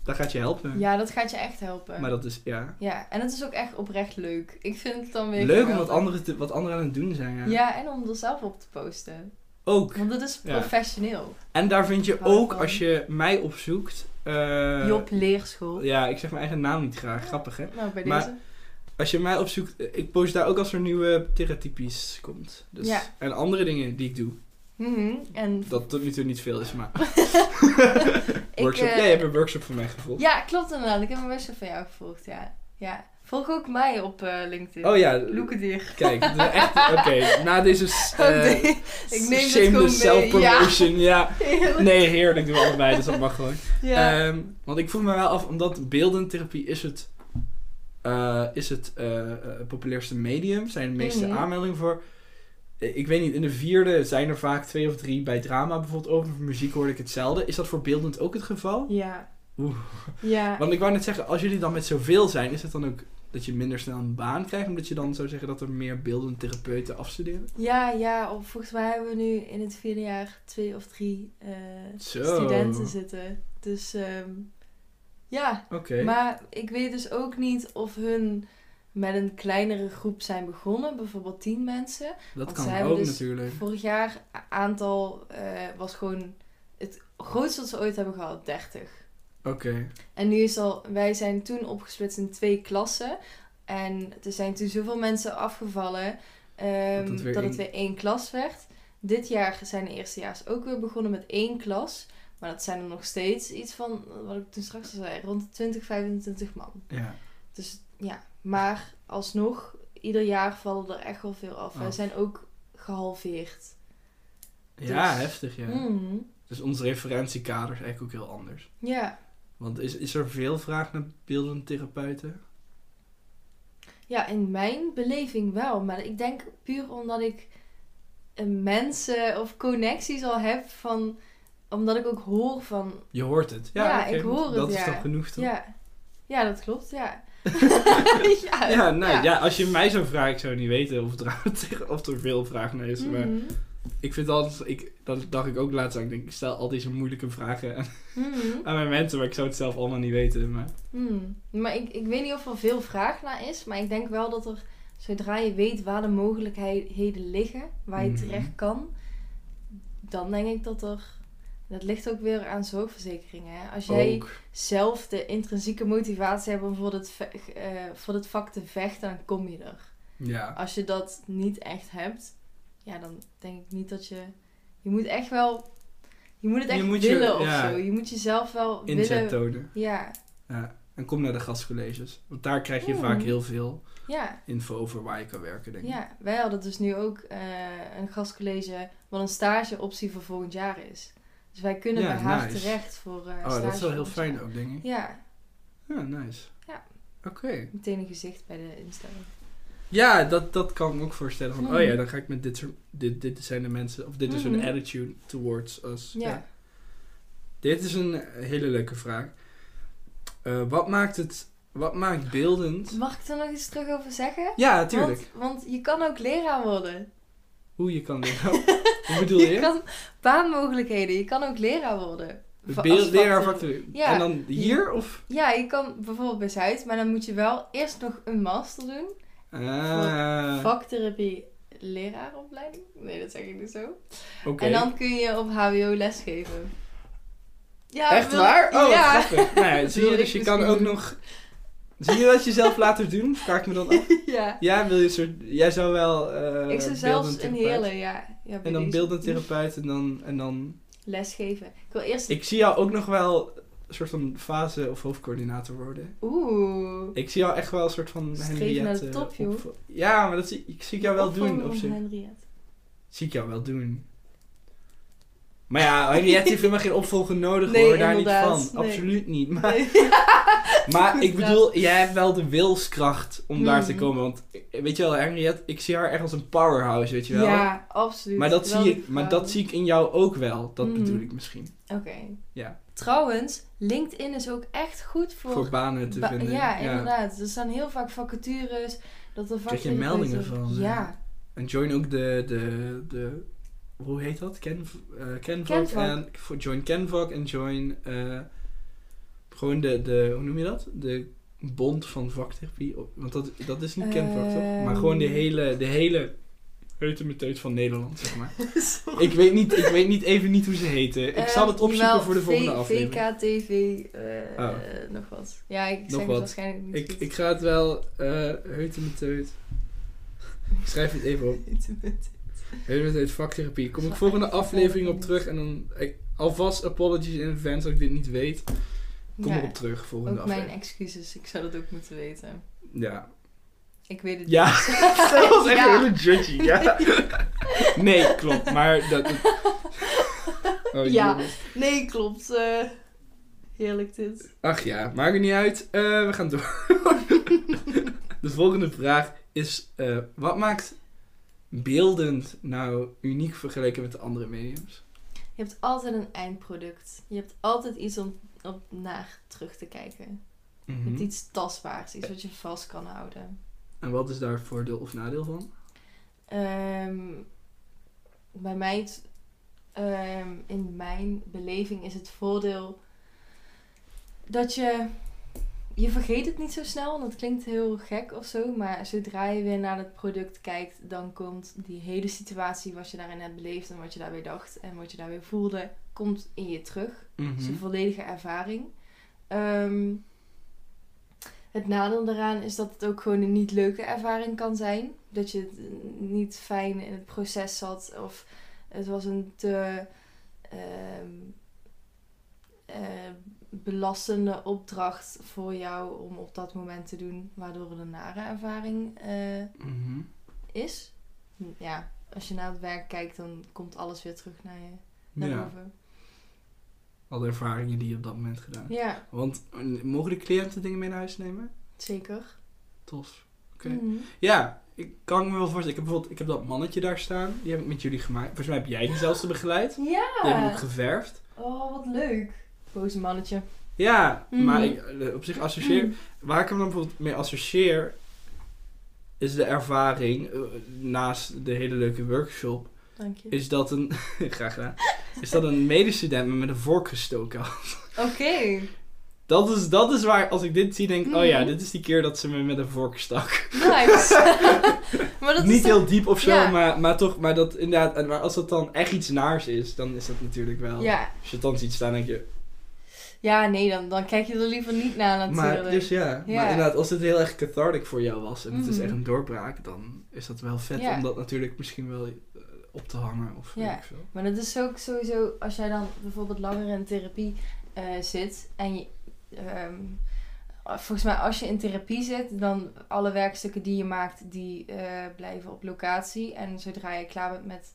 Speaker 1: dat gaat je helpen.
Speaker 2: Ja, dat gaat je echt helpen.
Speaker 1: Maar dat is, ja...
Speaker 2: Ja, en het is ook echt oprecht leuk. Ik vind het dan weer
Speaker 1: Leuk om wat anderen, te, wat anderen aan het doen zijn, ja.
Speaker 2: Ja, en om er zelf op te posten.
Speaker 1: Ook.
Speaker 2: Want het is professioneel.
Speaker 1: En daar vind je ook,
Speaker 2: van.
Speaker 1: als je mij opzoekt... eh,
Speaker 2: Job Leerschool.
Speaker 1: Ja, ik zeg mijn eigen naam niet graag. Grappig, hè?
Speaker 2: Nou, bij
Speaker 1: Maar-
Speaker 2: deze.
Speaker 1: Als je mij opzoekt, eh, ik post daar ook als er nieuwe theratypies komt. Dus,
Speaker 2: Ja.
Speaker 1: En andere dingen die ik doe.
Speaker 2: Mhm, En
Speaker 1: Dat tot nu toe niet veel is, maar...
Speaker 2: ik,
Speaker 1: workshop.
Speaker 2: eh,
Speaker 1: Jij hebt een workshop van mij gevolgd.
Speaker 2: Ja, klopt inderdaad. Ik heb een workshop van jou gevolgd, ja. ja. Volg ook mij op eh, LinkedIn.
Speaker 1: Oh ja,
Speaker 2: Loekedier.
Speaker 1: kijk. Echt, oké. Na deze
Speaker 2: nee. Ik neem
Speaker 1: shameless self-promotion, ja.
Speaker 2: Heerlijk.
Speaker 1: Nee, heerlijk doen we allebei, dus dat mag gewoon.
Speaker 2: Ja.
Speaker 1: Ehm, want ik vroeg me wel af, omdat beeldentherapie is het, eh, is het populairste medium, zijn de meeste
Speaker 2: Mhm.
Speaker 1: aanmeldingen voor. Ik weet niet, in de vierde zijn er vaak twee of drie bij drama bijvoorbeeld over. Voor muziek hoorde ik hetzelfde. Is dat voor beeldend ook het geval?
Speaker 2: ja.
Speaker 1: Oeh.
Speaker 2: Ja.
Speaker 1: Want ik wou net zeggen, als jullie dan met zoveel zijn, is het dan ook dat je minder snel een baan krijgt? Omdat je dan zou zeggen dat er meer beeldend therapeuten afstuderen?
Speaker 2: Ja, ja. Of, volgens mij hebben we nu in het vierde jaar twee of drie eh, studenten zitten. Dus ehm, ja.
Speaker 1: Oké.
Speaker 2: Maar ik weet dus ook niet of hun met een kleinere groep zijn begonnen. Bijvoorbeeld tien mensen.
Speaker 1: Dat
Speaker 2: want
Speaker 1: kan ook
Speaker 2: dus
Speaker 1: natuurlijk.
Speaker 2: Vorig jaar aantal eh, was gewoon het grootste dat ze ooit hebben gehad, 30.
Speaker 1: Oké.
Speaker 2: En nu is al, wij zijn toen opgesplitst in twee klassen. En er zijn toen zoveel mensen afgevallen ehm,
Speaker 1: Dat het weer
Speaker 2: dat het
Speaker 1: één-
Speaker 2: weer één klas werd. Dit jaar zijn de eerstejaars ook weer begonnen met één klas. Maar dat zijn er nog steeds iets van, wat ik toen straks al zei, rond de 20, 25 man.
Speaker 1: Ja.
Speaker 2: Dus ja, maar alsnog, ieder jaar vallen er echt wel veel af. Wij
Speaker 1: Af.
Speaker 2: zijn ook gehalveerd.
Speaker 1: Ja,
Speaker 2: Dus-
Speaker 1: heftig ja.
Speaker 2: Mhm.
Speaker 1: Dus ons referentiekader is eigenlijk ook heel anders.
Speaker 2: Ja.
Speaker 1: Want is, is er veel vraag naar beeldend therapeuten?
Speaker 2: ja, in mijn beleving wel. Maar ik denk puur omdat ik eh, mensen of connecties al heb van... Omdat ik ook hoor van...
Speaker 1: Je hoort het. Ja,
Speaker 2: Ja, ik hoor het,
Speaker 1: Dat is
Speaker 2: ja.
Speaker 1: toch genoeg toch?
Speaker 2: Ja, ja dat klopt, ja. ja,
Speaker 1: Ja, nee, ja. als je mij zou vragen, ik zou niet weten of er, of er veel vraag naar is. Maar
Speaker 2: Mhm.
Speaker 1: Ik vind altijd, ik, dat dacht ik ook laatst aan. Ik denk, ik stel al deze moeilijke vragen aan,
Speaker 2: Mhm.
Speaker 1: aan mijn mensen, maar ik zou het zelf allemaal niet weten. Maar
Speaker 2: Hmm. Maar ik, ik weet niet of er veel vraag naar is. Maar ik denk wel dat er, zodra je weet waar de mogelijkheden liggen, waar je
Speaker 1: Mhm.
Speaker 2: terecht kan, dan denk ik dat er. Dat ligt ook weer aan zorgverzekeringen. Hè? Als jij
Speaker 1: ook.
Speaker 2: zelf de intrinsieke motivatie hebt om voor ve- eh, voor dit vak te vechten, dan kom je er.
Speaker 1: Ja.
Speaker 2: Als je dat niet echt hebt, ja, dan denk ik niet dat je. Je moet echt wel. Je moet het echt
Speaker 1: moet je-
Speaker 2: willen of
Speaker 1: ja.
Speaker 2: zo. Je moet jezelf wel
Speaker 1: Inzet
Speaker 2: willen.
Speaker 1: tonen.
Speaker 2: Ja,
Speaker 1: Ja. En kom naar de gastcolleges. Want daar krijg je
Speaker 2: Mhm.
Speaker 1: vaak heel veel
Speaker 2: ja.
Speaker 1: info over waar je kan werken, denk ik.
Speaker 2: Ja, wij hadden dus nu ook eh, een gastcollege wat een stageoptie voor volgend jaar is. Dus wij kunnen bij haar
Speaker 1: nice.
Speaker 2: terecht voor eh
Speaker 1: Oh, dat is wel heel fijn ook, denk ik.
Speaker 2: Ja,
Speaker 1: Ja, nice.
Speaker 2: Ja.
Speaker 1: Oké.
Speaker 2: meteen een gezicht bij de instelling.
Speaker 1: Ja, dat, dat kan ik me ook voorstellen. Van, oh ja, dan ga ik met dit soort... Dit, dit zijn de mensen... Of dit is hun
Speaker 2: Mhm.
Speaker 1: attitude towards us.
Speaker 2: Ja.
Speaker 1: Dit is een hele leuke vraag. Eh, wat maakt het... Wat maakt beeldend...
Speaker 2: Mag ik er nog iets terug over zeggen?
Speaker 1: Ja, natuurlijk.
Speaker 2: Want, want je kan ook leraar worden.
Speaker 1: Hoe je kan leren. Hoe bedoel je?
Speaker 2: kan baanmogelijkheden. Je kan ook leraar worden.
Speaker 1: Beeld, leraar.
Speaker 2: Ja.
Speaker 1: En dan hier of...
Speaker 2: Ja, je kan bijvoorbeeld bij Zuid, maar dan moet je wel eerst nog een master doen.
Speaker 1: Ah,
Speaker 2: Vaktherapie leraaropleiding. Nee, dat zeg ik niet zo.
Speaker 1: oké.
Speaker 2: En dan kun je op HBO lesgeven. Ja,
Speaker 1: Echt
Speaker 2: wil-
Speaker 1: waar? Oh,
Speaker 2: ja.
Speaker 1: grappig. Nou ja, zie je, dus je
Speaker 2: dus
Speaker 1: kan ook nog... Zie je dat jezelf later doen? Vraag ik me dan af.
Speaker 2: ja.
Speaker 1: Ja, wil je soort... Jij zou wel... eh
Speaker 2: ik zou zelfs een hele, ja. ja
Speaker 1: En dan beeldend therapeut en dan... En dan
Speaker 2: lesgeven. Ik wil eerst...
Speaker 1: ik zie jou ook nog wel soort van fase- of hoofdcoördinator worden.
Speaker 2: Oeh.
Speaker 1: Ik zie jou echt wel een soort van Henriette...
Speaker 2: naar de top,
Speaker 1: Ja, maar dat zie, ik zie ik jou wel doen. Of
Speaker 2: van
Speaker 1: zo.
Speaker 2: Henriette.
Speaker 1: Zie ik jou wel doen. Maar ja, Henriette heeft helemaal geen opvolger nodig
Speaker 2: Nee,
Speaker 1: hoor, daar niet van.
Speaker 2: Nee.
Speaker 1: Absoluut niet. Maar,
Speaker 2: Nee.
Speaker 1: maar ik bedoel, jij hebt wel de wilskracht om daar te
Speaker 2: Mhm.
Speaker 1: komen. Want eh, weet je wel, Henriette, ik zie haar echt als een powerhouse, weet je wel.
Speaker 2: Ja, absoluut.
Speaker 1: maar, dat zie ik, maar dat zie ik in jou ook wel. Dat
Speaker 2: Mhm.
Speaker 1: bedoel ik misschien.
Speaker 2: Oké.
Speaker 1: Ja.
Speaker 2: Trouwens, LinkedIn is ook echt goed voor...
Speaker 1: Voor banen te
Speaker 2: ba-
Speaker 1: vinden.
Speaker 2: ja, inderdaad. Er staan heel vaak vacatures. Dat er
Speaker 1: Krijg je meldingen van,
Speaker 2: Ja.
Speaker 1: En join ook de, de, de hoe heet dat? Ken, eh en voor join Canvok en join eh, gewoon de, de, hoe noem je dat? De bond van vaktherapie. Want dat, dat is niet Canvok toch? Maar gewoon de
Speaker 2: Ehm.
Speaker 1: hele, de hele heutemeteut van Nederland, zeg maar. Ik, weet niet, ik weet niet even niet hoe ze heten. Ik zal het opzoeken voor de volgende
Speaker 2: V-
Speaker 1: aflevering.
Speaker 2: VKTV, eh,
Speaker 1: Oh.
Speaker 2: eh, nog wat. Ja, ik zeg het waarschijnlijk niet
Speaker 1: Ik,
Speaker 2: goed.
Speaker 1: ik ga het wel, eh heutemeteut. Ik schrijf het even op. Hele tijd vaktherapie. Kom ik volgende aflevering op terug en dan... Ik, alvast apologies in advance dat ik dit niet weet. Kom
Speaker 2: Ja,
Speaker 1: erop terug, volgende
Speaker 2: Ook mijn
Speaker 1: aflevering.
Speaker 2: excuses, ik zou dat ook moeten weten.
Speaker 1: Ja.
Speaker 2: Ik weet het
Speaker 1: Ja,
Speaker 2: niet.
Speaker 1: dat was echt
Speaker 2: Ja.
Speaker 1: een hele judgy. Ja. Nee, klopt. Maar dat... Oh,
Speaker 2: Ja. Nee, klopt. eh, heerlijk dit.
Speaker 1: Ach ja, maakt het niet uit. Eh, we gaan door. De volgende vraag is... eh, wat maakt beeldend nou uniek vergeleken met de andere mediums?
Speaker 2: Je hebt altijd een eindproduct. Je hebt altijd iets om op naar terug te kijken. Je hebt iets tastbaars, iets wat je vast kan houden.
Speaker 1: En wat is daar voordeel of nadeel van?
Speaker 2: Ehm, bij mij, het- ehm, in mijn beleving, is het voordeel dat je. Je vergeet het niet zo snel, en dat klinkt heel gek of zo, maar zodra je weer naar het product kijkt, dan komt die hele situatie wat je daarin hebt beleefd en wat je daarbij dacht en wat je daar weer voelde, komt in je terug. Het is een volledige ervaring. Ehm, het nadeel daaraan is dat het ook gewoon een niet leuke ervaring kan zijn. Dat je niet fijn in het proces zat of het was een te ehm, eh, belastende opdracht voor jou om op dat moment te doen, waardoor het een nare ervaring eh,
Speaker 1: Mhm.
Speaker 2: is. Ja, als je naar het werk kijkt, dan komt alles weer terug naar je naar
Speaker 1: Ja,
Speaker 2: boven.
Speaker 1: Alle ervaringen die je op dat moment gedaan hebt.
Speaker 2: Ja,
Speaker 1: Want eh, mogen de cliënten dingen mee naar huis nemen?
Speaker 2: zeker.
Speaker 1: Tos. Oké.
Speaker 2: Mhm.
Speaker 1: Ja, ik kan me wel voorstellen. Ik heb bijvoorbeeld ik heb dat mannetje daar staan. Die heb ik met jullie gemaakt. Volgens mij heb jij die zelfs begeleid. Die heb ik ook
Speaker 2: Ja.
Speaker 1: geverfd.
Speaker 2: Oh, wat leuk. Boze mannetje.
Speaker 1: Ja,
Speaker 2: Mhm.
Speaker 1: maar ik, eh, op zich associeer... Waar ik hem dan bijvoorbeeld mee associeer... is de ervaring, eh, naast de hele leuke workshop...
Speaker 2: Dank je.
Speaker 1: is dat een... graag gedaan. Is dat een medestudent me met een vork gestoken had.
Speaker 2: Oké.
Speaker 1: Dat is, dat is waar, als ik dit zie, denk ik... Oh ja,
Speaker 2: Mhm.
Speaker 1: dit is die keer dat ze me met een vork stak.
Speaker 2: Nice. maar dat
Speaker 1: Niet
Speaker 2: is
Speaker 1: heel diep of zo,
Speaker 2: Ja.
Speaker 1: maar, maar toch... Maar, dat, inderdaad, maar als dat dan echt iets naars is... dan is dat natuurlijk wel...
Speaker 2: Ja.
Speaker 1: Als je het dan ziet staan, denk je...
Speaker 2: ja, nee, dan, dan kijk je er liever niet naar natuurlijk.
Speaker 1: Maar, dus ja,
Speaker 2: Ja.
Speaker 1: maar inderdaad, als het heel erg cathartic voor jou was en het is
Speaker 2: Mhm.
Speaker 1: echt een doorbraak, dan is dat wel vet
Speaker 2: Ja.
Speaker 1: om dat natuurlijk misschien wel eh, op te hangen of
Speaker 2: Ja.
Speaker 1: ik veel.
Speaker 2: Maar dat is ook sowieso, als jij dan bijvoorbeeld langer in therapie eh, zit en je, ehm, volgens mij als je in therapie zit, dan alle werkstukken die je maakt, die eh, blijven op locatie. En zodra je klaar bent met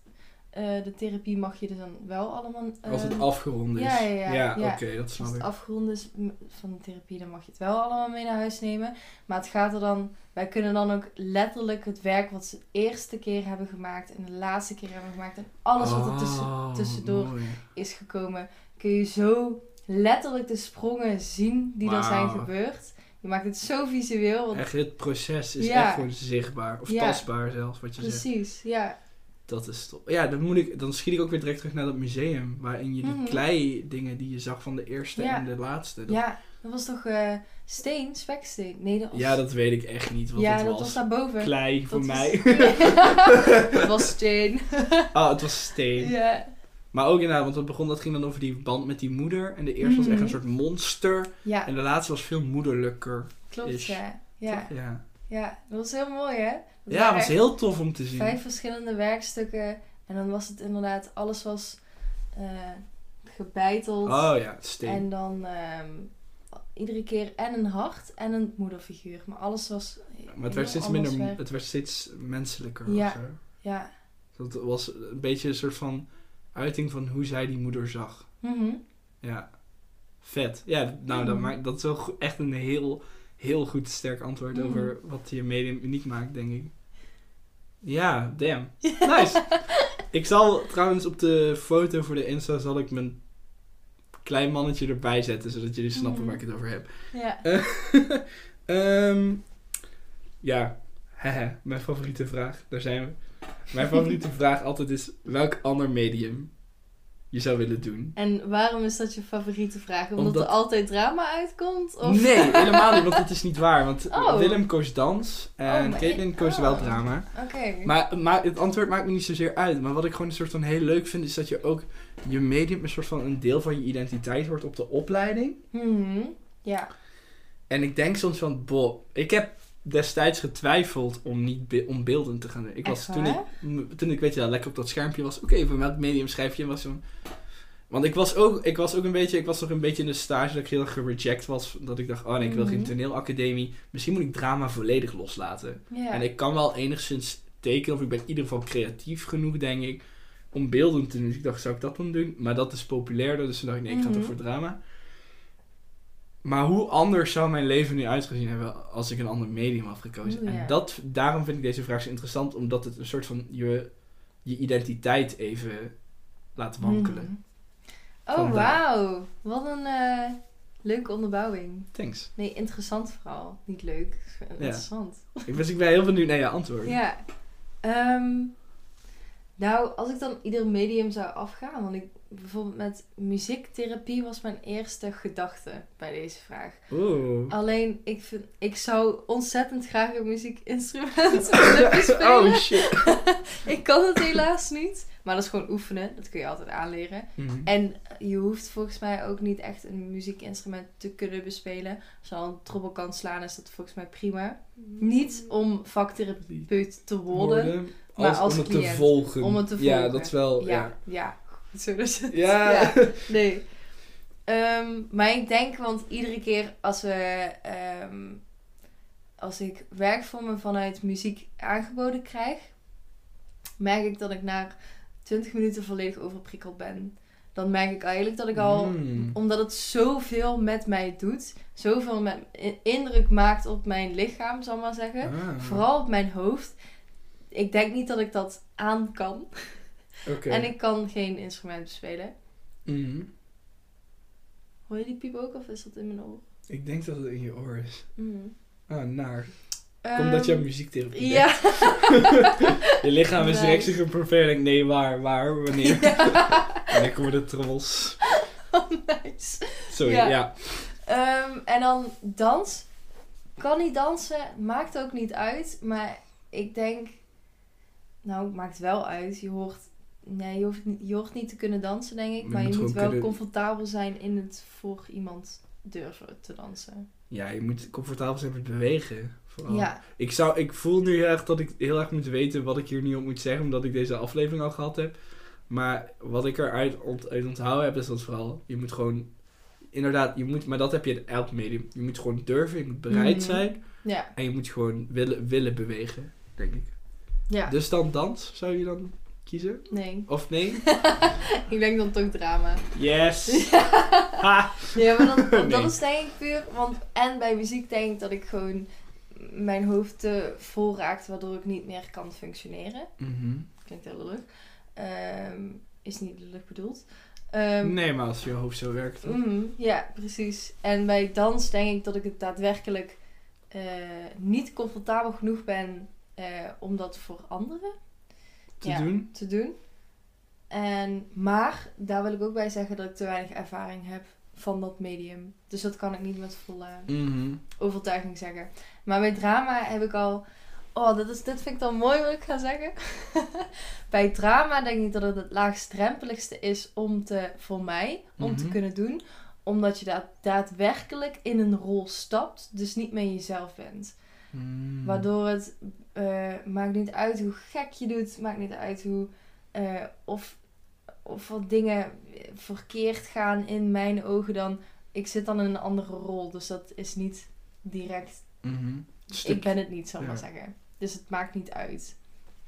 Speaker 2: eh, de therapie, mag je er dan wel allemaal...
Speaker 1: Als het afgerond is.
Speaker 2: ja, ja, ja, ja.
Speaker 1: oké, dat
Speaker 2: Als
Speaker 1: snap
Speaker 2: het
Speaker 1: ik.
Speaker 2: afgerond is van de therapie, dan mag je het wel allemaal mee naar huis nemen. Maar het gaat er dan, wij kunnen dan ook letterlijk het werk wat ze de eerste keer hebben gemaakt en de laatste keer hebben gemaakt en alles wat er tussen,
Speaker 1: Oh,
Speaker 2: tussendoor
Speaker 1: mooi.
Speaker 2: is gekomen, kun je zo letterlijk de sprongen zien die er zijn gebeurd. Je maakt het zo visueel. Want
Speaker 1: Echt, het proces is echt gewoon zichtbaar. Of tastbaar zelfs, wat je zegt.
Speaker 2: precies, ja.
Speaker 1: Dat is top. Ja, dan, moet ik, dan schiet ik ook weer direct terug naar dat museum. Waarin je die
Speaker 2: Mhm.
Speaker 1: klei dingen die je zag van de eerste
Speaker 2: Ja.
Speaker 1: en de laatste. Dat-
Speaker 2: Ja, dat was toch eh, steen, speksteen? Nee, dat was...
Speaker 1: ja, dat weet ik echt niet wat
Speaker 2: ja,
Speaker 1: het
Speaker 2: dat
Speaker 1: was.
Speaker 2: daarboven.
Speaker 1: Klei voor
Speaker 2: Dat was-
Speaker 1: mij.
Speaker 2: Het was steen.
Speaker 1: oh, het was steen.
Speaker 2: ja.
Speaker 1: Maar ook inderdaad, want het begon, dat ging dan over die band met die moeder. En de eerste was echt
Speaker 2: Mhm.
Speaker 1: een soort monster.
Speaker 2: ja,
Speaker 1: En de laatste was veel moederlijker.
Speaker 2: klopt, ja. Ja,
Speaker 1: toch? Ja,
Speaker 2: ja, dat was heel mooi, hè? Dat
Speaker 1: ja
Speaker 2: waren
Speaker 1: was heel tof om te zien.
Speaker 2: Vijf verschillende werkstukken. En dan was het inderdaad, alles was eh, gebeiteld.
Speaker 1: Oh ja, steen.
Speaker 2: En dan ehm, iedere keer en een hart en een moederfiguur. Maar alles was.
Speaker 1: maar het werd, steeds minder, het werd steeds menselijker.
Speaker 2: Ja.
Speaker 1: of zo.
Speaker 2: Ja.
Speaker 1: Dat was een beetje een soort van uiting van hoe zij die moeder zag.
Speaker 2: Mhm.
Speaker 1: Ja, vet. Ja, nou, dat,
Speaker 2: Mhm.
Speaker 1: maakt, dat is wel echt een heel, heel goed sterk antwoord
Speaker 2: Mhm.
Speaker 1: over wat je medium uniek maakt, denk ik. Ja, damn. Nice. ik zal trouwens op de foto voor de Insta zal ik mijn klein mannetje erbij zetten, zodat jullie snappen waar ik het over heb.
Speaker 2: Ja.
Speaker 1: Ehm, ja, mijn favoriete vraag. Daar zijn we. Mijn favoriete vraag altijd is: welk ander medium je zou willen doen?
Speaker 2: En waarom is dat je favoriete vraag? Omdat,
Speaker 1: Omdat-
Speaker 2: er altijd drama uitkomt? Of?
Speaker 1: Nee, helemaal niet, want dat is niet waar. Want
Speaker 2: Oh.
Speaker 1: Willem koos dans en
Speaker 2: Oh,
Speaker 1: Caitlin koos
Speaker 2: oh.
Speaker 1: wel drama.
Speaker 2: Oké.
Speaker 1: Maar, maar het antwoord maakt me niet zozeer uit. Maar wat ik gewoon een soort van heel leuk vind, is dat je ook je medium een soort van een deel van je identiteit wordt op de opleiding.
Speaker 2: Mhm. Ja.
Speaker 1: En ik denk soms van, boh, ik heb destijds getwijfeld om niet be- om beeldend te gaan doen. Ik was, toen, ik, toen ik weet je wel, lekker op dat schermpje was. Oké, van welk medium schrijf je? En was zo'n... Want ik was, ook, ik was ook een beetje, ik was nog een beetje in de stage dat ik heel erg gereject was. Dat ik dacht, oh nee, ik wil geen
Speaker 2: Mhm.
Speaker 1: toneelacademie. Misschien moet ik drama volledig loslaten. En ik kan wel enigszins tekenen, of ik ben in ieder geval creatief genoeg, denk ik, om beeldend te doen. Dus ik dacht, zou ik dat dan doen? Maar dat is populairder, dus toen dacht ik, nee, ik ga toch
Speaker 2: Mhm.
Speaker 1: voor drama. Maar hoe anders zou mijn leven nu uitgezien hebben als ik een ander medium had gekozen?
Speaker 2: Ja.
Speaker 1: En dat, daarom vind ik deze vraag zo interessant, omdat het een soort van je, je identiteit even laat wankelen.
Speaker 2: Mhm. Oh, wauw. Wat een eh, leuke onderbouwing.
Speaker 1: Thanks.
Speaker 2: Nee, interessant vooral. Niet leuk. Interessant.
Speaker 1: Ik ben, ik ben heel benieuwd naar je antwoord.
Speaker 2: Ja. Ehm, nou, als ik dan ieder medium zou afgaan, want ik bijvoorbeeld met muziektherapie was mijn eerste gedachte bij deze vraag.
Speaker 1: Oeh.
Speaker 2: Alleen, ik, vind, ik zou ontzettend graag een muziekinstrument willen bespelen.
Speaker 1: oh shit.
Speaker 2: ik kan het helaas niet. Maar dat is gewoon oefenen. Dat kun je altijd aanleren.
Speaker 1: Mhm.
Speaker 2: En je hoeft volgens mij ook niet echt een muziekinstrument te kunnen bespelen. Als je al een trommel kan slaan, is dat volgens mij prima. Niet om vaktherapeut te worden. Maar
Speaker 1: als,
Speaker 2: als
Speaker 1: om het
Speaker 2: cliënt.
Speaker 1: te volgen.
Speaker 2: Om het te
Speaker 1: Ja, dat is wel...
Speaker 2: Ja,
Speaker 1: Ja.
Speaker 2: ja. Goed zo dat je het-
Speaker 1: Ja.
Speaker 2: ja. Nee. Ehm, maar ik denk, want iedere keer als we... ehm, als ik werkvormen vanuit muziek aangeboden krijg... merk ik dat ik na 20 minuten volledig overprikkeld ben. Dan merk ik eigenlijk dat ik al...
Speaker 1: Mm.
Speaker 2: Omdat het zoveel met mij doet. Zoveel met, indruk maakt op mijn lichaam, zal ik maar zeggen.
Speaker 1: Ah,
Speaker 2: Vooral op mijn hoofd. Ik denk niet dat ik dat aan kan. En ik kan geen instrument bespelen.
Speaker 1: Mhm.
Speaker 2: Hoor je die piep ook of is dat in mijn oor?
Speaker 1: Ik denk dat het in je oor is.
Speaker 2: Mhm.
Speaker 1: Ah, naar. Omdat je
Speaker 2: Ehm,
Speaker 1: muziektherapie bent.
Speaker 2: Ja.
Speaker 1: Je lichaam is direct zich een. Denkt, nee, waar, waar, wanneer? En dan komen de trommels.
Speaker 2: Oh, nice.
Speaker 1: Sorry,
Speaker 2: Ja.
Speaker 1: ja.
Speaker 2: Ehm, en dan dans. Kan niet dansen, maakt ook niet uit. Maar ik denk, nou, maakt wel uit. Je hoort, nee, je hoeft, niet- je hoort niet te kunnen dansen, denk ik.
Speaker 1: Je
Speaker 2: maar
Speaker 1: moet
Speaker 2: je moet wel
Speaker 1: kunnen-
Speaker 2: comfortabel zijn in het voor iemand durven te dansen.
Speaker 1: Ja, je moet comfortabel zijn met bewegen. Vooral.
Speaker 2: Ja.
Speaker 1: Ik, zou, ik voel nu erg dat ik heel erg moet weten wat ik hier nu op moet zeggen, omdat ik deze aflevering al gehad heb. Maar wat ik eruit ont, uit onthouden heb, is dat vooral, je moet gewoon, inderdaad, je moet, maar dat heb je in elk medium. Je moet gewoon durven, je moet bereid
Speaker 2: Mhm.
Speaker 1: zijn
Speaker 2: Ja.
Speaker 1: en je moet gewoon willen, willen bewegen, denk ik.
Speaker 2: Ja.
Speaker 1: Dus dan dans, zou je dan kiezen?
Speaker 2: Nee.
Speaker 1: Of nee?
Speaker 2: ik denk dan toch drama.
Speaker 1: Yes!
Speaker 2: Ja, maar dan, dat
Speaker 1: Nee.
Speaker 2: is denk ik puur. Want en bij muziek denk ik dat ik gewoon mijn hoofd te vol raakt, waardoor ik niet meer kan functioneren.
Speaker 1: Mhm.
Speaker 2: Klinkt heel lullig. Ehm, is niet lullig bedoeld. Ehm,
Speaker 1: Nee, maar als je hoofd zo werkt. dan-
Speaker 2: mhm, ja, precies. En bij dans denk ik dat ik het daadwerkelijk eh, niet comfortabel genoeg ben eh, om dat voor anderen
Speaker 1: te
Speaker 2: ja.
Speaker 1: doen.
Speaker 2: te doen. En, maar daar wil ik ook bij zeggen dat ik te weinig ervaring heb van dat medium. Dus dat kan ik niet met volle
Speaker 1: Mhm.
Speaker 2: overtuiging zeggen. Maar bij drama heb ik al. Oh, dat is, dit vind ik dan mooi wat ik ga zeggen. bij drama denk ik dat het het laagstrempeligste is om te, voor mij, om te
Speaker 1: Mhm.
Speaker 2: kunnen doen. Omdat je da daadwerkelijk in een rol stapt, dus niet meer jezelf bent.
Speaker 1: Mm.
Speaker 2: Waardoor het eh, maakt niet uit hoe gek je doet, maakt niet uit hoe eh, of, of wat dingen verkeerd gaan in mijn ogen dan. Ik zit dan in een andere rol, dus dat is niet direct.
Speaker 1: Mhm. Stuk-
Speaker 2: Ik ben het niet, zal ik
Speaker 1: ja.
Speaker 2: maar zeggen. Dus het maakt niet uit.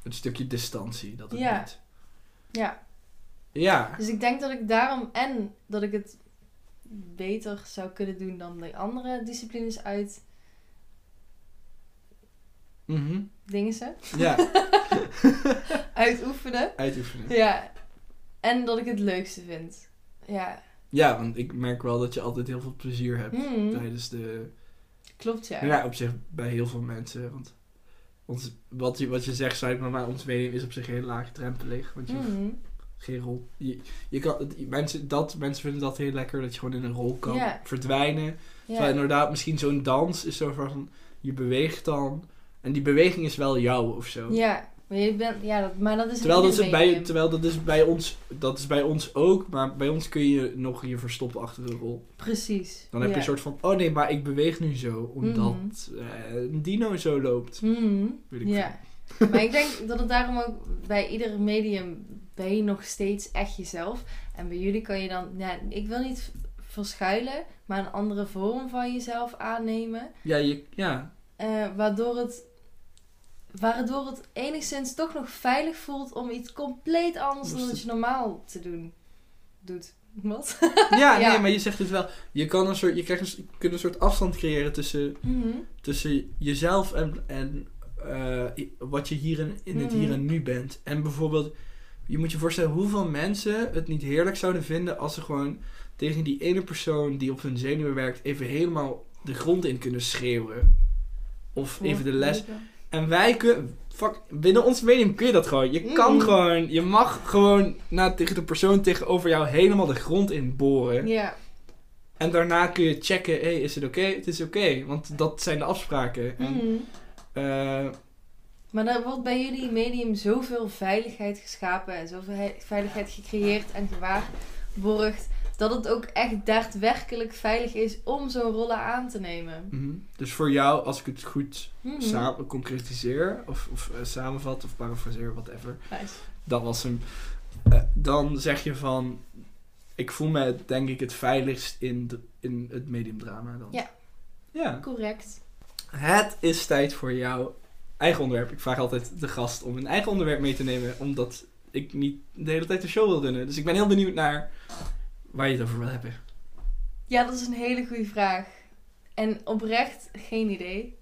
Speaker 1: Het stukje distantie, dat het
Speaker 2: Ja.
Speaker 1: niet...
Speaker 2: Ja,
Speaker 1: Ja.
Speaker 2: dus ik denk dat ik daarom en dat ik het beter zou kunnen doen dan de andere disciplines uit
Speaker 1: Mhm.
Speaker 2: dingen ze
Speaker 1: Ja,
Speaker 2: uitoefenen.
Speaker 1: uitoefenen.
Speaker 2: Ja, en dat ik het leukste vind. Ja,
Speaker 1: Ja, want ik merk wel dat je altijd heel veel plezier hebt
Speaker 2: Mhm.
Speaker 1: tijdens de...
Speaker 2: klopt ja.
Speaker 1: Ja. op zich bij heel veel mensen. Want ons, wat, je, wat je zegt, sluit maar, maar ons medium is op zich heel laagdrempelig. Want je hoeft
Speaker 2: Mhm.
Speaker 1: geen rol... Je, je kan, mensen, dat, mensen vinden dat heel lekker, dat je gewoon in een rol kan verdwijnen. Terwijl inderdaad, misschien zo'n dans is zo van... Je beweegt dan... En die beweging is wel jou of zo.
Speaker 2: ja, Maar, je bent, ja, dat, maar dat is
Speaker 1: Terwijl dat, is bij, terwijl dat is bij ons, dat is bij ons ook, maar bij ons kun je nog je verstoppen achter de rol.
Speaker 2: Precies.
Speaker 1: Dan heb je een soort van, oh nee, maar ik beweeg nu zo, omdat eh, een dino zo loopt.
Speaker 2: Mhm.
Speaker 1: Weet ik
Speaker 2: Ja. maar ik denk dat het daarom ook bij ieder medium ben je nog steeds echt jezelf. En bij jullie kan je dan, ja, ik wil niet verschuilen, maar een andere vorm van jezelf aannemen.
Speaker 1: Ja, je, ja.
Speaker 2: eh, waardoor het waardoor het enigszins toch nog veilig voelt om iets compleet anders
Speaker 1: Dus
Speaker 2: dan dat je normaal te doen doet. Wat?
Speaker 1: Ja,
Speaker 2: Ja.
Speaker 1: nee, maar je zegt het wel. Je kan een soort, je krijgt een, je kunt een soort afstand creëren tussen,
Speaker 2: Mhm.
Speaker 1: tussen jezelf en, en eh, wat je hier in, in het
Speaker 2: Mhm.
Speaker 1: hier en nu bent. En bijvoorbeeld, je moet je voorstellen hoeveel mensen het niet heerlijk zouden vinden als ze gewoon tegen die ene persoon die op hun zenuwen werkt even helemaal de grond in kunnen schreeuwen. Of even de les. En wij kunnen, fuck, binnen ons medium kun je dat gewoon. Je kan gewoon, je mag gewoon na, tegen de persoon tegenover jou helemaal de grond in boren.
Speaker 2: Ja.
Speaker 1: En daarna kun je checken, hé, is het oké? Het is oké, want dat zijn de afspraken. En,
Speaker 2: Mhm.
Speaker 1: eh,
Speaker 2: Maar er wordt bij jullie medium zoveel veiligheid geschapen en zoveel he- veiligheid gecreëerd en gewaarborgd. Dat het ook echt daadwerkelijk veilig is om zo'n rollen aan te nemen.
Speaker 1: mhm. Dus voor jou, als ik het goed samen concretiseer, of, of eh, samenvat, of parafraseer, whatever,
Speaker 2: Nice.
Speaker 1: dat was hem. Eh, dan zeg je van, ik voel me denk ik het veiligst in, de, in het mediumdrama dan.
Speaker 2: Ja.
Speaker 1: Ja.
Speaker 2: Correct.
Speaker 1: Het is tijd voor jouw eigen onderwerp. Ik vraag altijd de gast om een eigen onderwerp mee te nemen, omdat ik niet de hele tijd de show wil runnen. Dus ik ben heel benieuwd naar waar je het over wil hebben.
Speaker 2: Ja, dat is een hele goede vraag. En oprecht geen idee.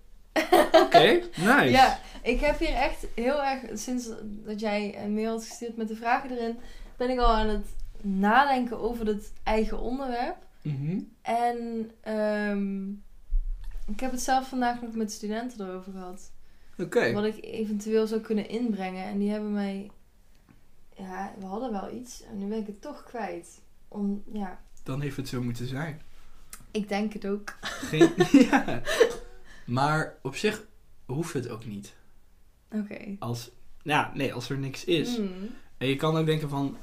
Speaker 1: Oké, nice.
Speaker 2: Ja, ik heb hier echt heel erg, sinds dat jij een mail had gestuurd met de vragen erin, ben ik al aan het nadenken over het eigen onderwerp.
Speaker 1: Mhm.
Speaker 2: En ehm, ik heb het zelf vandaag nog met studenten erover gehad.
Speaker 1: Oké.
Speaker 2: Wat ik eventueel zou kunnen inbrengen. En die hebben mij... Ja, we hadden wel iets. En nu ben ik het toch kwijt. Om, ja,
Speaker 1: Dan heeft het zo moeten zijn.
Speaker 2: ik denk het ook.
Speaker 1: Geen... ja. Maar op zich hoeft het ook niet.
Speaker 2: Oké.
Speaker 1: Als, ja, nee, als er niks is.
Speaker 2: Hmm.
Speaker 1: En je kan ook denken van,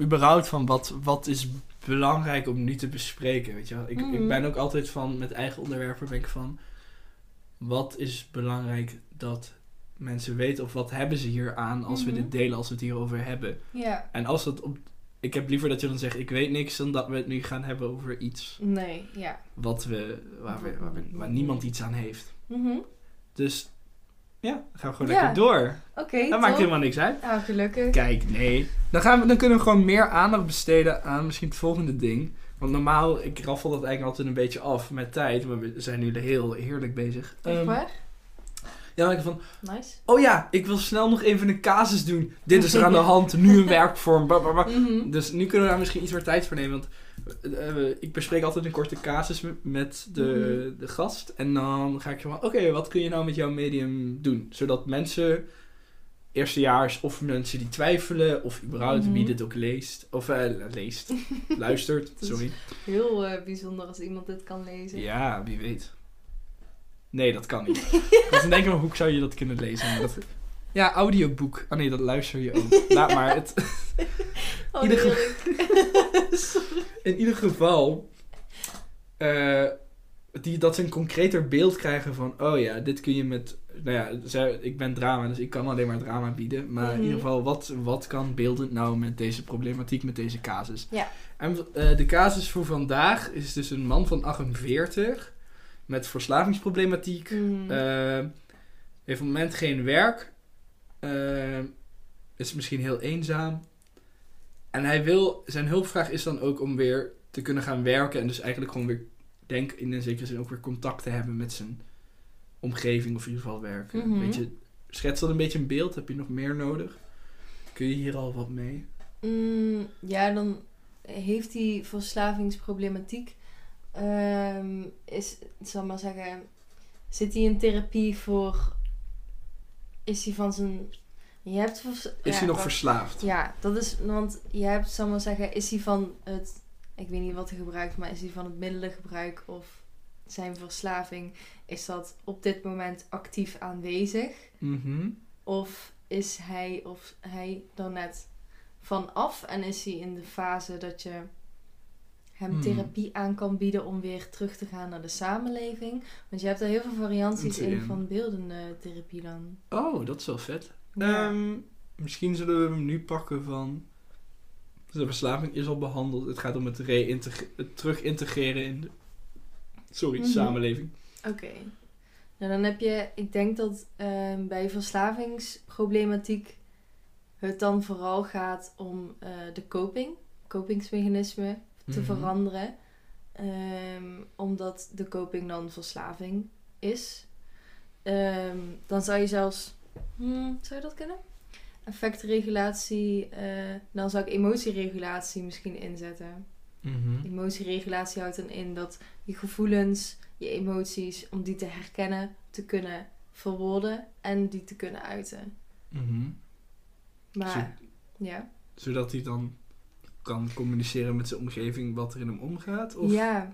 Speaker 1: überhaupt van wat, wat is belangrijk om nu te bespreken, weet je wel. Ik, ik ben ook altijd van, met eigen onderwerpen ben ik van, wat is belangrijk dat mensen weten of wat hebben ze hier aan als we
Speaker 2: Mhm.
Speaker 1: dit delen, als we het hierover hebben.
Speaker 2: Ja,
Speaker 1: En als dat op, ik heb liever dat je dan zegt, ik weet niks, dan dat we het nu gaan hebben over iets
Speaker 2: nee, ja.
Speaker 1: wat we, waar, we, waar, we, waar niemand iets aan heeft.
Speaker 2: Mhm.
Speaker 1: Dus ja, dan gaan we gewoon
Speaker 2: Ja.
Speaker 1: lekker door.
Speaker 2: Oké,
Speaker 1: Dat maakt helemaal niks uit.
Speaker 2: Nou, gelukkig.
Speaker 1: Kijk, nee. Dan, gaan we, dan kunnen we gewoon meer aandacht besteden aan misschien het volgende ding. Want normaal, ik raffel dat eigenlijk altijd een beetje af met tijd. Maar we zijn nu heel heerlijk bezig.
Speaker 2: Echt
Speaker 1: Ehm,
Speaker 2: waar?
Speaker 1: Ja, dan denk ik van,
Speaker 2: Nice.
Speaker 1: oh ja, ik wil snel nog even een casus doen. Dit is er aan de hand, nu een werkvorm.
Speaker 2: Mhm.
Speaker 1: Dus nu kunnen we daar misschien iets meer tijd voor nemen. Want eh, eh, ik bespreek altijd een korte casus met- de,
Speaker 2: Mhm.
Speaker 1: de gast. En dan ga ik zo van, oké, wat kun je nou met jouw medium doen? Zodat mensen, eerstejaars of mensen die twijfelen, of überhaupt
Speaker 2: Mhm.
Speaker 1: wie dit ook leest, of eh, leest, luistert, sorry.
Speaker 2: Heel bijzonder als iemand dit kan lezen.
Speaker 1: Ja, wie weet. Nee, dat kan niet. dus dan denk ik, hoe zou je dat kunnen lezen? Maar dat, ja, audioboek. Oh nee, dat luister je ook. Laat maar. Het,
Speaker 2: Oh,
Speaker 1: Ieder ge- in ieder geval, eh, die, dat ze een concreter beeld krijgen van, oh ja, dit kun je met, nou ja, zij- ik ben drama, dus ik kan alleen maar drama bieden. Maar in
Speaker 2: Mhm.
Speaker 1: ieder geval, wat, wat kan beeldend nou met deze problematiek, met deze casus?
Speaker 2: Ja.
Speaker 1: En eh, de casus voor vandaag is dus een man van 48 met verslavingsproblematiek.
Speaker 2: Mhm.
Speaker 1: eh, heeft op het moment geen werk. eh, is misschien heel eenzaam. En hij wil, zijn hulpvraag is dan ook om weer te kunnen gaan werken. En dus eigenlijk gewoon weer, denk in een zekere zin ook weer contact te hebben met zijn omgeving. Of in ieder geval werken.
Speaker 2: Mhm.
Speaker 1: Weet je, schets dat een beetje een beeld? Heb je nog meer nodig? Kun je hier al wat mee?
Speaker 2: Mm, ja, dan heeft hij verslavingsproblematiek. Ehm, is, zal maar zeggen, zit hij in therapie voor. Is hij van zijn. Je hebt
Speaker 1: Is
Speaker 2: ja,
Speaker 1: hij nog
Speaker 2: wat-
Speaker 1: verslaafd?
Speaker 2: Ja, dat is. Want je hebt, zal maar zeggen, is hij van het. Ik weet niet wat hij gebruikt, maar is hij van het middelengebruik of zijn verslaving? Is dat op dit moment actief aanwezig?
Speaker 1: Mhm.
Speaker 2: Of is hij of hij dan net vanaf en is hij in de fase dat je hem
Speaker 1: Hmm.
Speaker 2: therapie aan kan bieden om weer terug te gaan naar de samenleving. Want je hebt er heel veel varianties in van beeldende therapie dan.
Speaker 1: Oh, dat is wel vet.
Speaker 2: Ja.
Speaker 1: Ehm, misschien zullen we hem nu pakken van... De verslaving is al behandeld. Het gaat om het, het terug integreren in de sorry,
Speaker 2: Mhm.
Speaker 1: samenleving.
Speaker 2: Oké. Nou, dan heb je, ik denk dat ehm, bij verslavingsproblematiek het dan vooral gaat om eh, de coping, kopingsmechanismen te
Speaker 1: Mhm.
Speaker 2: veranderen. Ehm, omdat de coping dan verslaving is. Ehm, dan zou je zelfs, hmm, zou je dat kunnen? Effectregulatie, eh, dan zou ik emotieregulatie misschien inzetten.
Speaker 1: Mhm.
Speaker 2: Emotieregulatie houdt dan in dat je gevoelens, je emoties, om die te herkennen, te kunnen verwoorden en die te kunnen uiten.
Speaker 1: Mhm.
Speaker 2: Maar ja,
Speaker 1: Zodat hij dan kan communiceren met zijn omgeving wat er in hem omgaat? Of?
Speaker 2: ja,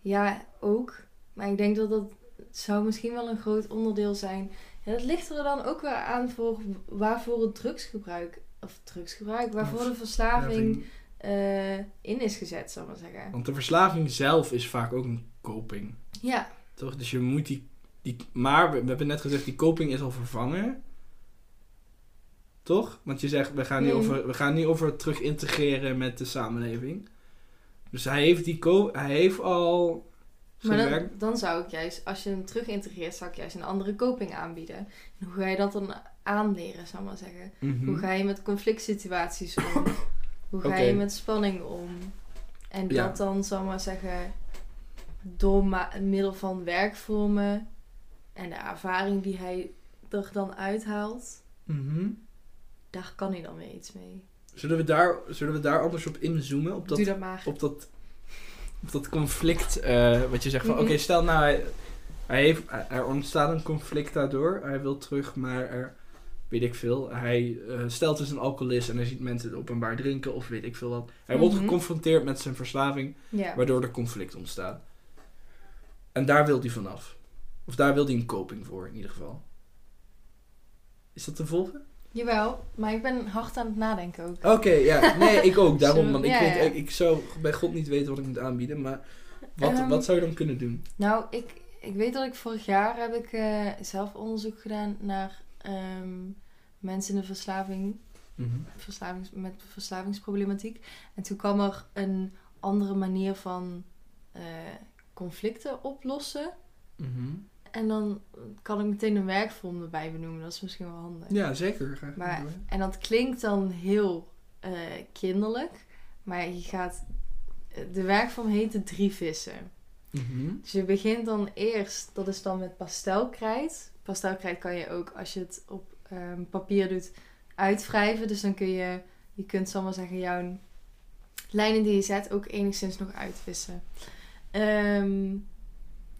Speaker 2: ja, ook. Maar ik denk dat dat zou misschien wel een groot onderdeel zijn. Ja, dat ligt er dan ook weer aan voor waarvoor het drugsgebruik, of drugsgebruik, waarvoor de verslaving eh, in is gezet, zal ik maar zeggen.
Speaker 1: Want de verslaving zelf is vaak ook een coping.
Speaker 2: Ja,
Speaker 1: Toch? Dus je moet die, die... Maar we, we hebben net gezegd, die coping is al vervangen. Toch? Want je zegt, we gaan niet,
Speaker 2: Mm.
Speaker 1: over, we gaan niet over het terug integreren met de samenleving. Dus hij heeft, die hij heeft al
Speaker 2: Maar dan, dan zou ik juist, als je hem terug integreert, zou ik juist een andere coping aanbieden. En hoe ga je dat dan aanleren, zou ik maar zeggen?
Speaker 1: Mhm.
Speaker 2: Hoe ga je met conflict situaties om? Hoe ga je met spanning om? En
Speaker 1: Ja.
Speaker 2: dat dan, zou ik maar zeggen, door ma- middel van werkvormen en de ervaring die hij er dan uithaalt,
Speaker 1: Mhm.
Speaker 2: Daar kan hij dan weer iets mee.
Speaker 1: Zullen, we daar, zullen we daar anders op inzoomen? Op dat,
Speaker 2: Doe dat maar.
Speaker 1: op dat, op dat conflict. eh, wat je zegt van, oké, stel nou, hij, hij heeft, er ontstaat een conflict daardoor. Hij wil terug, maar er, weet ik veel. Hij eh, stelt dus een alcoholist en hij ziet mensen openbaar drinken of weet ik veel wat. Hij wordt
Speaker 2: Mhm.
Speaker 1: geconfronteerd met zijn verslaving, waardoor er conflict ontstaat. En daar wil hij vanaf. Of daar wil hij een coping voor, in ieder geval. Is dat te volgen?
Speaker 2: Jawel, maar ik ben hard aan het nadenken ook.
Speaker 1: Oké, ja. Nee, ik ook. Daarom. Want ik,
Speaker 2: ja,
Speaker 1: weet,
Speaker 2: ja.
Speaker 1: Ik, ik zou bij God niet weten wat ik moet aanbieden. Maar wat,
Speaker 2: Ehm,
Speaker 1: wat zou je dan kunnen doen?
Speaker 2: Nou, ik, ik weet dat ik vorig jaar heb ik eh, zelf onderzoek gedaan naar ehm, mensen in de verslaving,
Speaker 1: Mhm.
Speaker 2: verslavings, met verslavingsproblematiek. En toen kwam er een andere manier van eh, conflicten oplossen.
Speaker 1: Mhm.
Speaker 2: En dan kan ik meteen een werkvorm erbij benoemen. Dat is misschien wel handig.
Speaker 1: Ja, zeker. Graag
Speaker 2: Maar-
Speaker 1: doen.
Speaker 2: En dat klinkt dan heel eh, kinderlijk. Maar je gaat... De werkvorm heet de drie vissen.
Speaker 1: Mhm.
Speaker 2: Dus je begint dan eerst, dat is dan met pastelkrijt. Pastelkrijt kan je ook, als je het op ehm, papier doet, uitwrijven. Dus dan kun je, je kunt zal maar zeggen, jouw lijnen die je zet ook enigszins nog uitvissen. Ehm,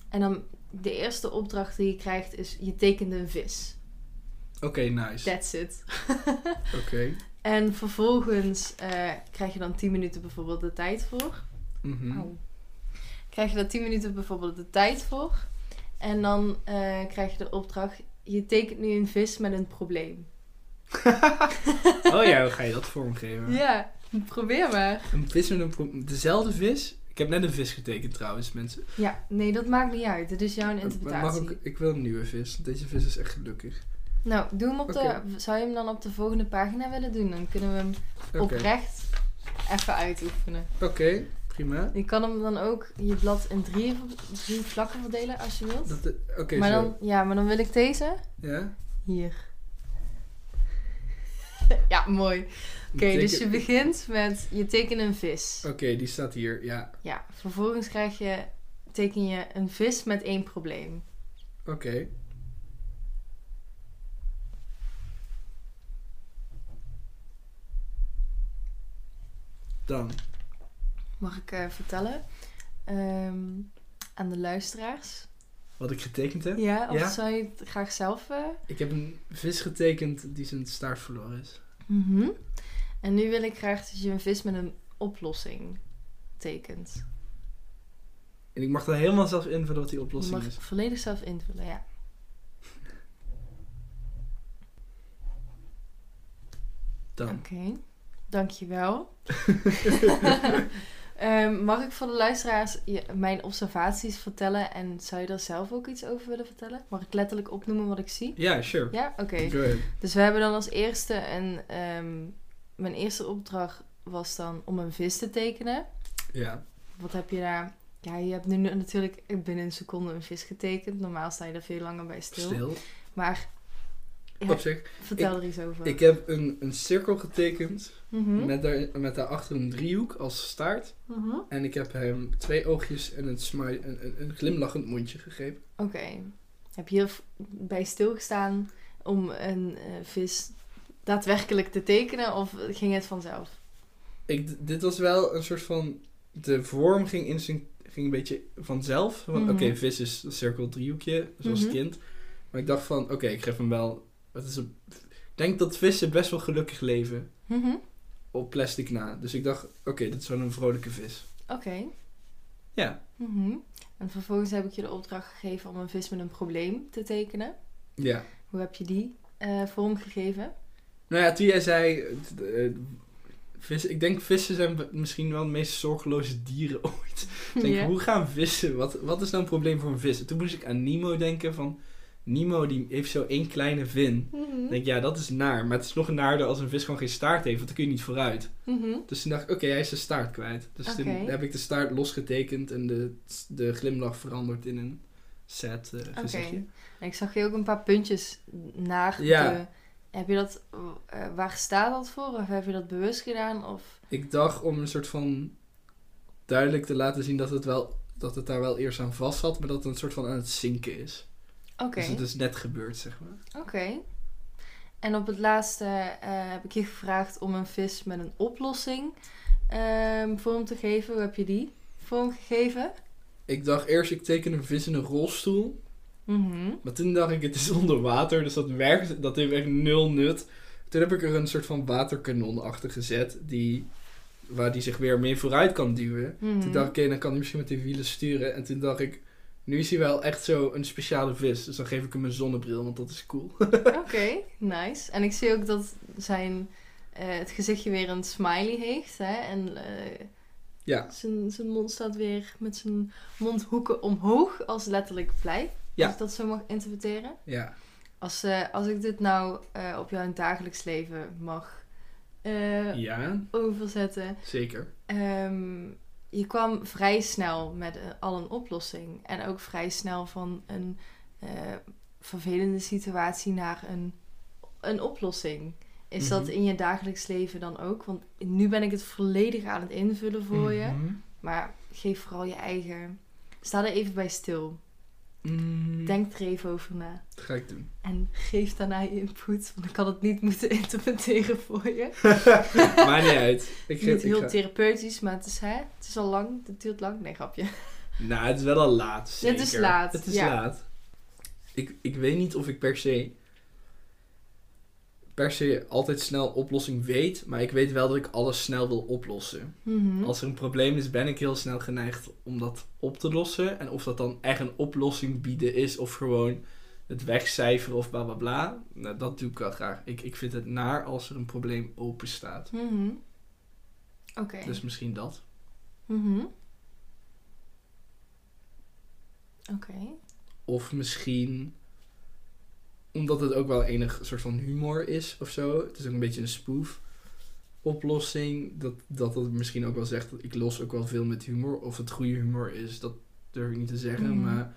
Speaker 2: en dan de eerste opdracht die je krijgt is, je tekent een vis.
Speaker 1: Oké, nice.
Speaker 2: That's it.
Speaker 1: Oké.
Speaker 2: En vervolgens eh, krijg je dan 10 minuten bijvoorbeeld de tijd voor.
Speaker 1: Mhm.
Speaker 2: Auw. Krijg je daar 10 minuten bijvoorbeeld de tijd voor. En dan eh, krijg je de opdracht, je tekent nu een vis met een probleem.
Speaker 1: Oh ja, hoe ga je dat vormgeven?
Speaker 2: Ja, probeer maar.
Speaker 1: Een vis met een pro- Dezelfde vis? Ik heb net een vis getekend trouwens, mensen.
Speaker 2: Ja, nee, dat maakt niet uit. Dit is jouw
Speaker 1: Maar mag
Speaker 2: interpretatie.
Speaker 1: ook, ik wil een nieuwe vis. Deze vis is echt gelukkig.
Speaker 2: Nou, doe hem op de... Zou je hem dan op de volgende pagina willen doen? Dan kunnen we hem oprecht even uitoefenen.
Speaker 1: Oké, prima.
Speaker 2: Je kan hem dan ook je blad in drie, drie vlakken verdelen als je wilt.
Speaker 1: Oké,
Speaker 2: maar
Speaker 1: zo.
Speaker 2: dan, ja, maar dan wil ik deze
Speaker 1: Ja?
Speaker 2: hier. ja, mooi. Oké, dus je begint met je tekent een vis.
Speaker 1: Oké, die staat hier. Ja,
Speaker 2: Ja, vervolgens krijg je, teken je een vis met één probleem.
Speaker 1: oké. Dan.
Speaker 2: Mag ik eh, vertellen ehm, aan de luisteraars?
Speaker 1: Wat ik getekend heb.
Speaker 2: Ja, of
Speaker 1: Ja?
Speaker 2: zou je het graag zelf... eh?
Speaker 1: Ik heb een vis getekend die zijn staart verloren is.
Speaker 2: Mhm. En nu wil ik graag dat je een vis met een oplossing tekent.
Speaker 1: En ik mag daar helemaal zelf invullen wat die
Speaker 2: Je
Speaker 1: oplossing
Speaker 2: mag
Speaker 1: is.
Speaker 2: volledig zelf invullen, ja.
Speaker 1: Dan.
Speaker 2: Oké, dankjewel. Ehm mag ik voor de luisteraars je- mijn observaties vertellen en zou je daar zelf ook iets over willen vertellen? Mag ik letterlijk opnoemen wat ik zie?
Speaker 1: Ja, sure.
Speaker 2: Ja, oké.
Speaker 1: Ahead.
Speaker 2: Dus we hebben dan als eerste een. ehm, mijn eerste opdracht was dan om een vis te tekenen.
Speaker 1: Ja.
Speaker 2: Wat heb je daar? Ja, je hebt nu natuurlijk binnen een seconde een vis getekend. Normaal sta je er veel langer bij stil.
Speaker 1: Stil.
Speaker 2: Maar ja,
Speaker 1: Op zich.
Speaker 2: vertel er iets over.
Speaker 1: Ik heb een, een cirkel getekend
Speaker 2: Mhm.
Speaker 1: met, daar, met daarachter een driehoek als staart.
Speaker 2: Mhm.
Speaker 1: En ik heb hem twee oogjes en een, smile, een, een, een glimlachend mondje gegeven.
Speaker 2: Oké. Heb je bij stilgestaan om een eh, vis daadwerkelijk te tekenen of ging het vanzelf?
Speaker 1: Ik, dit was wel een soort van... De vorm ging, in zijn, ging een beetje vanzelf. Van,
Speaker 2: Mhm.
Speaker 1: Oké, vis is een cirkel driehoekje, zoals
Speaker 2: Mhm.
Speaker 1: kind. Maar ik dacht van, oké, ik geef hem wel... Het is een, ik denk dat vissen best wel gelukkig leven
Speaker 2: Mhm.
Speaker 1: op plastic na. Dus ik dacht, oké, dit is wel een vrolijke vis.
Speaker 2: Oké.
Speaker 1: Ja.
Speaker 2: En vervolgens heb ik je de opdracht gegeven om een vis met een probleem te tekenen.
Speaker 1: Ja.
Speaker 2: Hoe heb je die eh vormgegeven?
Speaker 1: Nou ja, toen jij zei... eh, eh, vis, ik denk vissen zijn misschien wel de meest zorgeloze dieren ooit. Ik denk, hoe gaan vissen? Wat, wat is nou een probleem voor een vis? En toen moest ik aan Nemo denken van... Nemo die heeft zo één kleine vin.
Speaker 2: Mhm.
Speaker 1: Denk, ja, dat is naar. Maar het is nog naarder als een vis gewoon geen staart heeft. Want dan kun je niet vooruit.
Speaker 2: Mhm.
Speaker 1: Dus toen dacht ik, oké, hij is zijn staart kwijt. Dus toen heb ik de staart losgetekend. En de, de glimlach veranderd in een sad eh, gezichtje.
Speaker 2: En ik zag je ook een paar puntjes naar
Speaker 1: Ja.
Speaker 2: Heb je dat... eh, waar staat dat voor? Of heb je dat bewust gedaan? Of...
Speaker 1: Ik dacht om een soort van duidelijk te laten zien dat het, wel, dat het daar wel eerst aan vast zat. Maar dat het een soort van aan het zinken is.
Speaker 2: Oké.
Speaker 1: Dus het is net gebeurd, zeg maar.
Speaker 2: Oké. En op het laatste eh, heb ik je gevraagd om een vis met een oplossing ehm, vorm te geven. Hoe heb je die vorm gegeven?
Speaker 1: Ik dacht eerst, ik teken een vis in een rolstoel.
Speaker 2: Mhm.
Speaker 1: Maar toen dacht ik, het is onder water, dus dat werkt, dat heeft echt nul nut. Toen heb ik er een soort van waterkanon achter gezet, die, waar die zich weer meer vooruit kan duwen.
Speaker 2: Mhm.
Speaker 1: Toen dacht ik, oké, dan kan hij misschien met die wielen sturen. En toen dacht ik, nu is hij wel echt zo een speciale vis. Dus dan geef ik hem een zonnebril, want dat is cool.
Speaker 2: Oké, nice. En ik zie ook dat zijn, eh, het gezichtje weer een smiley heeft. Hè? En eh,
Speaker 1: Ja,
Speaker 2: zijn, zijn mond staat weer met zijn mondhoeken omhoog als letterlijk blij.
Speaker 1: Ja.
Speaker 2: Als ik dat zo mag interpreteren.
Speaker 1: ja.
Speaker 2: Als, eh, als ik dit nou eh, op jouw dagelijks leven mag eh,
Speaker 1: Ja,
Speaker 2: overzetten.
Speaker 1: zeker.
Speaker 2: Ehm, je kwam vrij snel met al een oplossing. En ook vrij snel van een vervelende situatie naar een, een oplossing. Is dat
Speaker 1: Mhm.
Speaker 2: in je dagelijks leven dan ook? Want nu ben ik het volledig aan het invullen voor je.
Speaker 1: Mhm.
Speaker 2: Maar geef vooral je eigen. Sta er even bij stil.
Speaker 1: Mm,
Speaker 2: Denk er even over na.
Speaker 1: Dat ga ik doen.
Speaker 2: En geef daarna je input. Want ik kan het niet moeten interpreteren voor je.
Speaker 1: Maakt niet uit. Ik,
Speaker 2: Niet heel therapeutisch, maar het is, hè, het is al lang. Het duurt lang. Nee, grapje.
Speaker 1: Nou, het is wel al laat. Zeker.
Speaker 2: Het is laat,
Speaker 1: Het is
Speaker 2: ja.
Speaker 1: laat. Ik, ik weet niet of ik per se. Per se altijd snel oplossing weet. Maar ik weet wel dat ik alles snel wil oplossen.
Speaker 2: Mhm.
Speaker 1: Als er een probleem is, ben ik heel snel geneigd om dat op te lossen. En of dat dan echt een oplossing bieden is. Of gewoon het wegcijferen of bla bla bla. Nou, dat doe ik wel graag. Ik, ik vind het naar als er een probleem open staat.
Speaker 2: Mhm. Oké.
Speaker 1: Dus misschien dat.
Speaker 2: Mhm. Oké.
Speaker 1: Of misschien omdat het ook wel enig soort van humor is of zo. Het is ook een beetje een spoof oplossing. Dat, dat dat misschien ook wel zegt dat ik los ook wel veel met humor. Of het goede humor is, dat durf ik niet te zeggen.
Speaker 2: Mhm.
Speaker 1: Maar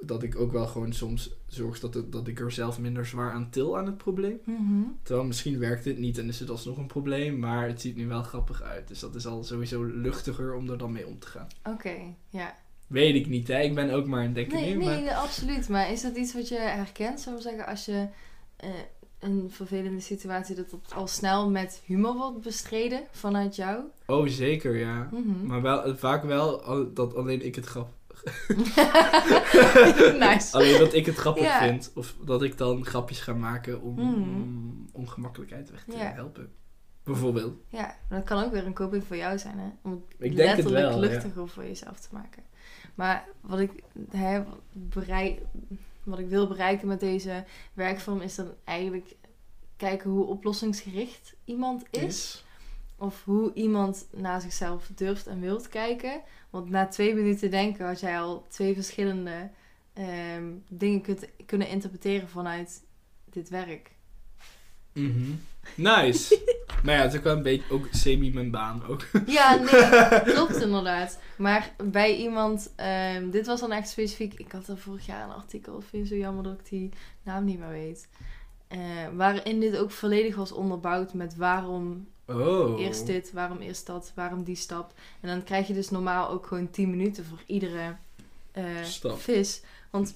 Speaker 1: dat ik ook wel gewoon soms zorg dat, het, dat ik er zelf minder zwaar aan til aan het probleem.
Speaker 2: Mhm.
Speaker 1: Terwijl misschien werkt het niet en is het alsnog een probleem. Maar het ziet nu wel grappig uit. Dus dat is al sowieso luchtiger om er dan mee om te gaan.
Speaker 2: Oké, ja.
Speaker 1: Weet ik niet, hè. Ik ben ook maar een denker
Speaker 2: Nee,
Speaker 1: nu.
Speaker 2: nee,
Speaker 1: maar...
Speaker 2: absoluut. Maar is dat iets wat je herkent, zou ik zeggen, als je eh, een vervelende situatie, dat dat al snel met humor wordt bestreden vanuit jou?
Speaker 1: Oh, zeker, ja.
Speaker 2: Mhm.
Speaker 1: Maar wel, vaak wel dat alleen ik het grap,
Speaker 2: nice.
Speaker 1: alleen dat ik het grappig
Speaker 2: Ja.
Speaker 1: vind. Of dat ik dan grapjes ga maken om,
Speaker 2: Mhm.
Speaker 1: om ongemakkelijkheid weg te
Speaker 2: Ja.
Speaker 1: helpen. Bijvoorbeeld.
Speaker 2: Ja, dat kan ook weer een coping voor jou zijn, hè? Om het
Speaker 1: denk het
Speaker 2: letterlijk
Speaker 1: wel, ja.
Speaker 2: luchtiger voor jezelf te maken. Maar wat ik, hè, bereik, wat ik wil bereiken met deze werkvorm is dan eigenlijk kijken hoe oplossingsgericht iemand is. Of hoe iemand naar zichzelf durft en wilt kijken. Want na twee minuten denken had jij al twee verschillende ehm, dingen kunt, kunnen interpreteren vanuit dit werk.
Speaker 1: Mhm. Nice. maar ja, het is ook wel een beetje ook semi mijn baan ook.
Speaker 2: Ja, nee, klopt inderdaad. Maar bij iemand, ehm, dit was dan echt specifiek. Ik had er vorig jaar een artikel, of vind zo jammer dat ik die naam niet meer weet. Eh, waarin dit ook volledig was onderbouwd met waarom
Speaker 1: Oh.
Speaker 2: eerst dit, waarom eerst dat, waarom die stap. En dan krijg je dus normaal ook gewoon 10 minuten voor iedere
Speaker 1: Stap.
Speaker 2: vis. Want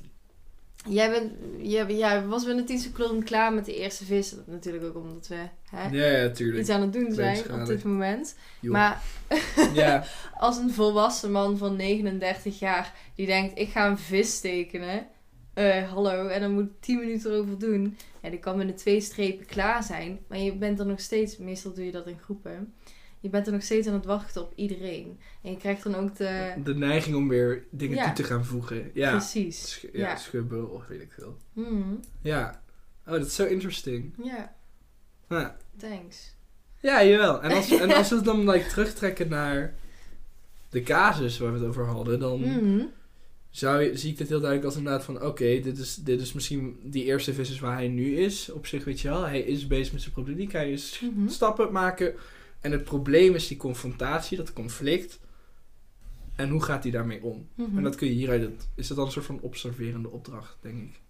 Speaker 2: jij, bent, jij, jij was binnen 10 seconden klaar met de eerste vis. Dat natuurlijk ook omdat we hè,
Speaker 1: Ja, ja, tuurlijk.
Speaker 2: iets aan het doen zijn op dit moment. Maar
Speaker 1: Ja,
Speaker 2: als een volwassen man van 39 jaar die denkt: ik ga een vis tekenen. eh, hallo, en dan moet ik 10 minuten erover doen. Ja, die kan binnen twee strepen klaar zijn. Maar je bent er nog steeds, meestal doe je dat in groepen. Je bent er nog steeds aan het wachten op iedereen. En je krijgt dan ook de.
Speaker 1: de neiging om weer dingen
Speaker 2: Ja.
Speaker 1: toe te gaan voegen. Ja,
Speaker 2: Precies.
Speaker 1: Sch- ja,
Speaker 2: Ja.
Speaker 1: schubben of weet ik veel.
Speaker 2: Mhm.
Speaker 1: Ja. Oh, dat is zo interesting.
Speaker 2: Ja, thanks.
Speaker 1: ja jawel. En als, en als we het dan like, terugtrekken naar de casus waar we het over hadden, dan
Speaker 2: Mhm.
Speaker 1: zou je, zie ik dit heel duidelijk als inderdaad van... Oké, dit, is, dit is misschien die eerste vis is waar hij nu is. Op zich weet je wel, hij is bezig met zijn problematiek. Hij is
Speaker 2: Mhm.
Speaker 1: stappen maken. En het probleem is die confrontatie, dat conflict. En hoe gaat hij daarmee om?
Speaker 2: Mhm.
Speaker 1: En dat kun je hieruit... Is dat dan een soort van observerende opdracht, denk ik.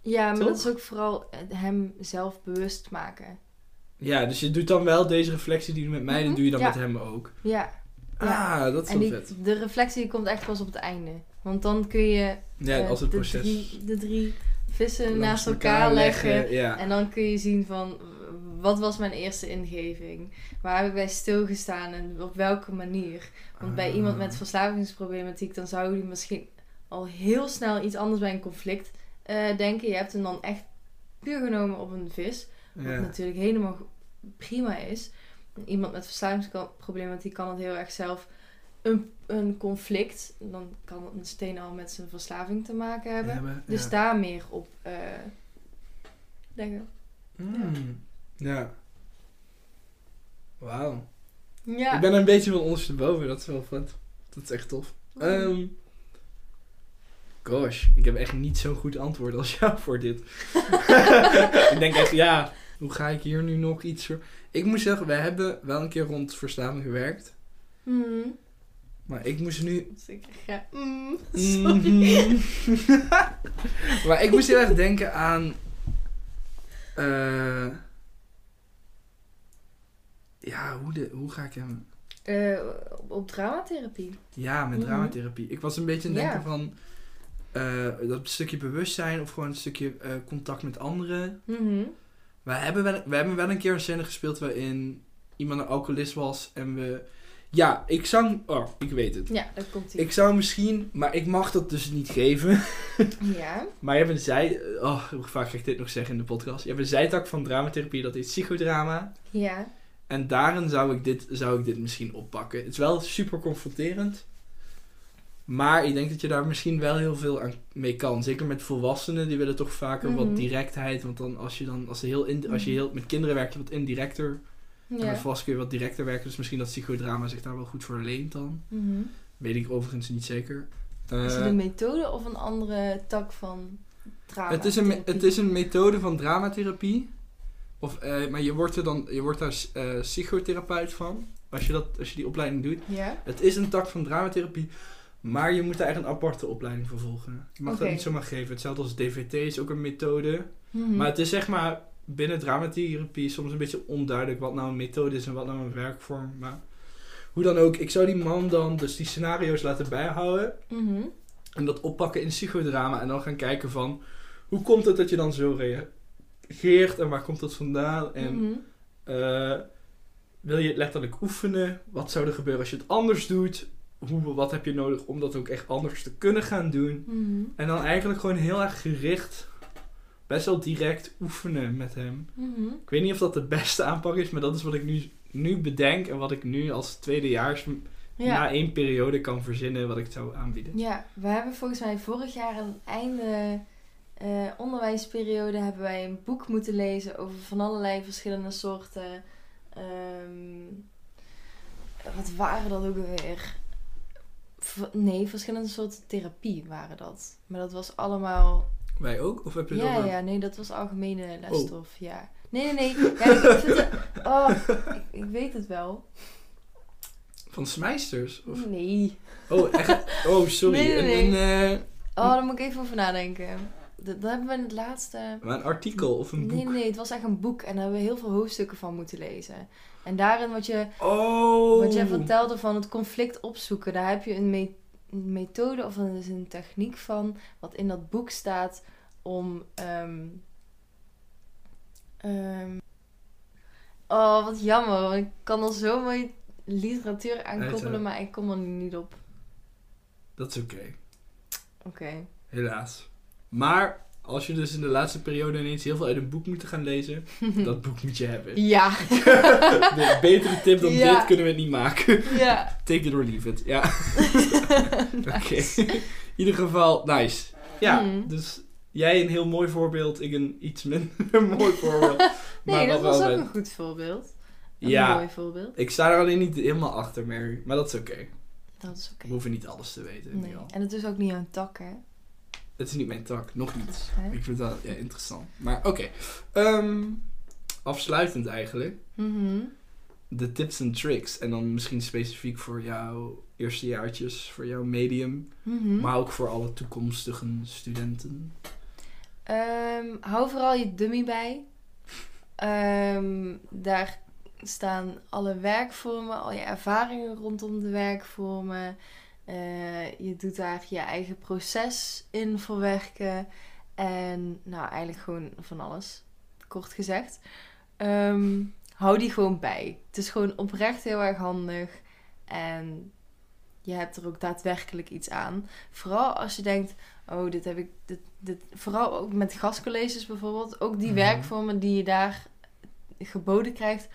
Speaker 2: Ja, maar
Speaker 1: Toch?
Speaker 2: dat is ook vooral hem zelf bewust maken.
Speaker 1: Ja, dus je doet dan wel deze reflectie die je met mij,
Speaker 2: Mhm,
Speaker 1: dan doe je dan
Speaker 2: ja.
Speaker 1: met hem ook.
Speaker 2: Ja, Ja.
Speaker 1: Ah, dat is
Speaker 2: en die,
Speaker 1: vet.
Speaker 2: de reflectie komt echt pas op het einde. Want dan kun je
Speaker 1: Ja,
Speaker 2: eh,
Speaker 1: als het
Speaker 2: de,
Speaker 1: proces
Speaker 2: drie, de drie vissen
Speaker 1: langs
Speaker 2: naast elkaar, leggen.
Speaker 1: Ja.
Speaker 2: En dan kun je zien van, wat was mijn eerste ingeving? Waar heb ik bij stilgestaan en op welke manier? Want bij
Speaker 1: Ah.
Speaker 2: iemand met verslavingsproblematiek, dan zou die misschien al heel snel iets anders bij een conflict eh, denken. Je hebt hem dan echt puur genomen op een vis. Wat
Speaker 1: Ja.
Speaker 2: natuurlijk helemaal prima is. Iemand met verslavingsproblematiek kan het heel erg zelf een, een conflict, dan kan het meteen al met zijn verslaving te maken hebben. Dus
Speaker 1: ja.
Speaker 2: daar meer op eh leggen.
Speaker 1: Mm. Ja. Wauw.
Speaker 2: Ja.
Speaker 1: Ik ben er een beetje van ondersteboven, dat is wel vet. Dat is echt tof. Ehm gosh, ik heb echt niet zo'n goed antwoord als jou voor dit. ik denk echt, ja, hoe ga ik hier nu nog iets voor... Ik moet zeggen, we hebben wel een keer rond verslaving gewerkt.
Speaker 2: Hmm.
Speaker 1: Maar ik moest nu...
Speaker 2: Ik ga... Mm, sorry.
Speaker 1: Mhm. maar ik moest heel erg denken aan... eh, ja, hoe, de, hoe ga ik hem...
Speaker 2: Eh, op, dramatherapie.
Speaker 1: Ja, met
Speaker 2: Mhm.
Speaker 1: dramatherapie. Ik was een beetje aan het
Speaker 2: Ja.
Speaker 1: denken van... eh, dat stukje bewustzijn of gewoon een stukje eh, contact met anderen.
Speaker 2: Mhm.
Speaker 1: We hebben, wel, we hebben wel een keer een scène gespeeld waarin iemand een alcoholist was en we... Ja, ik zou... Oh, ik weet het.
Speaker 2: Ja, dat komt ie.
Speaker 1: Ik zou misschien... Maar ik mag dat dus niet geven.
Speaker 2: Ja.
Speaker 1: Maar je hebt een zij... Oh, hoe vaak ga ik dit nog zeggen in de podcast? Je hebt een zijtak van dramatherapie, dat is psychodrama.
Speaker 2: Ja.
Speaker 1: En daarin zou ik, dit, zou ik dit misschien oppakken. Het is wel super confronterend. Maar ik denk dat je daar misschien wel heel veel aan mee kan. Zeker met volwassenen, die willen toch vaker
Speaker 2: Mhm.
Speaker 1: wat directheid. Want dan als je dan als, ze heel in, als je heel met kinderen werkt, je wat indirecter. En met
Speaker 2: Ja.
Speaker 1: volwassenen kun je wat directer werken. Dus misschien dat psychodrama zich daar wel goed voor leent dan.
Speaker 2: Mhm.
Speaker 1: Weet ik overigens niet zeker.
Speaker 2: Is het
Speaker 1: Eh,
Speaker 2: een methode of een andere tak van drama?
Speaker 1: Het is, een, het is een methode van dramatherapie. Of, eh, maar je wordt, er dan, je wordt daar eh, psychotherapeut van. Als je, dat, als je die opleiding doet.
Speaker 2: Ja?
Speaker 1: Het is een tak van dramatherapie. Maar je moet daar echt een aparte opleiding voor volgen. Je mag dat niet zomaar geven. Hetzelfde als DVT is ook een methode.
Speaker 2: Mhm.
Speaker 1: Maar het is zeg maar binnen dramatherapie soms een beetje onduidelijk wat nou een methode is en wat nou een werkvorm. Maar hoe dan ook, ik zou die man dan dus die scenario's laten bijhouden.
Speaker 2: Mhm.
Speaker 1: En dat oppakken in psychodrama. En dan gaan kijken van hoe komt het dat je dan zo reageert en waar komt dat vandaan? En
Speaker 2: Mhm.
Speaker 1: eh, wil je het letterlijk oefenen? Wat zou er gebeuren als je het anders doet? Hoe, wat heb je nodig om dat ook echt anders te kunnen gaan doen?
Speaker 2: Mhm.
Speaker 1: En dan eigenlijk gewoon heel erg gericht, best wel direct oefenen met hem.
Speaker 2: Mhm.
Speaker 1: Ik weet niet of dat de beste aanpak is, maar dat is wat ik nu, nu bedenk en wat ik nu als tweedejaars
Speaker 2: Ja.
Speaker 1: na één periode kan verzinnen wat ik zou aanbieden.
Speaker 2: Ja, we hebben volgens mij vorig jaar het einde eh, onderwijsperiode hebben wij een boek moeten lezen over van allerlei verschillende soorten. ehm, wat waren dat ook alweer? V- nee, verschillende soorten therapie waren dat. Maar dat was allemaal.
Speaker 1: Wij ook? Of heb je
Speaker 2: Ja,
Speaker 1: over...
Speaker 2: ja, nee, dat was algemene lesstof. Ja. Nee, nee, nee. Ja, ik, het, oh, ik, ik weet het wel.
Speaker 1: Van Smijsters? Of...
Speaker 2: Nee.
Speaker 1: Oh, echt? Oh, sorry.
Speaker 2: Nee, nee,
Speaker 1: Een, een, eh,
Speaker 2: Oh, daar moet ik even over nadenken. Dat, dat hebben we in het laatste.
Speaker 1: maar een artikel of een boek?
Speaker 2: Nee, nee, het was echt een boek en daar hebben we heel veel hoofdstukken van moeten lezen. En daarin wat je,
Speaker 1: Oh!
Speaker 2: wat jij vertelde van het conflict opzoeken, daar heb je een, me- een methode of een, dus een techniek van, wat in dat boek staat om. ehm, ehm, oh, wat jammer, want ik kan er zo mooi literatuur aan
Speaker 1: Uit,
Speaker 2: koppelen,
Speaker 1: eh,
Speaker 2: maar ik kom er nu niet op.
Speaker 1: Dat is oké.
Speaker 2: Oké.
Speaker 1: Helaas. Maar als je dus in de laatste periode ineens heel veel uit een boek moet gaan lezen, dat boek moet je hebben.
Speaker 2: Ja.
Speaker 1: De betere tip dan
Speaker 2: Ja.
Speaker 1: dit kunnen we niet maken.
Speaker 2: ja.
Speaker 1: Take it or leave it. Ja, oké. In ieder geval, nice. Ja,
Speaker 2: Hmm.
Speaker 1: dus jij een heel mooi voorbeeld, ik een iets minder mooi voorbeeld.
Speaker 2: Nee,
Speaker 1: Maar
Speaker 2: dat was ook een goed voorbeeld. Een
Speaker 1: Ja,
Speaker 2: mooi voorbeeld.
Speaker 1: ik sta er alleen niet helemaal achter, Mary. Maar dat is oké.
Speaker 2: Dat is oké.
Speaker 1: We hoeven niet alles te weten.
Speaker 2: Nee.
Speaker 1: al.
Speaker 2: En het is ook niet jouw tak, hè?
Speaker 1: Het is niet mijn tak, nog niet. Ik vind dat ja, interessant. Maar oké. Ehm, afsluitend eigenlijk.
Speaker 2: Mhm.
Speaker 1: De tips en tricks. En dan misschien specifiek voor jouw eerstejaartjes, voor jouw medium.
Speaker 2: Mhm.
Speaker 1: Maar ook voor alle toekomstige studenten.
Speaker 2: Ehm, hou vooral je dummy bij. Ehm, daar staan alle werkvormen, al je ervaringen rondom de werkvormen. Eh, je doet daar je eigen proces in verwerken. En nou, eigenlijk gewoon van alles. Kort gezegd. Ehm, hou die gewoon bij. Het is gewoon oprecht heel erg handig. En je hebt er ook daadwerkelijk iets aan. Vooral als je denkt, oh, dit heb ik. Dit, dit, vooral ook met gastcolleges bijvoorbeeld. Ook die
Speaker 1: Mhm.
Speaker 2: werkvormen die je daar geboden krijgt.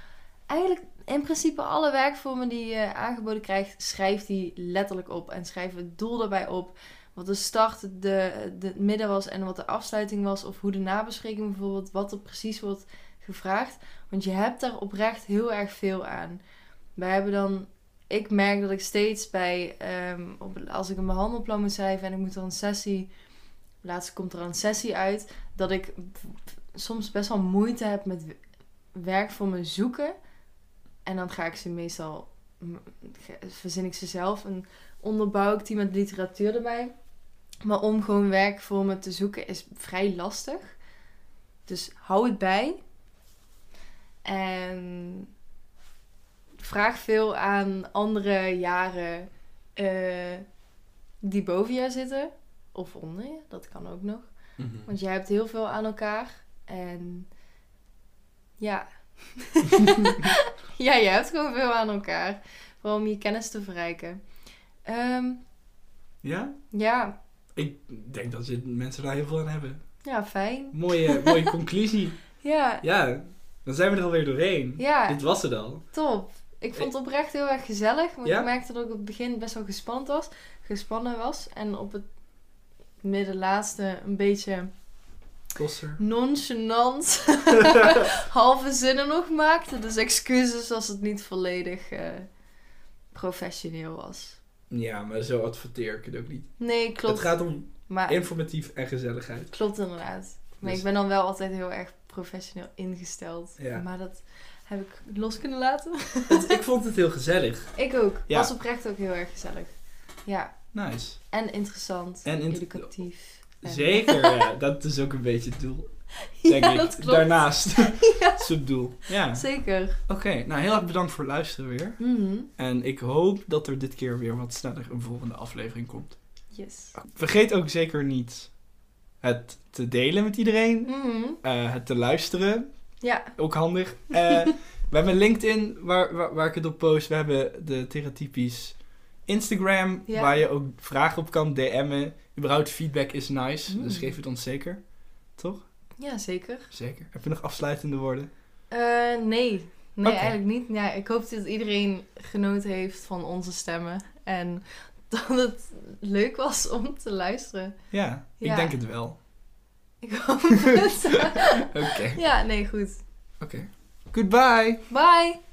Speaker 2: Eigenlijk in principe alle werkvormen die je aangeboden krijgt, schrijf die letterlijk op. En schrijf het doel daarbij op. Wat de start, de, de midden was en wat de afsluiting was. Of hoe de nabespreking bijvoorbeeld, wat er precies wordt gevraagd. Want je hebt daar oprecht heel erg veel aan. Wij hebben dan ik merk dat ik steeds bij, ehm, op, als ik een behandelplan moet schrijven en ik moet er een sessie, laatst komt er een sessie uit, dat ik soms best wel moeite heb met werk voor me zoeken. En dan ga ik ze meestal, verzin ik ze zelf en onderbouw ik die met literatuur erbij. Maar om gewoon werk voor me te zoeken is vrij lastig. Dus hou het bij. En vraag veel aan andere jaren eh, die boven jou zitten. Of onder je, dat kan ook nog. Want jij hebt heel veel aan elkaar. En ja. ja, je hebt gewoon veel aan elkaar. Vooral om je kennis te verrijken. Ehm,
Speaker 1: Ja?
Speaker 2: ja,
Speaker 1: Ik denk dat mensen daar heel veel aan hebben.
Speaker 2: ja, fijn.
Speaker 1: Mooie, mooie conclusie.
Speaker 2: Ja,
Speaker 1: Ja, dan zijn we er alweer doorheen.
Speaker 2: ja,
Speaker 1: Dit was het al.
Speaker 2: top. Ik vond het oprecht heel erg gezellig. Want
Speaker 1: Ja?
Speaker 2: ik merkte dat ik op het begin best wel gespannen was. Gespannen was. En op het middenlaatste een beetje
Speaker 1: Kosser.
Speaker 2: nonchalant halve zinnen nog maakte. Dus excuses als het niet volledig eh, professioneel was.
Speaker 1: Ja, maar zo adverteer ik het ook niet.
Speaker 2: Nee, klopt.
Speaker 1: Het gaat om
Speaker 2: Maar
Speaker 1: informatief en gezelligheid.
Speaker 2: klopt inderdaad. Maar
Speaker 1: Dus-
Speaker 2: ik ben dan wel altijd heel erg professioneel ingesteld.
Speaker 1: Ja.
Speaker 2: Maar dat heb ik los kunnen laten.
Speaker 1: Ik vond het heel gezellig.
Speaker 2: ik ook.
Speaker 1: Ja.
Speaker 2: Was oprecht ook heel erg gezellig. Ja.
Speaker 1: Nice.
Speaker 2: En interessant.
Speaker 1: En
Speaker 2: educatief.
Speaker 1: Zeker, ja. Dat is ook een beetje het doel. Denk
Speaker 2: ja,
Speaker 1: ik.
Speaker 2: dat klopt.
Speaker 1: Daarnaast.
Speaker 2: Ja.
Speaker 1: Subdoel. Ja.
Speaker 2: Zeker.
Speaker 1: Oké, nou heel erg bedankt voor het luisteren weer.
Speaker 2: Mhm.
Speaker 1: En ik hoop dat er dit keer weer wat sneller een volgende aflevering komt.
Speaker 2: Yes.
Speaker 1: Vergeet ook zeker niet het te delen met iedereen.
Speaker 2: Mhm.
Speaker 1: eh, het te luisteren.
Speaker 2: Ja.
Speaker 1: Ook handig. Eh, we hebben LinkedIn waar, waar, waar ik het op post. We hebben de Theratypisch Instagram.
Speaker 2: Ja.
Speaker 1: Waar je ook vragen op kan DM'en. Überhaupt feedback is nice.
Speaker 2: Mm.
Speaker 1: Dus geef het ons zeker. Toch?
Speaker 2: Ja, zeker.
Speaker 1: Zeker. Heb je nog afsluitende woorden?
Speaker 2: Eh, nee. Nee, eigenlijk niet. Ja, ik hoop dat iedereen genoten heeft van onze stemmen. En dat het leuk was om te luisteren.
Speaker 1: Ja, ik denk het wel.
Speaker 2: Ik hoop het.
Speaker 1: Oké.
Speaker 2: ja, nee, goed.
Speaker 1: Oké. Goodbye.
Speaker 2: Bye!